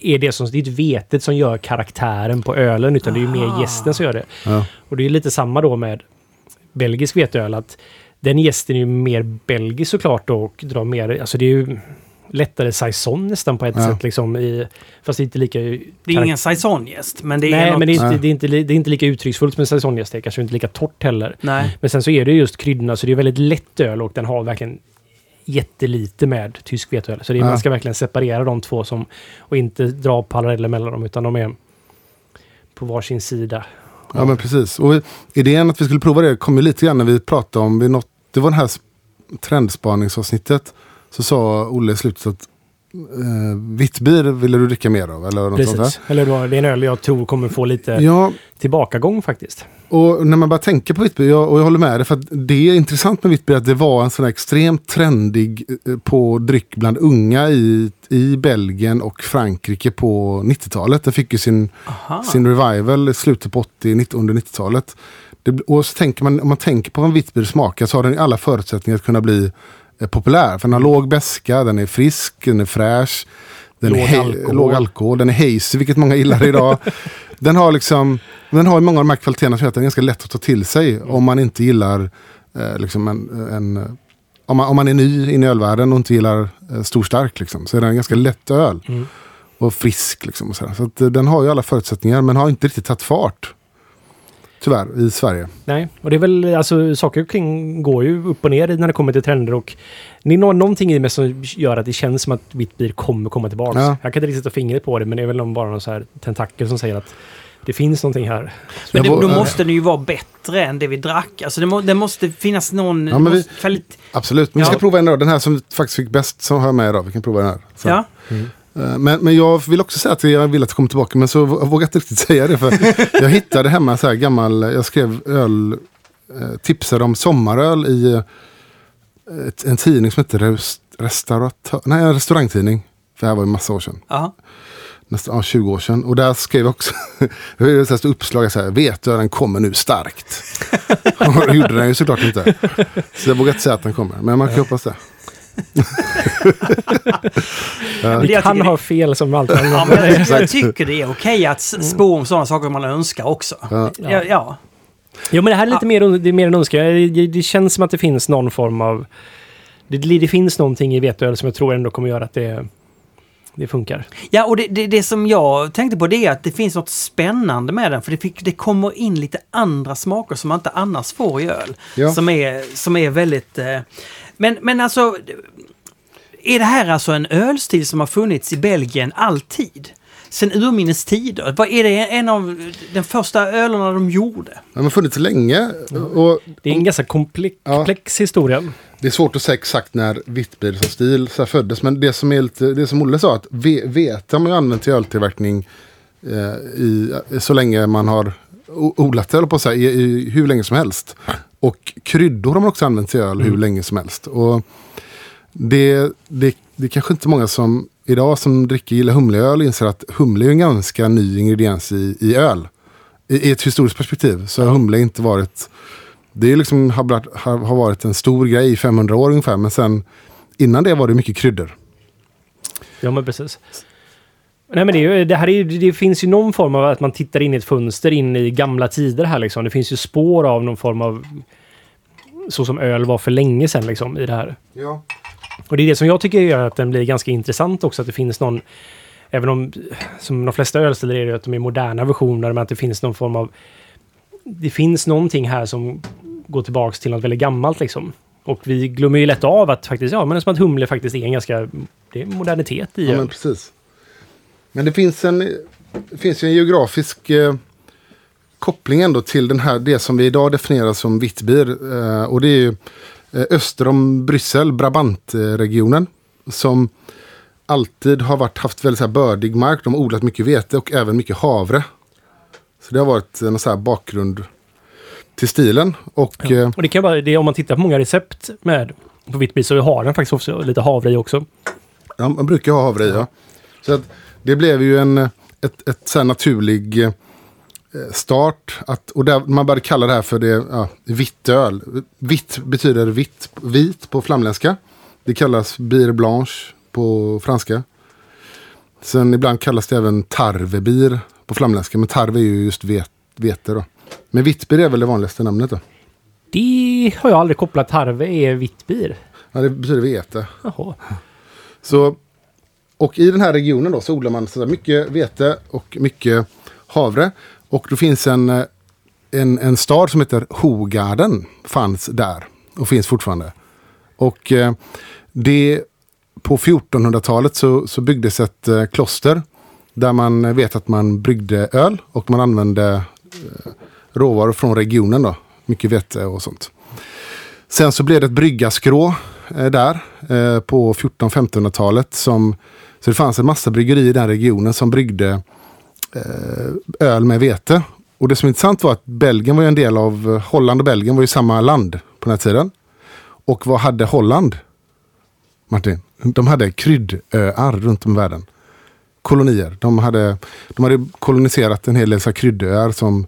är det som, det är inte vetet som gör karaktären på ölen utan det är ju mer Aha. jästen som gör det. Ja. Och det är ju lite samma då med belgisk veteöl att den jästen är ju mer belgisk såklart då och drar mer, alltså det är ju lättare saison nästan på ett Ja. sätt liksom i, fast det är inte lika... Det är ingen saisongäst, men det är Nej, något... men det är, inte, det, är inte, det är inte lika uttrycksfullt med saisonjäst. Det är kanske inte lika torrt heller. Nej. Men sen så är det just kryddorna, så det är väldigt lätt öl och den har verkligen jättelite med tysk veteöl. Så det är, Ja. man ska verkligen separera de två som, och inte dra paralleller mellan dem, utan de är på varsin sida. Ja men precis. Och idén att vi skulle prova det kom ju lite grann när vi pratade om, vi nått, det var det här trendspaningsavsnittet. Så sa Olle i slutet att eh, vitt bier ville du dricka mer av. Eller något sånt Precis. där. Eller då, det är en öl jag tror kommer få lite Ja, tillbakagång faktiskt. och när man bara tänker på vitt jag- och jag håller med dig, för att det är intressant med vitt bier att det var en sån här extremt trendig eh, på dryck bland unga i, i Belgien och Frankrike på 90-talet. Det fick ju sin Aha. sin revival i slutet på 80, 90, under 90-talet. Det, och så tänker man, om man tänker på vad en vitt bier smakar så har den alla förutsättningar att kunna bli populär. För den har låg beska, den är frisk, den är fräsch. Den Låg är alkohol. låg alkohol, den är hazy, vilket många gillar idag. den har liksom, den har många av de här kvaliteterna som gör att den är ganska lätt att ta till sig om man inte gillar eh, liksom en, en om man, om man är ny in i ölvärlden och inte gillar eh, stor stark liksom, så är den en ganska lätt öl Mm. och frisk. Liksom och så så att, eh, den har ju alla förutsättningar men har inte riktigt tagit fart. Tyvärr, i Sverige. Nej, och det är väl alltså saker och ting går ju upp och ner när det kommer till trender och det är nå- någonting i mig som gör att det känns som att vitt bier kommer komma tillbaka. Ja. Jag kan inte riktigt sätta fingret på det, men det är väl bara någon så här tentakel som säger att det finns någonting här. Men det, då måste den ju vara bättre än det vi drack. Alltså det, må, det måste finnas någon... Ja, men vi- Absolut, men vi ska Ja. prova en idag. Den här som faktiskt fick bäst som har jag med idag. Vi kan prova den här. Så. ja. Eh, Men, men jag vill också säga att jag vill att det kommer tillbaka, men så vågar jag inte riktigt säga det. För jag hittade hemma så här gammal, jag skrev öl, eh, tipsade om sommaröl i eh, ett, en tidning som heter Rest, Restauratör, nej en restaurangtidning. För det här var ju massa år sedan. ja. nästan ja, 20 år sedan. Och där skrev jag också, det var här uppslag så här, veteölen kommer nu starkt. och det gjorde den ju såklart inte. Så jag vågar inte säga att den kommer, men man kan hoppas det. Jag Han har fel som alltid. Ja, men jag, jag tycker det är okej att s- spå om sådana saker man önskar också. Ja. Ja. Ja, Jo, men det här är lite mer, det är mer en önskan. Det, det, det känns som att det finns någon form av... Det, det finns någonting i veteöl som jag tror ändå kommer göra att det, det funkar. ja och det, det, det som jag tänkte på det är att det finns något spännande med den. För det, fick, det kommer in lite andra smaker som man inte annars får i öl. Ja. Som, är, som är väldigt... Eh, men, men alltså... Är det här alltså en ölstil som har funnits i Belgien alltid? Sen urminnes tider? Vad är det en av den första ölerna de gjorde? Den har funnits länge och Det är en ganska komplex Ja. historia. det är svårt att säga exakt när Vittbil som stil så här föddes. Men det som, är lite, det som Olle sa, att ve- vete har man ju använt till öltillverkning eh, i, så länge man har odlat det, på att säga, i, i hur länge som helst. Och kryddor har man också använt till öl hur länge som helst. Och det, det, det är kanske inte många som idag som dricker gillar humleöl inser att humle är en ganska ny ingrediens i, i öl. I, I ett historiskt perspektiv så har humle inte varit det är liksom, har, varit- har, har varit en stor grej i 500 år ungefär. Men sen innan det var det mycket kryddor. Ja, men precis. Nej, men det, är det, här är, det finns ju någon form av att man tittar in i ett fönster in i gamla tider här liksom. Det finns ju spår av någon form av så som öl var för länge sedan liksom i det här. Ja. Och det är det som jag tycker gör att den blir ganska intressant också, att det finns någon Även om, som de flesta ölstilar är det att de är moderna versioner, men att det finns någon form av... Det finns någonting här som går tillbaks till något väldigt gammalt liksom. Och vi glömmer ju lätt av att faktiskt, ja men som att humle faktiskt är en ganska... Det är modernitet i Ja, men precis. Men det finns en, det finns en geografisk eh, koppling ändå till den här, det som vi idag definierar som vitt bier. Eh, och det är ju eh, öster om Bryssel, Brabantregionen. Som alltid har varit, haft väldigt så här bördig mark. De har odlat mycket vete och även mycket havre. Så det har varit en så här bakgrund till stilen. Och eh, Och det kan bara, det om man tittar på många recept med på vitt så har den faktiskt också lite havre i också. Ja, man brukar ha havre i, ja. Så att det blev ju en, ett, ett så naturlig eh, start. Att, och där, man började kalla det här för det, ja, vitt öl. Vitt betyder vitt, vit på flamländska. Det kallas bier blanche på franska. Sen ibland kallas det även tarvebier på flamländska. Men tarve är ju just vet, vete då. Men vittbier är väl det vanligaste namnet då. Det har jag aldrig kopplat harve är vitt bier. Ja, det betyder vete. Jaha. Så, och i den här regionen då så odlar man så mycket vete och mycket havre. Och då finns en, eh, en, en stad som heter Hogarden. Fanns där och finns fortfarande. Och eh, det, på 1400-talet så, så byggdes ett eh, kloster. Där man vet att man bryggde öl och man använde råvaror från regionen då. Mycket vete och sånt. Sen så blev det ett bryggarskrå där på 1400-1500-talet. Som, så det fanns en massa bryggerier i den regionen som bryggde eh, öl med vete. Och det som är intressant var att Belgien var en del av, Holland och Belgien var ju samma land på den här tiden. Och vad hade Holland? Martin? De hade kryddöar runt om i världen. Kolonier. De hade, de hade koloniserat en hel del så kryddöar som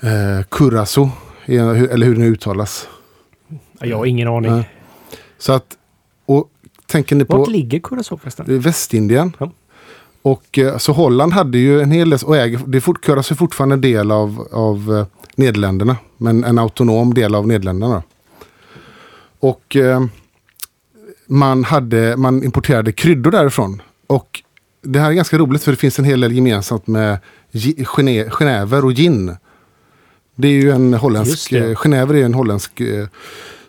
eh, Curacao, eller hur det nu uttalas. Ja, Jag har ingen aning. Så att, tänker ni på Vart ligger Curacao förresten? är Västindien. Ja. Och eh, så Holland hade ju en hel del, och äger, det fort, Curacao är fortfarande en del av, av eh, Nederländerna. Men en autonom del av Nederländerna. Och eh, man, hade, man importerade kryddor därifrån. Och det här är ganska roligt för det finns en hel del gemensamt med gene, genever och gin. Det är ju en holländsk, genever är en holländsk eh,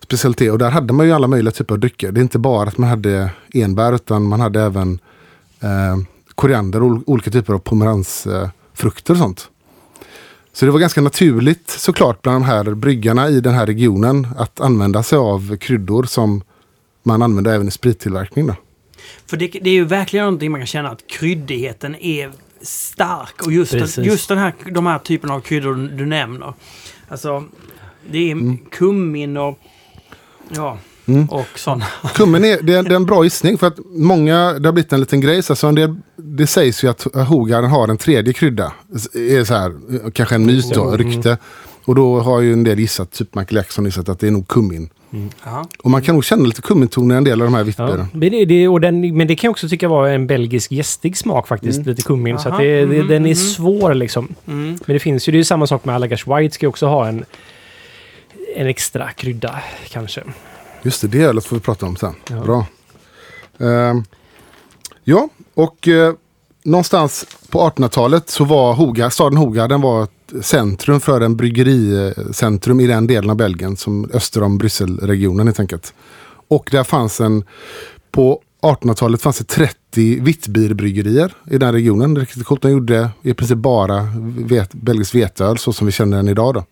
specialitet. Och där hade man ju alla möjliga typer av drycker. Det är inte bara att man hade enbär utan man hade även eh, koriander och ol- olika typer av pomeransfrukter och sånt. Så det var ganska naturligt såklart bland de här bryggarna i den här regionen att använda sig av kryddor som man använder även i sprittillverkning. Då. För det, det är ju verkligen någonting man kan känna att kryddigheten är stark. Och just, den, just den här, de här typen av kryddor du, nämner. Alltså, det är kummin och... Ja, och sådana. Kummen är, det, är, det är en bra gissning för att många, det har blivit en liten grej. Så alltså del, det sägs ju att Hogarden har en tredje krydda. Det är så här, kanske en myt då, rykte. Och då har ju en del gissat, typ Michael Jackson gissat att det är nog kummin. Ja. Och man kan nog känna lite kummintoner i en del av de här Ja. vittbierna. Men, det, det, och den, men det kan jag också tycka vara en belgisk gästig smak faktiskt. Lite kummin. Så Aha. det, det, Mhm, den är mhm. svår liksom. Mm. Men det finns ju, det är samma sak med Allagars White. Ska ju också ha en, en extra krydda kanske. Just det, det ölet får vi prata om sen. Ja. Bra. Ehm, ja, och eh, någonstans på 1800-talet så var Hoga, staden Hogarden var ett centrum för en bryggericentrum i den delen av Belgien som öster om Brysselregionen helt enkelt. Och där fanns en, på 1800-talet fanns det 30 vittbierbryggerier i den regionen. Är riktigt coolt. De gjorde i princip bara vet, belgisk veteöl så som vi känner den idag. Då.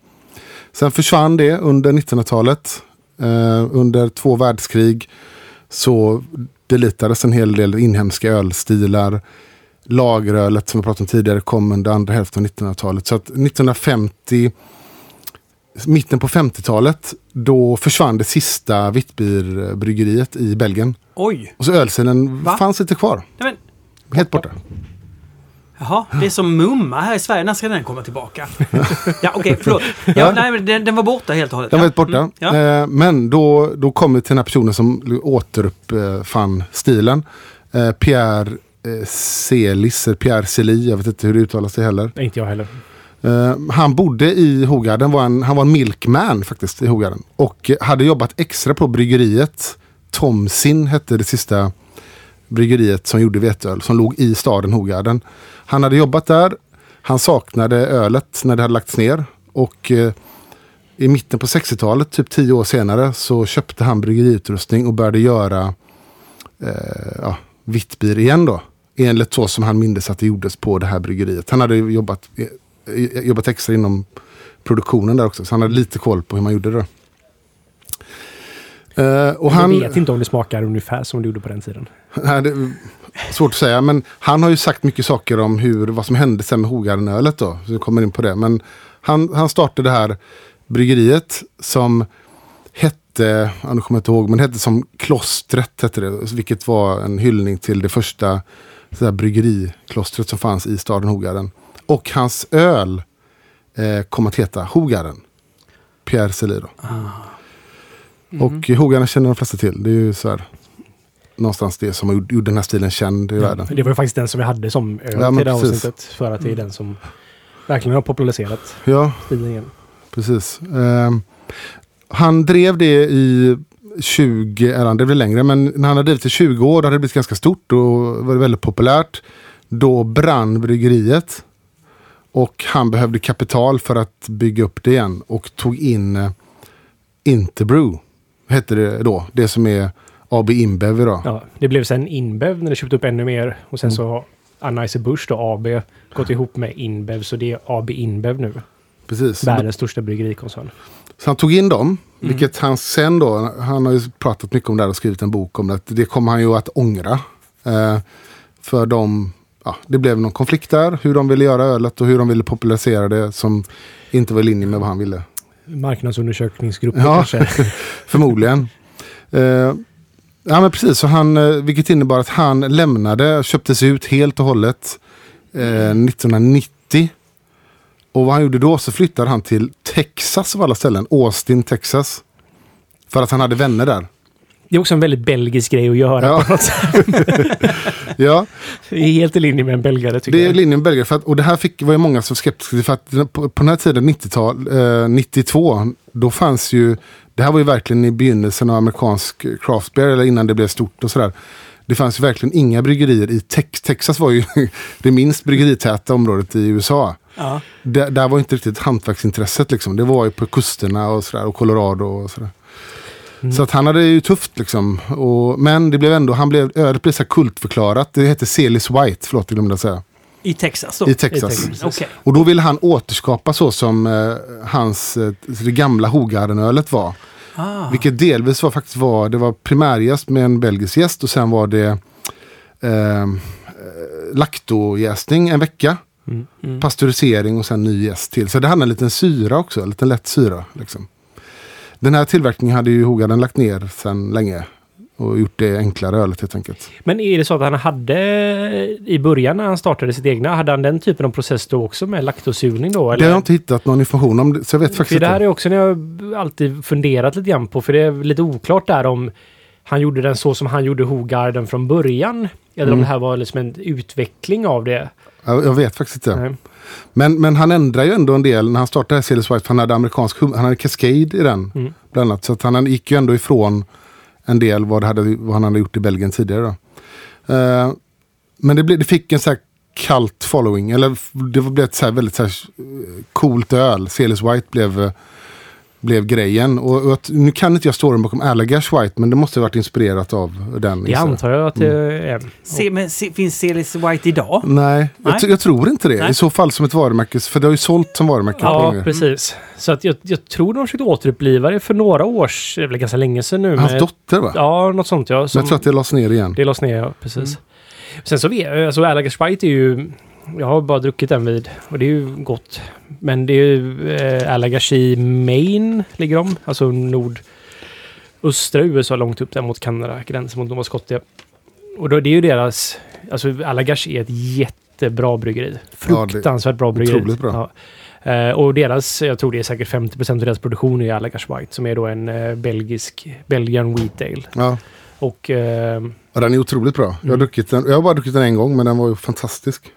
Sen försvann det under 1900-talet. Eh, under två världskrig så delitades en hel del inhemska ölstilar. Lagerölet som vi pratade om tidigare kom under andra hälften av 1900-talet. Så att 1950, mitten på 50-talet, då försvann det sista vittbierbryggeriet i Belgien. Oj! Och så ölstilen fanns inte kvar. Nej, men, Helt borta. Jaha, det är som mumma här i Sverige. När ska den komma tillbaka? ja, okej, förlåt. Ja, nej, men den, den var borta helt och hållet. Den var helt borta. Mm, ja. Eh, men då, då kom vi till den här personen som återuppfann stilen. Eh, Pierre eh, Celis, Pierre Celi, jag vet inte hur det uttalas det heller. Nej, inte jag heller. Eh, han bodde i Hogarden, var en, han var en milkman faktiskt i Hogarden. Och eh, hade jobbat extra på bryggeriet Tomsin hette det sista bryggeriet som gjorde veteöl. Som låg i staden Hogarden. Han hade jobbat där. Han saknade ölet när det hade lagts ner. Och eh, i mitten på 60-talet, typ tio år senare, så köpte han bryggeriutrustning och började göra eh, ja, vitt bir igen då. Enligt så som han mindes att det gjordes på det här bryggeriet. Han hade jobbat, eh, jobbat extra inom produktionen där också. Så han hade lite koll på hur man gjorde det. Eh, och Han... Jag vet inte om det smakar ungefär som det gjorde på den tiden. Nej, det svårt att säga, men han har ju sagt mycket saker om hur, vad som hände sen med Hogardenölet då. Så vi kommer in på det. Men han, han startade det här bryggeriet som hette, nu kommer jag inte ihåg, men hette som Klostret, hette det, vilket var en hyllning till det första så här, bryggeriklostret som fanns i staden Hogarden. Och hans öl eh, kom att heta Hogarden. Pierre Celie då. Och Hogarden känner de flesta till. Det är ju så här, någonstans det som gjort den här stilen känd i världen. Det var ju faktiskt den som vi hade som öl Ja, men till det precis. avsnittet. För att det är den som verkligen har populariserat Ja, stilen igen. precis. Ehm, han drev det i 20, eller han drev det längre, men när han hade drivit i 20 år, då hade det blivit ganska stort och var det väldigt populärt. Då brann bryggeriet. Och han behövde kapital för att bygga upp det igen och tog in eh, Interbrew, hette det då. Det som är AB InBev idag. Ja, det blev sen Inbev när det köpte upp ännu mer. Och sen så har Anheuser-Busch då, AB, gått ihop med Inbev. Så det är AB Inbev nu. Precis. Världens största bryggerikoncern. Så han tog in dem, vilket han sen då, han har ju pratat mycket om det här och skrivit en bok om det. att Det kommer han ju att ångra. Eh, för de, ja, det blev någon konflikt där, hur de ville göra ölet och hur de ville popularisera det som inte var i linje med vad han ville. Marknadsundersökningsgrupper Ja. kanske. Förmodligen. Eh, ja men precis, så han, eh, vilket innebar att han lämnade, köptes ut helt och hållet eh, 1990. Och vad han gjorde då så flyttade han till Texas av alla ställen, Austin, Texas. För att han hade vänner där. Det är också en väldigt belgisk grej att göra. Ja. På något sätt. Ja, Det är helt i linje med en belgare tycker det är jag. linjen med Belgien. För att, och det här fick, var ju många som skeptiska. För att på, på den här tiden, 90-tal, eh, 92, då fanns ju, det här var ju verkligen i begynnelsen av amerikansk craft beer, eller innan det blev stort och sådär. Det fanns ju verkligen inga bryggerier i Tex Texas var ju det minst bryggeritäta området i USA. Ja. Där, där var inte riktigt hantverksintresset liksom. Det var ju på kusterna och sådär och Colorado och sådär. Så att han hade ju tufft liksom. Och, men det blev ändå, han blev, ödet blev så kultförklarat. Det hette Celis White, förlåt jag glömde säga. I Texas då? I Texas. I Texas. Okej. Och då ville han återskapa så som eh, hans, eh, det gamla Hogardenölet var. Ah. Vilket delvis var faktiskt var, det var primärjäst med en belgisk gäst och sen var det eh, eh, laktojäsning en vecka. Mm. Pasteurisering och sen ny jäst till. Så det hade en liten syra också, en liten lätt syra. Liksom. Den här tillverkningen hade ju Hogarden lagt ner sedan länge. Och gjort det enklare ölet helt enkelt. Men är det så att han hade i början när han startade sitt egna, hade han den typen av process då också med laktosugning då? Det Eller? har jag inte hittat någon information om, så jag vet faktiskt För det här är också när jag alltid funderat lite grann på, för det är lite oklart där om han gjorde den så som han gjorde Hogarden från början. Eller om Mm. det här var liksom en utveckling av det. Jag, jag vet faktiskt inte. Nej. Men, men han ändrar ju ändå en del när han startade Celis White. Han hade amerikansk han hade Cascade i den. Mm. Bland annat. Så att han gick ju ändå ifrån en del vad, hade, vad han hade gjort i Belgien tidigare. Då. Eh, men det, ble, det fick en så här kallt following. Eller det blev ett så här väldigt så här eh, coolt öl. Celis White blev, eh, blev grejen. Och, och att, nu kan inte jag storyn bakom Allagash White. Men det måste ha varit inspirerat av den. Det jag. antar jag att det är. Se, men se, finns Celis White idag? Nej, Jag, Nej. t- jag tror inte det. Nej. I så fall som ett varumärke. För det har ju sålt som varumärke. Ja, precis. Så att jag, jag tror de försökte återuppliva det för några års, det är ganska länge sedan nu. Hans med- dotter va? Ja, något sånt ja. Men Som, jag tror att det lades ner igen. Det lades ner, ja. Precis. Sen så vet alltså Allagash White är ju... Jag har bara druckit den vid och det är ju gott. Men det är ju eh, Allagash i Maine ligger de. Alltså nord... Östra USA långt upp där mot Kanada, gränsen mot Nova Scotia. Och då, det är ju deras... Alltså Allagash är ett jättebra bryggeri. Fruktansvärt bra bryggeri. otroligt bra. Ja. Eh, och deras, jag tror det är säkert 50% av deras produktion är Allagash White som är då en eh, belgisk, Belgian Wheat Ale. Ja. Och eh, ja, den är otroligt bra. Jag har, Mm. druckit den. jag har bara druckit den en gång men den var ju fantastisk.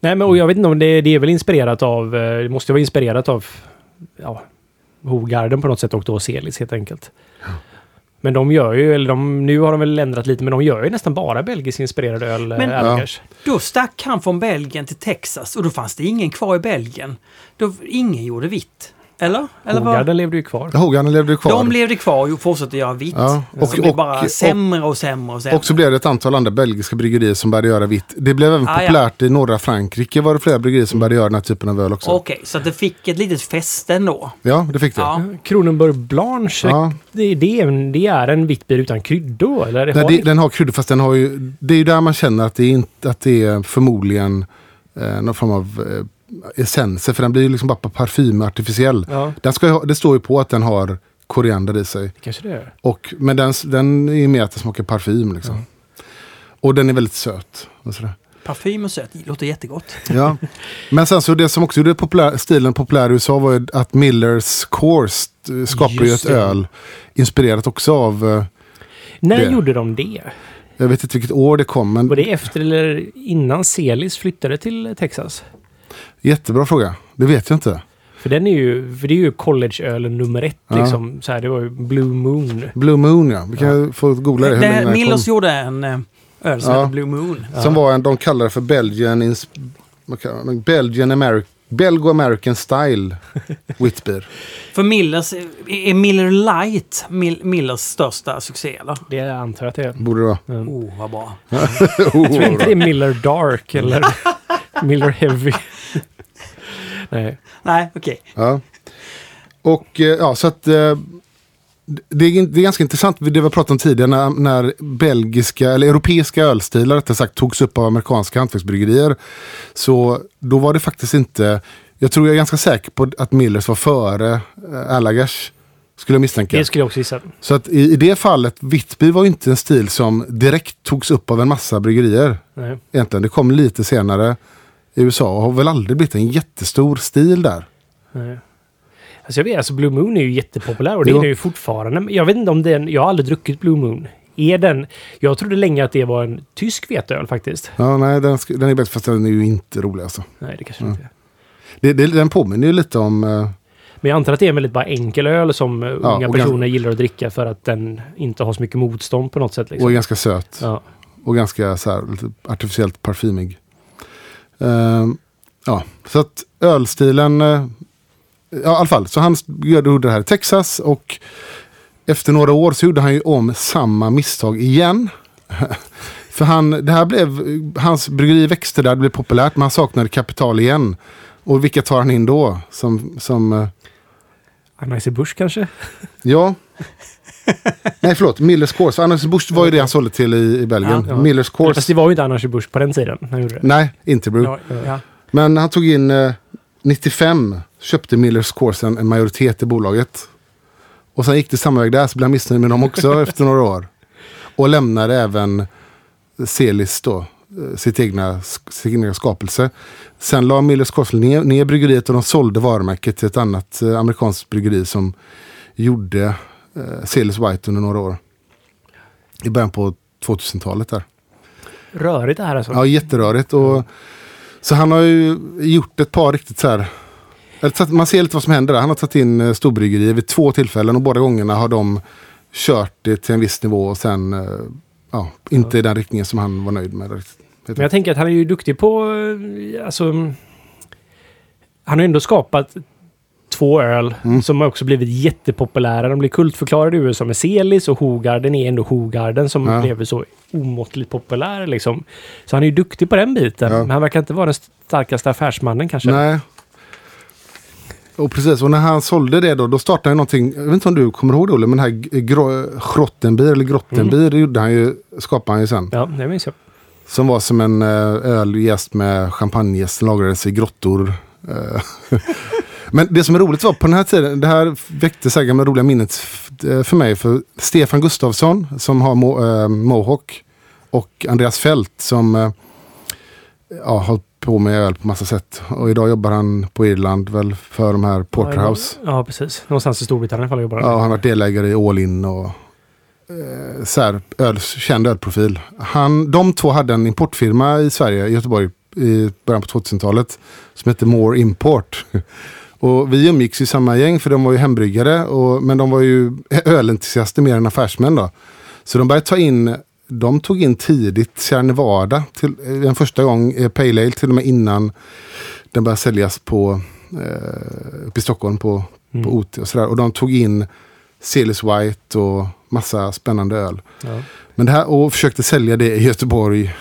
Nej, men och jag vet inte om det, det är väl inspirerat av... eh, Det måste vara inspirerat av... Ja, Hogarden på något sätt och då Celis helt enkelt. Men de gör ju, eller de, nu har de väl ändrat lite, men de gör ju nästan bara belgisk inspirerad öl. Men- Men, Allagers. Då stack han från Belgien till Texas och då fanns det ingen kvar i Belgien. Då, ingen gjorde vitt. Eller? Eller? Hogarden levde ju kvar. Hogan levde kvar. De levde kvar och fortsatte göra vitt. Ja, Och, och- så blev och- bara och- sämre och sämre och sämre. Och så blev det ett antal andra belgiska bryggerier som började göra vitt. Det blev även Ah, ja. populärt i norra Frankrike var det flera bryggerier som började göra den här typen av öl också. Okej, så att det fick ett litet fäste ändå. Ja, det fick det. Ja. Kronenburg Blanche, Ja. det, det, är, en- det är en vitt bier utan kryddor? Eller? Nej, det, den har kryddor fast den har ju... Det är ju där man känner att det är, inte, att det är förmodligen eh, någon form av eh, essenser. För den blir ju liksom bara parfym artificiell. Ja, Den ska, ha- det står ju på att den har koriander i sig. kanske det är. Och, men den, den är mer att det smakar parfym liksom. Och den är väldigt söt. Och sådär. Parfym och det låter jättegott. Ja. Men sen så det som också gjorde populär, stilen populär i USA var ju att Millers Course eh, skapade ju ett det. öl inspirerat också av, eh, När Det. gjorde de det? jag vet inte vilket år det kom, men Var det efter eller innan Celis flyttade till Texas? Jättebra fråga. Det vet jag inte. För den är ju, för det är ju collegeölen nummer ett Ja. liksom. Så här, det var ju Blue Moon. Blue Moon ja, vi kan få googla det. Det, kom. gjorde en eh, öl som Ja. heter Blue Moon. Som var en, de kallar det för Belgian, Belgian Ameri Belgo-American Style Whitbeer. För Millers, är är Miller Light Mill, Millers största succé eller? Det antar jag att det är. Borde det vara. Oh, vad bra. Oh, Jag tror inte det är Miller Dark eller Miller Heavy. Nej. Nej, okej. Ja. Och eh, ja, så att eh, det är, det är ganska intressant, det vi har pratat om tidigare, när, när belgiska, eller europeiska ölstilar rättare sagt togs upp av amerikanska hantverksbryggerier. Så då var det faktiskt inte, jag tror jag är ganska säker på att Millers var före eh, Allagers. Skulle jag misstänka. Det skulle jag också gissa. Så att i, i det fallet, Whitby var ju inte en stil som direkt togs upp av en massa bryggerier. Nej. Egentligen, det kom lite senare i USA och har väl aldrig blivit en jättestor stil där. Nej. Alltså jag vet, alltså Blue Moon är ju jättepopulär och det Jo. är den ju fortfarande. Men Jag vet inte om den, jag har aldrig druckit Blue Moon. Är den, jag trodde länge att det var en tysk veteöl faktiskt. Ja, nej, den, den är bäst fast den är ju inte rolig alltså. Nej, det kanske inte är. Det, det, den påminner ju lite om... eh, Men jag antar att det är en väldigt bara enkel öl som eh, unga och personer gillar att dricka för att den inte har så mycket motstånd på något sätt. och är Liksom. ganska söt. Ja. Och ganska så här, artificiellt parfymig. Ehm, ja, så att ölstilen... eh, ja, i alla fall. Så han gjorde det här i Texas och efter några år så gjorde han ju om samma misstag igen. För han, det här blev, hans bryggeri växte där, det blev populärt, men han saknade kapital igen. Och vilka tar han in då? Som, som eh, Anheuser Busch kanske? Ja. Nej, förlåt. Millers Course. Annars Busch var ju det han sålde till i, i Belgien. Ja. Millers Course. Fast det var ju inte Anheuser Busch på den tiden. han gjorde det. Nej, inte Brew. Ja, ja. Men han tog in eh, 95. Köpte Millers Course en, en majoritet i bolaget. Och sen gick det samma väg där så blev han missnöjd med dem också efter några år. Och lämnade även Celis då. eh, Sitt egna, sin egna skapelse. Sen la Millers Course ner, ner bryggeriet och de sålde varumärket till ett annat eh, amerikanskt bryggeri som gjorde eh, White under några år. I början på 2000-talet där. Rörigt det här alltså. Ja, jätterörigt. Och, så han har ju gjort ett par riktigt så här... Man ser lite vad som händer där. Han har tagit in eh, storbryggerier vid två tillfällen och båda gångerna har de kört det till en viss nivå och sen eh, ja, inte i den riktningen som han var nöjd med. Men jag tänker att han är ju duktig på... eh, Alltså... Han har ändå skapat två öl Mm. som har också blivit jättepopulära. De blir kultförklarade i USA med Celis och Hogarden är ändå Hogarden som Ja. blev så omåttligt populär liksom. Så han är ju duktig på den biten. Ja. Men han verkar inte vara den starkaste affärsmannen kanske. Nej. Och precis, och när han sålde det då, då startade han någonting, jag vet inte om du kommer ihåg det Olle, men den här gro- Grottenbier, eller Grottenbier, det gjorde han ju, skapade han ju sen. Ja, det minns jag. Som var som en eh, öl jäst med champagnejäst som lagrades i grottor. Men det som är roligt var på den här tiden, det här väckte så här gamla roliga minnet eh, för mig. För Stefan Gustafsson som har mo, eh, Mohawk och Andreas Fält som eh, ja, har hållit på med öl på massa sätt. Och idag jobbar han på Irland väl för de här Porterhouse. Ja, precis. Någonstans i Storbritannien i alla fall jobbar han. Ja, han har varit delägare i All In och eh, så här, öl, känd ölprofil. Han, de två hade en importfirma i Sverige, i Göteborg, i början på 2000-talet som hette More Import. Och vi umgicks i samma gäng för de var ju hembryggare. Och, men de var ju ölentusiaster mer än affärsmän då. Så de började ta in, de tog in tidigt Sierra Nevada. Till, eh, en första gång eh, Pale Ale till och med innan den började säljas på, eh, uppe i Stockholm på, på OT och sådär. Och de tog in Celis White och massa spännande öl. Ja. Men det här, och försökte sälja det i Göteborg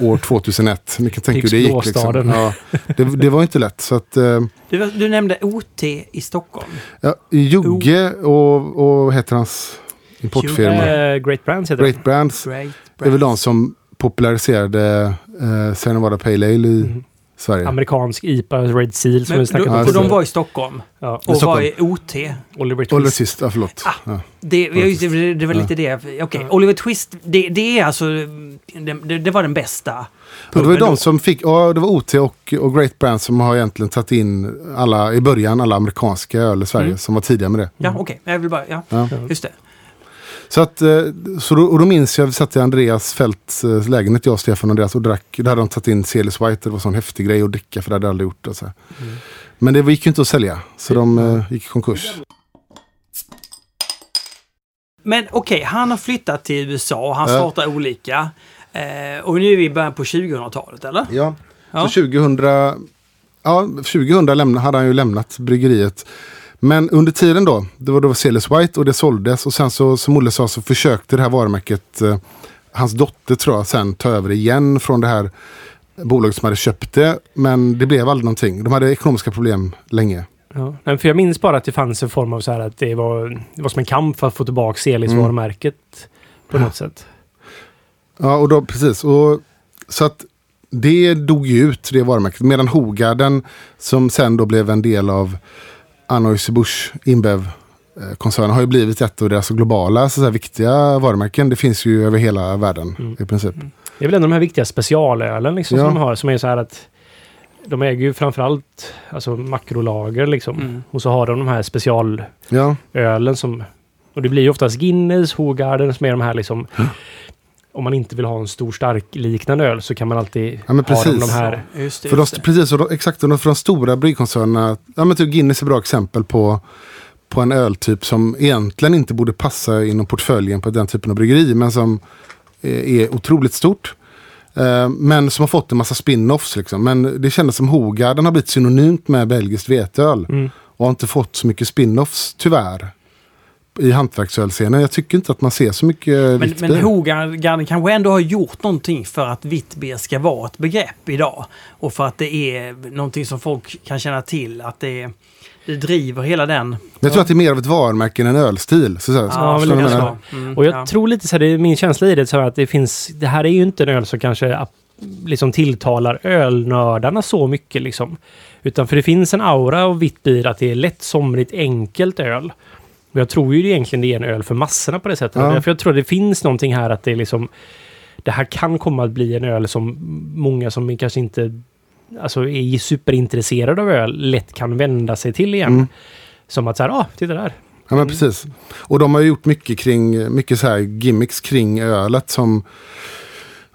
år 2001. Ni kan tänka hur det gick. Liksom. Ja, det, det var inte lätt. Så att, eh, Du, du nämnde OT i Stockholm. ja, Jogge och, och vad heter hans importfirma? Eh, Great Brands heter Great Brands. Great. Det är väl de som populariserade eh, Sierra Nevada Pale Ale i Mhm. Sverige. Amerikansk IPA, Red Seal som Men, vi snackade om. Ja, och de var i Stockholm Ja. och Stockholm. var i OT. Oliver Oliver Twist. Twist, ja förlåt. Ah. Ja. Det, det, det var lite det. Okej, Oliver Twist, det, det är alltså... Det, det, var den bästa. Ja, det var de som fick, ja det var OT och, och Great Brands som har egentligen tagit in alla, i början alla amerikanska öl i Sverige Mm. som var tidiga med det. Ja, okej. Jag vill bara... Ja, Ja. just det. Så att, eh, så då, och då minns jag, vi satt i Andreas Fälts eh, lägenhet, jag, Stefan och Andreas och drack. Där hade de tagit in Celis White, det var en sån häftig grej att dricka för det hade jag aldrig gjort. Och så. här. Men det gick ju inte att sälja, så de eh, gick i konkurs. Men okej, han har flyttat till USA och han startar olika. Eh, och nu är vi i början på 2000-talet, eller? Ja, Ja. så 2000, ja, 2000 lämna, hade han ju lämnat bryggeriet. Men under tiden då, det var då Celis White och det såldes och sen så som Olle sa så försökte det här varumärket, eh, hans dotter tror jag, sen ta över igen från det här bolaget som hade köpt det. Men det blev aldrig någonting. De hade ekonomiska problem länge. Ja. För jag minns bara att det fanns en form av så här att det var, det var som en kamp för att få tillbaka Celis Mm. på något sätt. Ja, och då precis. Och, så att det dog ju ut, det varumärket. Medan Hogarden, som sen då blev en del av Anheuser-Busch Inbev-koncernen, har ju blivit ett av deras globala så så här, viktiga varumärken. Det finns ju över hela världen Mm. i princip. Det är väl en av de här viktiga specialölen liksom, Ja. som de har. Som är så här att de äger ju framförallt alltså, makrolager liksom. Mm. Och så har de de här specialölen Ja, som... Och det blir ju oftast Guinness, Hogarden som är de här liksom... Om man inte vill ha en stor stark liknande öl så kan man alltid Ja, men ha de, precis. de här... för Just det. de, Just det. precis, och de, exakt. Och de, för de stora bryggkoncernerna, ja men typ Guinness är ett bra exempel på, på en öltyp som egentligen inte borde passa inom portföljen på den typen av bryggeri, men som är, är otroligt stort. Eh, men som har fått en massa spin-offs. Liksom. Men det kändes som Hogarden har blivit synonymt med belgiskt veteöl. Mm. Och har inte fått så mycket spin-offs, tyvärr. I hantverksölscenen. Jag tycker inte att man ser så mycket Men, men. Hogarden kanske ändå har gjort någonting för att vitt bier ska vara ett begrepp idag. Och för att det är någonting som folk kan känna till. Att det, det driver hela den. Men jag tror att det är mer av ett varumärke än en ölstil. Så, så, Ja, lite menar? så. Mm, Och jag ja. tror lite så här, det är min känsla i det, så här att det finns... Det här är ju inte en öl som kanske liksom tilltalar ölnördarna så mycket liksom. Utan för det finns en aura av vitt bier att det är lätt, somrigt, enkelt öl. Och jag tror ju egentligen det är en öl för massorna på det sättet. Ja. Därför jag tror det finns någonting här att det är liksom... Det här kan komma att bli en öl som många som kanske inte alltså är superintresserade av öl lätt kan vända sig till igen. Mm. Som att så här, ah, titta där. Ja men precis. Och de har gjort mycket kring, mycket så här gimmicks kring ölet som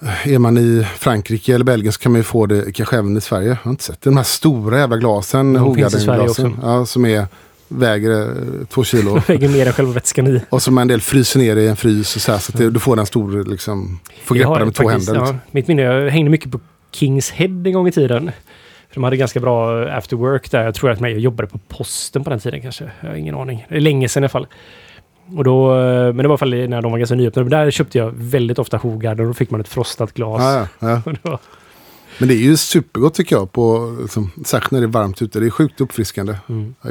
eh, är man i Frankrike eller Belgien så kan man ju få det kanske även i Sverige. Jag har inte sett det. De här stora jävla glasen, De finns i Sverige Hogarden-glasen. också. Ja, som är, väger eh, två kilo. Väger mer än själva vätskan i. och som en del fryser ner i en frys och så här. Så att det, du får den stor, liksom, får greppa den med två faktiskt, händer. Ja, Liksom. mitt minne, jag hängde mycket på Kings Head en gång i tiden. För de hade ganska bra after work där. Jag tror att jag jobbade på posten på den tiden kanske. Jag har ingen aning. Det är länge sedan i alla fall. Och då, eh, men det var i alla fall när de var ganska nyöppnade. Men där köpte jag väldigt ofta Hogarden och då fick man ett frostat glas. Ja, ja, ja. Men det är ju supergott tycker jag. På, liksom, särskilt när det är varmt ute. Det är sjukt uppfriskande. Mm. Ja.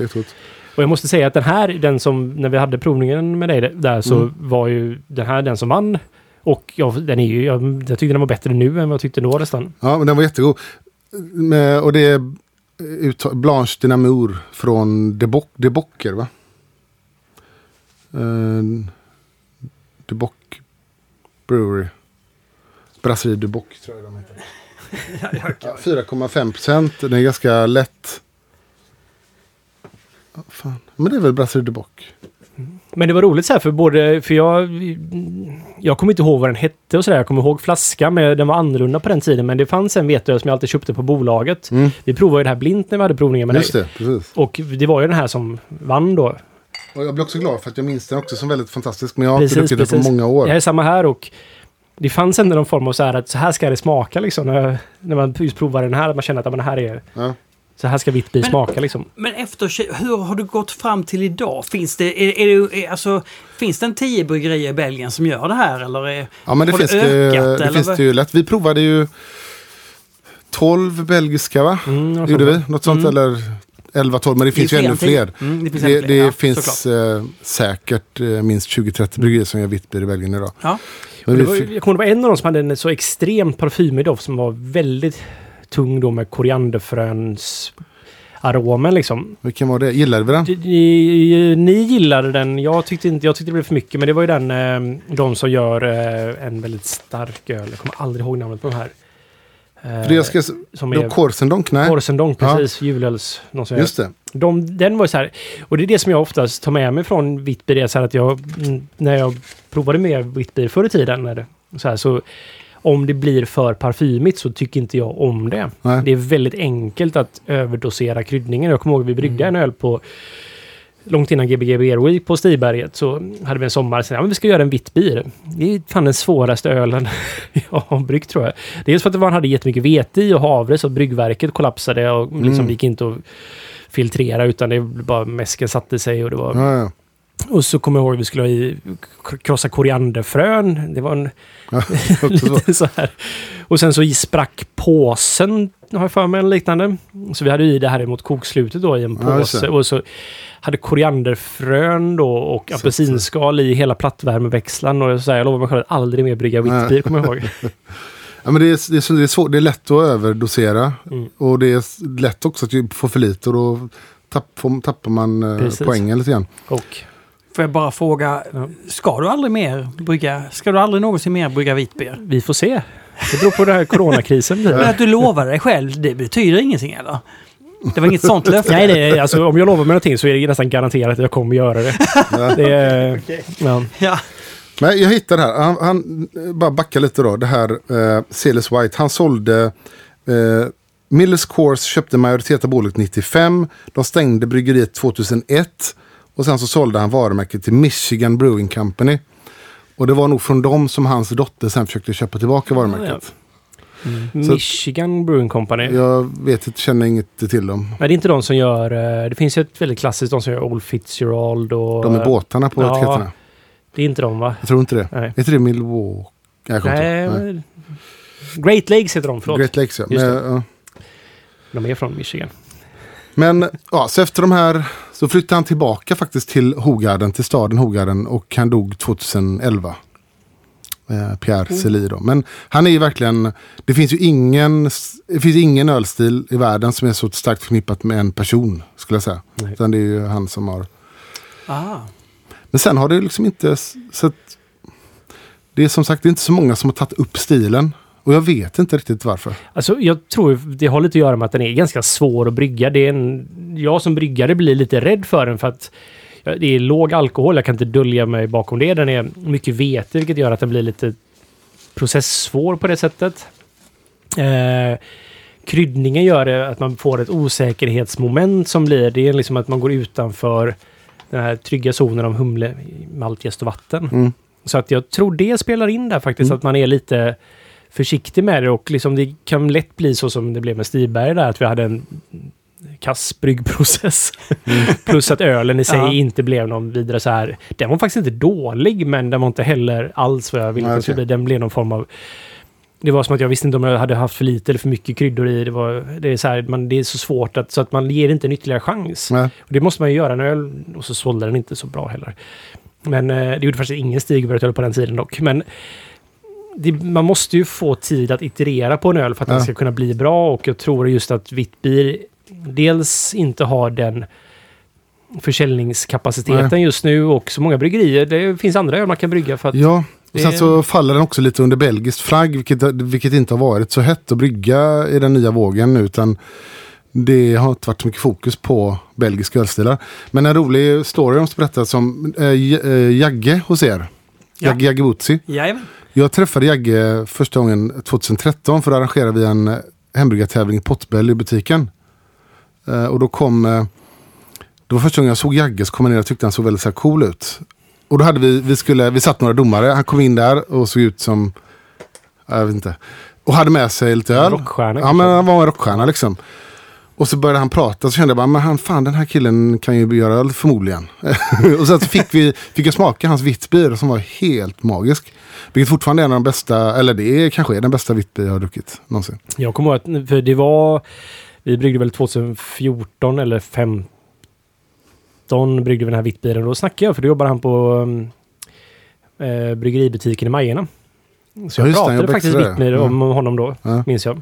Och jag måste säga att den här, den som, när vi hade provningen med dig där så Mm. var ju den här den som vann. Och ja, den är ju, jag, jag tyckte den var bättre nu än vad jag tyckte då nästan. Ja, men den var jättegod. Med, och det är Blanche de Namur från De, Boc, de Bocker, va? Uh, de Boc Brewery. Brasserie de Boc tror jag de heter. Ja, 4,5 procent. Den är ganska lätt. Fan. Men det är väl Brasserie de Boc. Men det var roligt så här för både, för jag, jag kommer inte ihåg vad den hette och sådär. Jag kommer ihåg flaskan, men den var annorlunda på den tiden. Men det fanns en veteöl som jag alltid köpte på bolaget. Mm. Vi provade ju det här blint när vi hade provningar med Just dig. det, precis. Och det var ju den här som vann då. Och jag blir också glad för att jag minns den också som väldigt fantastisk. Men jag har Precis, inte druckit den på många år. Jag är samma här och det fanns ändå någon form av så här att så här ska det smaka liksom. När, när man just provar den här, att man känner att men det här är... Ja. Så här ska vitt bi Men- smaka liksom. Men efter, hur har du gått fram till idag? Finns det, är, är det, är, alltså, finns det en tio bryggerier i Belgien som gör det här? Eller är, Ja, men det har finns det, ökat, det, eller finns det ju lätt. Vi provade ju 12 belgiska va? Mm, något Gjorde sånt. vi? Något sånt eller 11-12 men det finns ju fler ännu fler. Mm, det finns Det, fler, det ja, finns eh, säkert eh, minst 20-30 bryggerier som gör vitt i Belgien idag. Ja. Men det var, jag kommer ihåg det en av dem som hade en så extremt parfymig doft som var väldigt tung då med korianderfröns aromen liksom. vilken var det? Gillade vi den? Ni, ni gillade den. Jag tyckte inte, jag tyckte det blev för mycket. Men det var ju den, eh, de som gör eh, en väldigt stark öl. Jag kommer aldrig ihåg namnet på den här. Eh, För det jag ska, som då är Korsendonk? Nej. Korsendong, precis. Julöls. som gör. Just det. De, den var så här, och det är det som jag oftast tar med mig från bier, det är så här att jag, när jag provade mer vitt bier förr i tiden, när det, så, här, så om det blir för parfymigt så tycker inte jag om det. Nej. Det är väldigt enkelt att överdosera kryddningen. Jag kommer ihåg att vi bryggde en öl på Långt innan Gbg Beer Week på Stiberget så hade vi en sommar sen, ja, men vi ska göra en vitt bier. Det är fan den svåraste ölen jag har bryggt tror jag. Dels för att man hade jättemycket vete i och havre så bryggverket kollapsade och liksom Mm. gick inte att filtrera utan det bara mäsken satte sig och det var... Ja, ja. Och så kommer jag ihåg att vi skulle ha i krossa korianderfrön. Det var en Ja, lite så här. Och sen så i sprack påsen har jag för mig en liknande. Så vi hade i det här mot kokslutet då i en Ja, påse. det. och så hade korianderfrön då och apelsinskal i hela plattvärmeväxlaren. Och så här, jag lovar mig själv att aldrig mer brygga witbier, kommer jag ihåg. Ja, men det, är, det, är, det, är svårt, det är lätt att överdosera. Mm. Och det är lätt också att få för lite och då tapp, får, tappar man eh, Precis. poängen lite grann. Och Får jag bara fråga, Ja. ska du aldrig mer brygga, ska du aldrig någonsin mer brygga vitbier? vi får se. Det beror på den här coronakrisen. blir. Men att du lovar dig själv, det betyder ingenting eller? Det var inget sånt löfte? Nej, nej, alltså om jag lovar mig någonting så är det nästan garanterat att jag kommer göra det. det är, ja. Ja. Men jag hittade här, han, han bara backa lite då. Det här eh, Celis White, han sålde eh, Millers Course köpte majoritet av bolaget 95. De stängde bryggeriet 2001. Och sen så sålde han varumärket till Michigan Brewing Company. Och det var nog från dem som hans dotter sen försökte köpa tillbaka varumärket. Michigan Brewing Company. Jag vet inte, känner inget till dem. Men det är inte de som gör... eh, Det finns ju ett väldigt klassiskt, de som gör Old Fitzgerald och... De med båtarna på Ja. etiketterna. Det är inte de va? Jag tror inte det. Nej. Är inte det Milwaukee? Jag Nej. Nej. Great Lakes heter de, förlåt. Great Lakes ja. Men, ja. De är från Michigan. Men ja, så efter de här så flyttade han tillbaka faktiskt till Hogarden, till staden Hogarden och han dog 2011. Eh, Pierre Mm. Celi då. Men han är ju verkligen, det finns ju ingen, det finns ingen ölstil i världen som är så starkt förknippat med en person skulle jag säga. Nej. Utan det är ju han som har. Ah. Men sen har det liksom inte, så att, det är som sagt det är inte så många som har tagit upp stilen. Och jag vet inte riktigt varför. Alltså, jag tror det har lite att göra med att den är ganska svår att brygga. Det är en, jag som bryggare blir lite rädd för den för att det är låg alkohol. Jag kan inte dölja mig bakom det. Den är mycket vete, vilket gör att den blir lite processsvår på det sättet. Eh, kryddningen gör att man får ett osäkerhetsmoment som blir, det är liksom att man går utanför den här trygga zonen av humle, malt, och vatten. Mm. Så att jag tror det spelar in där faktiskt, Mm. att man är lite försiktig med det och liksom det kan lätt bli så som det blev med Stiberg där, att vi hade en kass bryggprocess. Plus att ölen i sig Ja. inte blev någon vidare så här. Den var faktiskt inte dålig, men den var inte heller alls vad jag ville att den skulle bli. Den blev någon form av det var som att jag visste inte om jag hade haft för lite eller för mycket kryddor i. Det, var, det, är, så här, man, det är så svårt att, så att man ger inte en ytterligare chans. Nej. Och det måste man ju göra en öl och så sålde den inte så bra heller. Men eh, det gjorde faktiskt ingen Stigberg på den tiden dock. Men det, man måste ju få tid att iterera på en öl för att Ja. den ska kunna bli bra och jag tror just att vitt bier dels inte har den försäljningskapaciteten Nej. just nu och så många bryggerier. Det finns andra öl man kan brygga för att Ja, och sen så faller den också lite under belgiskt flagg, vilket, vilket inte har varit så hett att brygga i den nya vågen nu. Utan det har inte varit så mycket fokus på belgiska ölstilar. Men en rolig story jag måste berätta som äh, Jagge hos er. Ja. Jagge Jaggeboutsi. Jajamän. Jag träffade Jagge första gången 2013 för då arrangerade vi en eh, hembryggartävling i Potbell i butiken. Eh, och då kom... Eh, det var första gången jag såg Jagge så kom jag ner och tyckte han såg väldigt så cool ut. Och då hade vi, vi skulle, vi satt några domare, han kom in där och såg ut som, jag vet inte. Och hade med sig lite öl. rockstjärna Ja men han var en rockstjärna liksom. Och så började han prata så kände jag bara, men han, fan den här killen kan ju göra öl förmodligen. och sen så fick, vi, fick jag smaka hans vittbier som var helt magisk. Vilket fortfarande är en av de bästa, eller det är, kanske är den bästa vittbier jag har druckit någonsin. Jag kommer ihåg att, för det var, vi bryggde väl 2014 eller 15 bryggde vi den här vittbilen. Då snackade jag, för då jobbade han på um, eh, bryggeributiken i Majerna. Så Ja, jag det, pratade jag faktiskt vitt det. med Ja. om honom då, Ja. minns jag.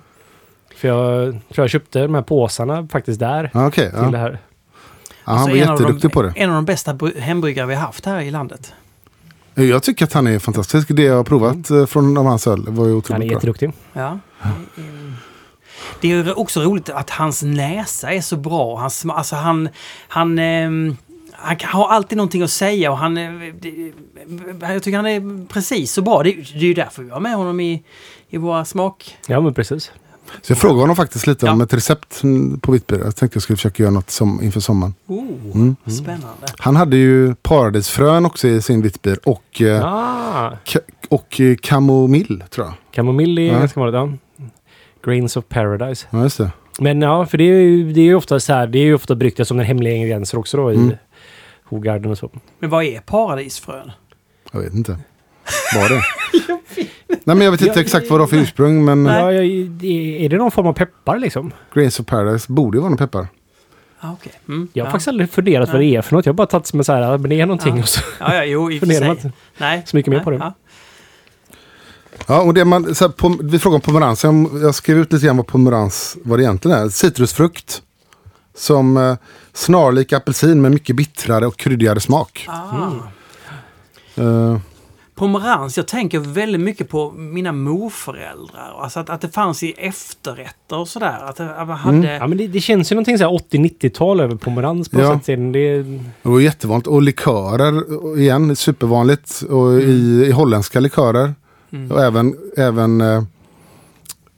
För jag tror jag köpte de här påsarna faktiskt där okej. till ja. det här. Ja, han Alltså, var av de- jätteduktig på det. En av de bästa bry- hembryggare vi har haft här i landet. Jag tycker att han är fantastisk. Det jag har provat eh, från av hans öl var ju Han är otroligt bra. jätteduktig. Ja. Det är ju också roligt att hans näsa är så bra. Han, alltså han, han, ehm, han kan- har alltid någonting att säga och han... eh, det- Jag tycker han är precis så bra. Det, det är ju därför vi har med honom i, i våra smak... Ja, men precis. Så jag frågade honom faktiskt lite om Ja. ett recept mm, på vittbier. Jag tänkte jag skulle försöka göra något som, inför sommaren. Oh, Spännande. Han hade ju paradisfrön också i sin vittbier och, Ah, och eh, kamomill tror jag. kamomill är Ja. ganska vanligt. Ja. Grains of Paradise. Ja, just det. Men ja, för det är ju, det är ju ofta så här, det är ju ofta bryggt som den hemliga ingredienser också då i Mm. Hogarden och så. Men vad är paradisfrön? Jag vet inte. Var det? Nej men jag vet inte Ja, exakt vad det har för ursprung men. Ja, ja, det- är det någon form av peppar liksom? Grains of Paradise borde ju vara någon peppar. Ah, okej. Mm, Jag har ja. faktiskt aldrig funderat vad Nej. det är för något. Jag har bara tagit som så här, men det är någonting Ja. och så Ja, ja, jo, i funderar man inte Nej. så mycket mer Nej, på det. ja. Ja och det man, så här, på, vi frågade om pomerans. Jag, jag skrev ut lite grann vad pomerans vad det egentligen är. Citrusfrukt. Som eh, snarlik apelsin med mycket bittrare och kryddigare smak. Ah. Eh, Pomerans, jag tänker väldigt mycket på mina morföräldrar. Alltså att, att det fanns i efterrätter och sådär. Att det, att man hade... Ja, men det, det känns ju någonting så här 80-90-tal över pomerans på Ja. något sätt. Det, Det var jättevanligt. Och likörer och igen, supervanligt. Och i, i holländska likörer. Och även, även, eh,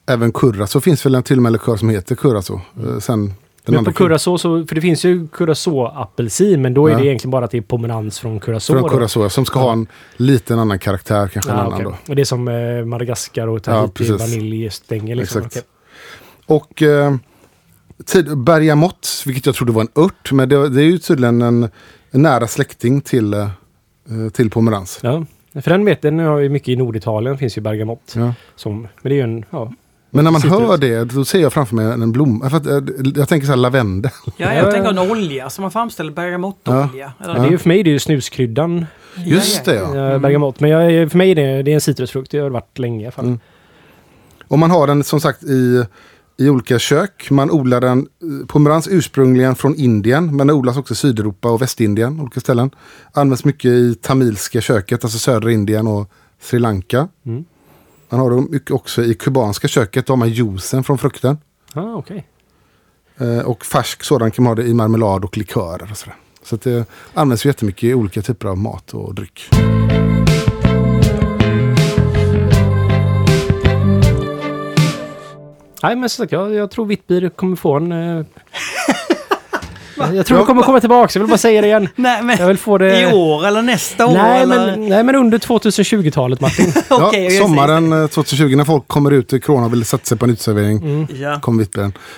även curacao finns väl en till och med likör som heter curacao. Eh, sen den men på curacao, så, för det finns ju curacao-apelsin, men då är Ja. det egentligen bara att det är pomerans från curacao. Från då. curacao som ska ha en liten annan karaktär kanske en Ja, annan okej. då. Och det är som eh, Madagaskar och Tahiti, precis. vaniljstänger liksom. Exakt. Okej. Och eh, tid, bergamott, vilket jag trodde var en ört. Men det, det är ju tydligen en, en nära släkting till, eh, till pomerans. Ja. För den vet den har ju mycket i Norditalien, finns ju bergamott. Ja. Som, men det är ju en, ja. Men när man Citrus. hör det, då ser jag framför mig en blomma. För att, jag tänker så här lavendel. Ja, jag tänker en olja som man framställer, bergamottolja. Eller Det är ju, för mig är det ju snuskryddan, Just det ja. ja. bergamott. Men jag, för mig är det, det är en citrusfrukt, det har det varit länge i alla fall. Mm. Och man har den som sagt i, i olika kök. Man odlar den, eh, pomerans ursprungligen från Indien. Men den odlas också i Sydeuropa och Västindien, olika ställen. Används mycket i tamilska köket, alltså södra Indien och Sri Lanka. Mm. Man har dem också i kubanska köket, då har man juicen från frukten. Ah, okej. Eh, och färsk sådan kan man ha det i marmelad och likörer och sådär. Så det används jättemycket i olika typer av mat och dryck. Nej, men som sagt, jag, jag tror Vittbier kommer få en... Eh... jag tror det kommer komma tillbaka, jag vill bara säga det igen. Nej, men Jag vill få det... i år eller nästa år? Nej, eller? men, nej, men under 2020-talet Martin. Ja, jag säger- sommaren eh, 2020 när folk kommer ut i corona och vill sätta sig på en uteservering. Mm. Ja. Kom.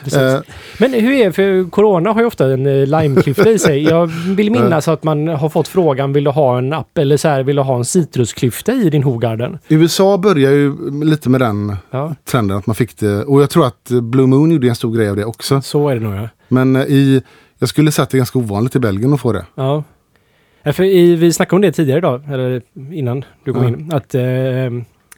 Precis. Eh, Men hur är det? För Corona har ju ofta en eh, limeklyfta i sig. Jag vill minnas att man har fått frågan, vill du ha en app eller så här, vill du ha en citrusklyfta i din Hogarden? USA börjar ju lite med den Ja, trenden att man fick det. Och jag tror att eh, Blue Moon gjorde en stor grej av det också. så är det nog ja. Men eh, i, jag skulle säga att det är ganska ovanligt i Belgien att få det. Ja. Ja, för i, vi snackade om det tidigare idag, eller innan du kom Ja. in, att eh,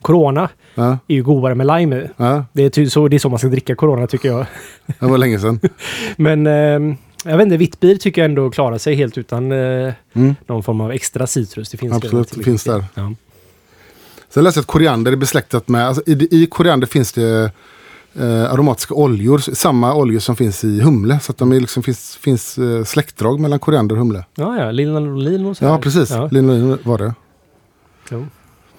Corona Ja, är ju godare med lime i. Det är, så, det är så man ska dricka Corona tycker jag. det var länge sedan. Men eh, jag vet inte, Vittbier tycker jag ändå klarar sig helt utan eh, Mm, någon form av extra citrus. Det finns absolut, det finns där. Ja. Sen läste jag att koriander är besläktat med, alltså i, i koriander finns det eh, aromatiska oljor. Samma oljor som finns i humle. Så att de är liksom, finns, finns eh, släktdrag mellan koriander och humle. Ja, ja. Linolin och så Ja, precis. Ja. Linolin var det. Jo.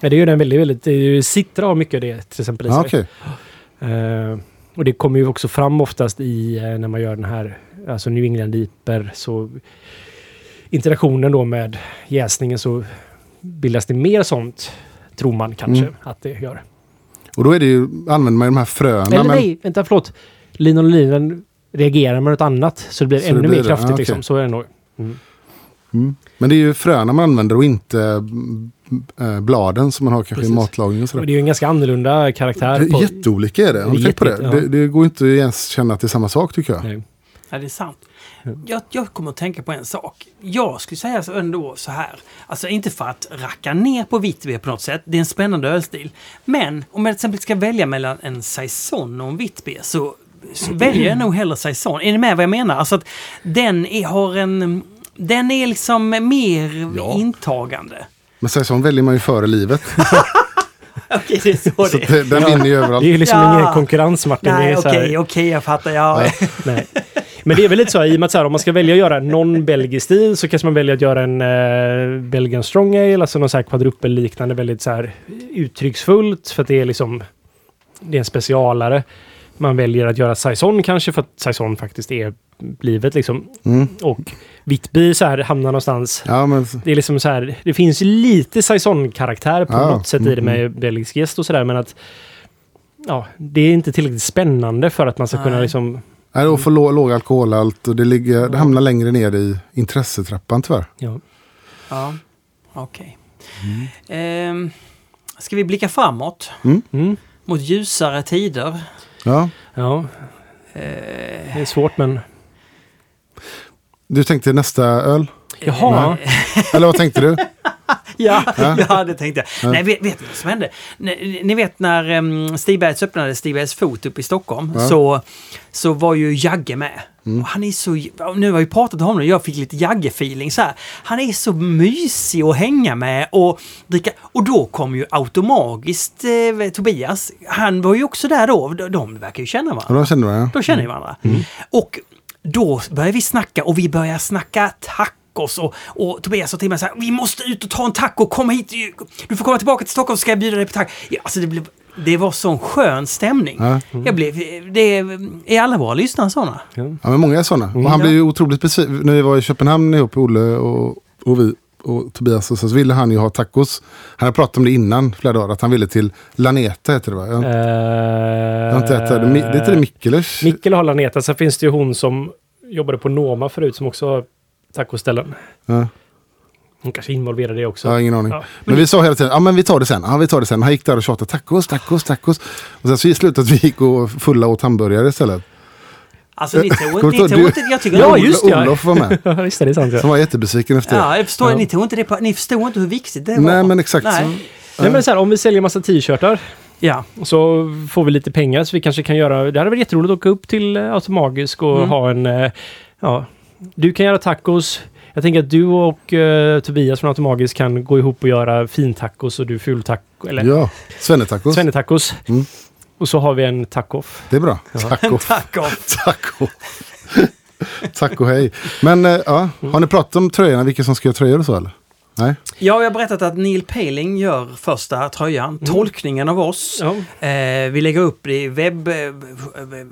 Ja, det är ju den väldigt, väldigt... Det är ju Citra har mycket av det till exempel i sig. okej. Eh, och det kommer ju också fram oftast i eh, när man gör den här, alltså New England IPer, så interaktionen då med jäsningen så bildas det mer sånt, tror man kanske Mm. att det gör. Och då är det ju, använder man ju de här fröna. Eller men, nej, vänta förlåt. Linolinen reagerar med något annat så det blir Så ännu det mer blir det. kraftigt Ah, okej. liksom. Så är det nog. mm. men det är ju fröna man använder och inte äh, bladen som man har kanske Precis. i matlagning och Och sådär. det är ju en ganska annorlunda karaktär. Det är på- jätteolika är det. Det är på det? ja. det? Det går inte ens känna att det är samma sak tycker jag. Nej. Ja, det är sant. Jag, jag kommer att tänka på en sak. Jag skulle säga så ändå så här. Alltså inte för att racka ner på Vitby på något sätt. Det är en spännande ölstil. Men om jag till exempel ska välja mellan en saison och en Vitby så, så väljer jag nog hellre saison. Är ni med vad jag menar? Alltså att den är, har en... Den är liksom mer Ja. intagande. Men säsong väljer man ju före livet. Okej, det är så Så det är. den vinner ju överallt. Det är ju liksom Ja. ingen konkurrens Martin. Nej, så okej, här, okej, jag fattar. Ja. Nej. Men det är väl lite så i och med att så här, om man ska välja att göra någon belgisk stil så kanske man väljer att göra en eh, Belgian Strong Ale, alltså någon så här quadrupel-liknande, väldigt så här uttrycksfullt för att det är liksom det är en specialare. Man väljer att göra saison kanske för att saison faktiskt är blivet liksom. Mm. Och Vitby så här hamnar någonstans. Ja, men Det är liksom så här, det finns lite saison-karaktär på Ja, något sätt i det mm, med belgisk gäst och sådär men att Ja, det är inte tillräckligt spännande för att man ska kunna Nej. liksom Nej, och för låg, låg alkoholhalt och det, ligger, det hamnar längre ner i intressetrappan tyvärr. Ja. Ja, okej. Ehm, ska vi blicka framåt Mm. mot ljusare tider? Ja. Ja, Eh, det är svårt men... Du tänkte nästa öl? Jaha. Eller vad tänkte du? ja, Ja. det tänkte jag. Nej, vet, vet ni vad som hände? Ni, ni vet när um, Stigbergs öppnade Stigbergs fot uppe i Stockholm så, så var ju Jagge med. Och Han är så, nu har vi pratat om honom och jag fick lite Jagge-feeling så här. Han är så mysig att hänga med och dricka. Och då kom ju automagiskt eh, Tobias. Han var ju också där då. De, de verkar ju känna varandra. Ja, då kände man ja. Då känner varandra. Och då börjar vi snacka och vi börjar snacka tacos och, och Tobias sa till mig så här, vi måste ut och ta en taco, kom hit, du får komma tillbaka till Stockholm så ska jag bjuda dig på taco. Ja, alltså det, blev, det var sån skön stämning. Ja. Jag blev, det är alla våra lyssnare sådana. Ja, men många är sådana. Och han blev ju otroligt besviken. När vi var i Köpenhamn ihop, Olle och, och vi och Tobias, och så, så ville han ju ha tacos. Han har pratat om det innan flera dagar, att han ville till Laneta heter det va? Jag, jag har inte ätit det. Det är inte det Mikkelers? Mikkel har Laneta. Sen finns det ju hon som jobbade på Noma förut som också har tacoställen. Ja, Hon kanske involverar det också. har ingen aning. Ja. Men vi sa hela tiden, ja men vi tar det sen. Ja, vi tar det sen. Han gick där och tjatade tacos, tacos, tacos. Och sen så i slutet vi gick och fulla åt hamburgare istället. Alltså ni tog, Kommer ni tog du- inte, jag tycker Ja, just det, ja. Olof var med. Ja, visst är det sant. Ja. Som var jättebesviken efter det. Ja, jag förstår, Ja. ni tog inte det på, ni förstod inte hur viktigt det var. Nej men exakt. Nej. Så, Nej, men så här, om vi säljer massa t-shirtar Ja, så får vi lite pengar så vi kanske kan göra... Det hade varit jätteroligt att åka upp till eh, Automagisk och Mm. ha en... eh, Ja, du kan göra tacos. Jag tänker att du och eh, Tobias från Automagisk kan gå ihop och göra fintacos och du fultaco. Eller ja, Svennetacos. Svennetacos. Mm. Och så har vi en taco-off. Det är bra. Taco. tack och hej. Men eh, ja, har ni pratat om tröjorna, vilka som ska göra tröjor och så eller? Nej? Ja, jag har berättat att Neil Paling gör första tröjan. Tolkningen av oss. Ja. Eh, vi lägger upp det i webb, eh,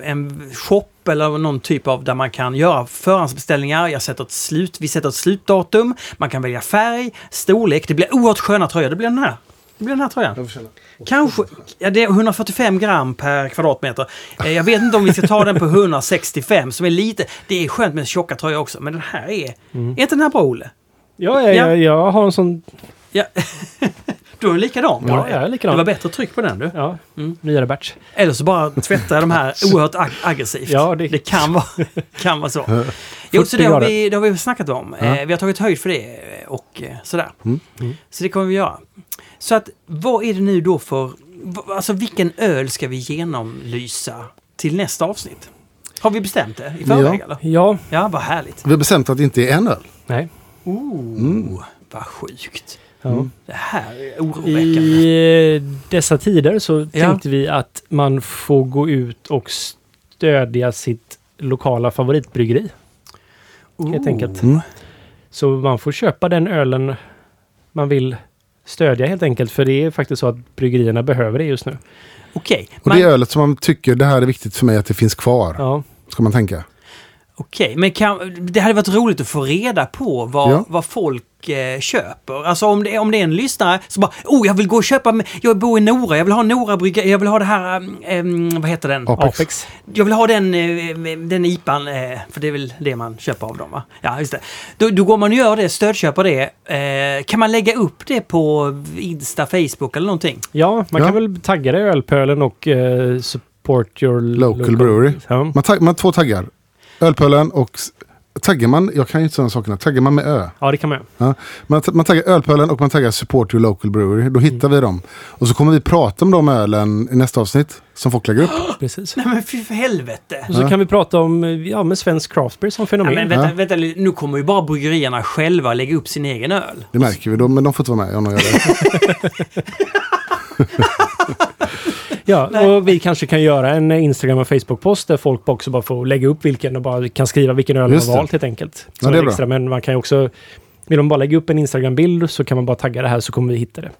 en shop eller någon typ av där man kan göra förhandsbeställningar. Jag sätter ett slut, vi sätter ett slutdatum. Man kan välja färg, storlek. Det blir oerhört sköna tröjor. Det blir den här. Det blir den här tröjan. Kanske, ja det är 145 gram per kvadratmeter. Eh, jag vet inte om vi ska ta den på 165 som är lite, det är skönt med tjocka tröjor också. Men den här är, är inte den här bra Olle? Ja, jag, Ja. jag, jag har en sån... Ja. du har en likadan på Ja, jag är likadan. Det var bättre tryck på den du. Ja, Mm. nyare batch. Eller så bara tvättar jag de här oerhört ag- aggressivt. Ja, det- kan, vara, kan vara så. Jo, så det 40 har, vi, det har vi snackat om. Eh, vi har tagit höjd för det eh, och eh, sådär. Mm. Så det kommer vi göra. Så att vad är det nu då för... v- Alltså vilken öl ska vi genomlysa till nästa avsnitt? Har vi bestämt det i förväg Ja. eller? Ja, Ja, vad härligt. Vi har bestämt att det inte är en öl. nej. Ooh, vad sjukt. Ja. Det här är oroväckande. I dessa tider så Ja. tänkte vi att man får gå ut och stödja sitt lokala favoritbryggeri. helt Oh. enkelt. Mm. Så man får köpa den ölen man vill stödja helt enkelt. För det är faktiskt så att bryggerierna behöver det just nu. Okej, Och man- det är ölet som man tycker det här är viktigt för mig att det finns kvar. Ja, Ska man tänka. Okej, men kan, det hade varit roligt att få reda på vad, Ja. vad folk eh, köper. Alltså om det, om det är en lyssnare som bara oh jag vill gå och köpa, jag bor i Nora, jag vill ha Nora brygga, jag vill ha det här, em, vad heter den? Apex. Apex. Jag vill ha den, eh, den IPan, eh, för det är väl det man köper av dem va? Ja, just det. Då, då går man och gör det, stödköper det. Eh, kan man lägga upp det på Insta, Facebook eller någonting? Ja, man Ja. kan väl tagga det Ölpölen och eh, support your Local brewery. Ja. Man, tagg, man har två taggar. Ölpölen och... Taggar man, jag kan ju inte sådana sakerna, taggar man med ö. ja, det kan man göra. Ja. Man, man taggar Ölpölen och man taggar Support Your Local Brewery. Då hittar vi dem. Och så kommer vi prata om de ölen i nästa avsnitt som folk lägger upp. Precis. Nej men fy för helvete! Och så Ja. kan vi prata om ja, med svensk craft beer som Ja, fenomen. men vänta, vänta, nu kommer ju bara bryggerierna själva lägga upp sin egen öl. Det märker vi, då, men de får inte vara med om de gör det. Ja, och vi kanske kan göra en Instagram och Facebook-post där folk också bara får lägga upp vilken och bara kan skriva vilken öl Just har valt helt enkelt. Ja, det är bra. extra, men man kan ju också... Vill de bara lägga upp en Instagram-bild så kan man bara tagga det här så kommer vi hitta det.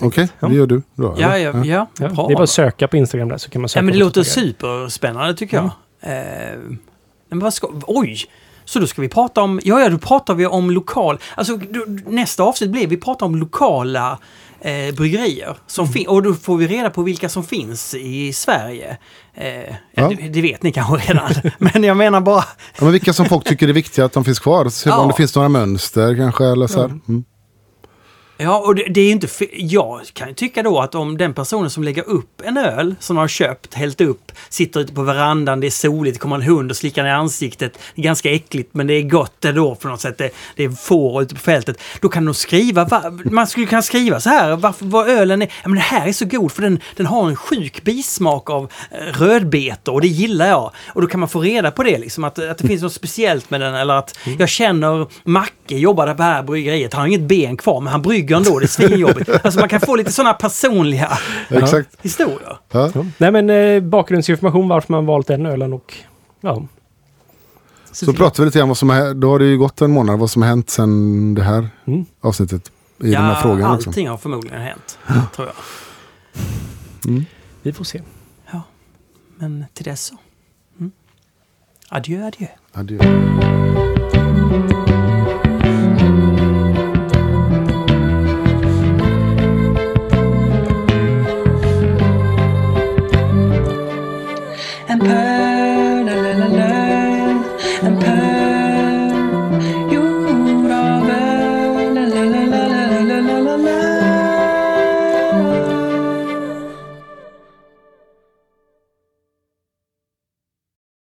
Okej. Ja. det gör du. Då, Ja, ja, ja. Ja, bra. det är bara att söka på Instagram där så kan man söka. Ja, men det låter superspännande tycker jag. Eh, men vad ska... Oj! Så då ska vi prata om... Ja, ja, då pratar vi om lokal... Alltså, nästa avsnitt blir vi pratar om lokala eh, bryggerier. Som Mm. och då får vi reda på vilka som finns i Sverige. Eh, ja. Det, det vet ni kanske redan. men jag menar bara... Ja, men vilka som folk tycker är viktiga att de finns kvar. Vi Ja. om det finns några mönster kanske. Eller så här. Mm. Ja, och det, det är ju inte... Jag kan ju tycka då att om den personen som lägger upp en öl som de har köpt, hällt upp, sitter ute på verandan, det är soligt, det kommer en hund och slickar ner ansiktet. Det är ganska äckligt men det är gott det då på något sätt. Det, det är får ute på fältet. Då kan de skriva, va, man skulle kunna skriva så här, varför, vad ölen är, ja men det här är så god för den, den har en sjuk bismak av eh, rödbetor och det gillar jag. Och då kan man få reda på det liksom, att, att det finns något speciellt med den eller att jag känner Macke jobbade på det här bryggeriet, han har inget ben kvar men han brygger ändå, det är svinjobbigt. Alltså man kan få lite sådana personliga Exakt. historier. Ja. Ja. Nej men eh, bakgrundsinformation varför man valt den ölen och ja. Så pratar vi lite grann vad som har Då har det ju gått en månad vad som har hänt sedan det här Mm. avsnittet. I de här frågorna. Liksom. allting har förmodligen hänt, tror jag. Vi får se. Men till dess så. Mm. Adjö, adjö. Adjö. vampire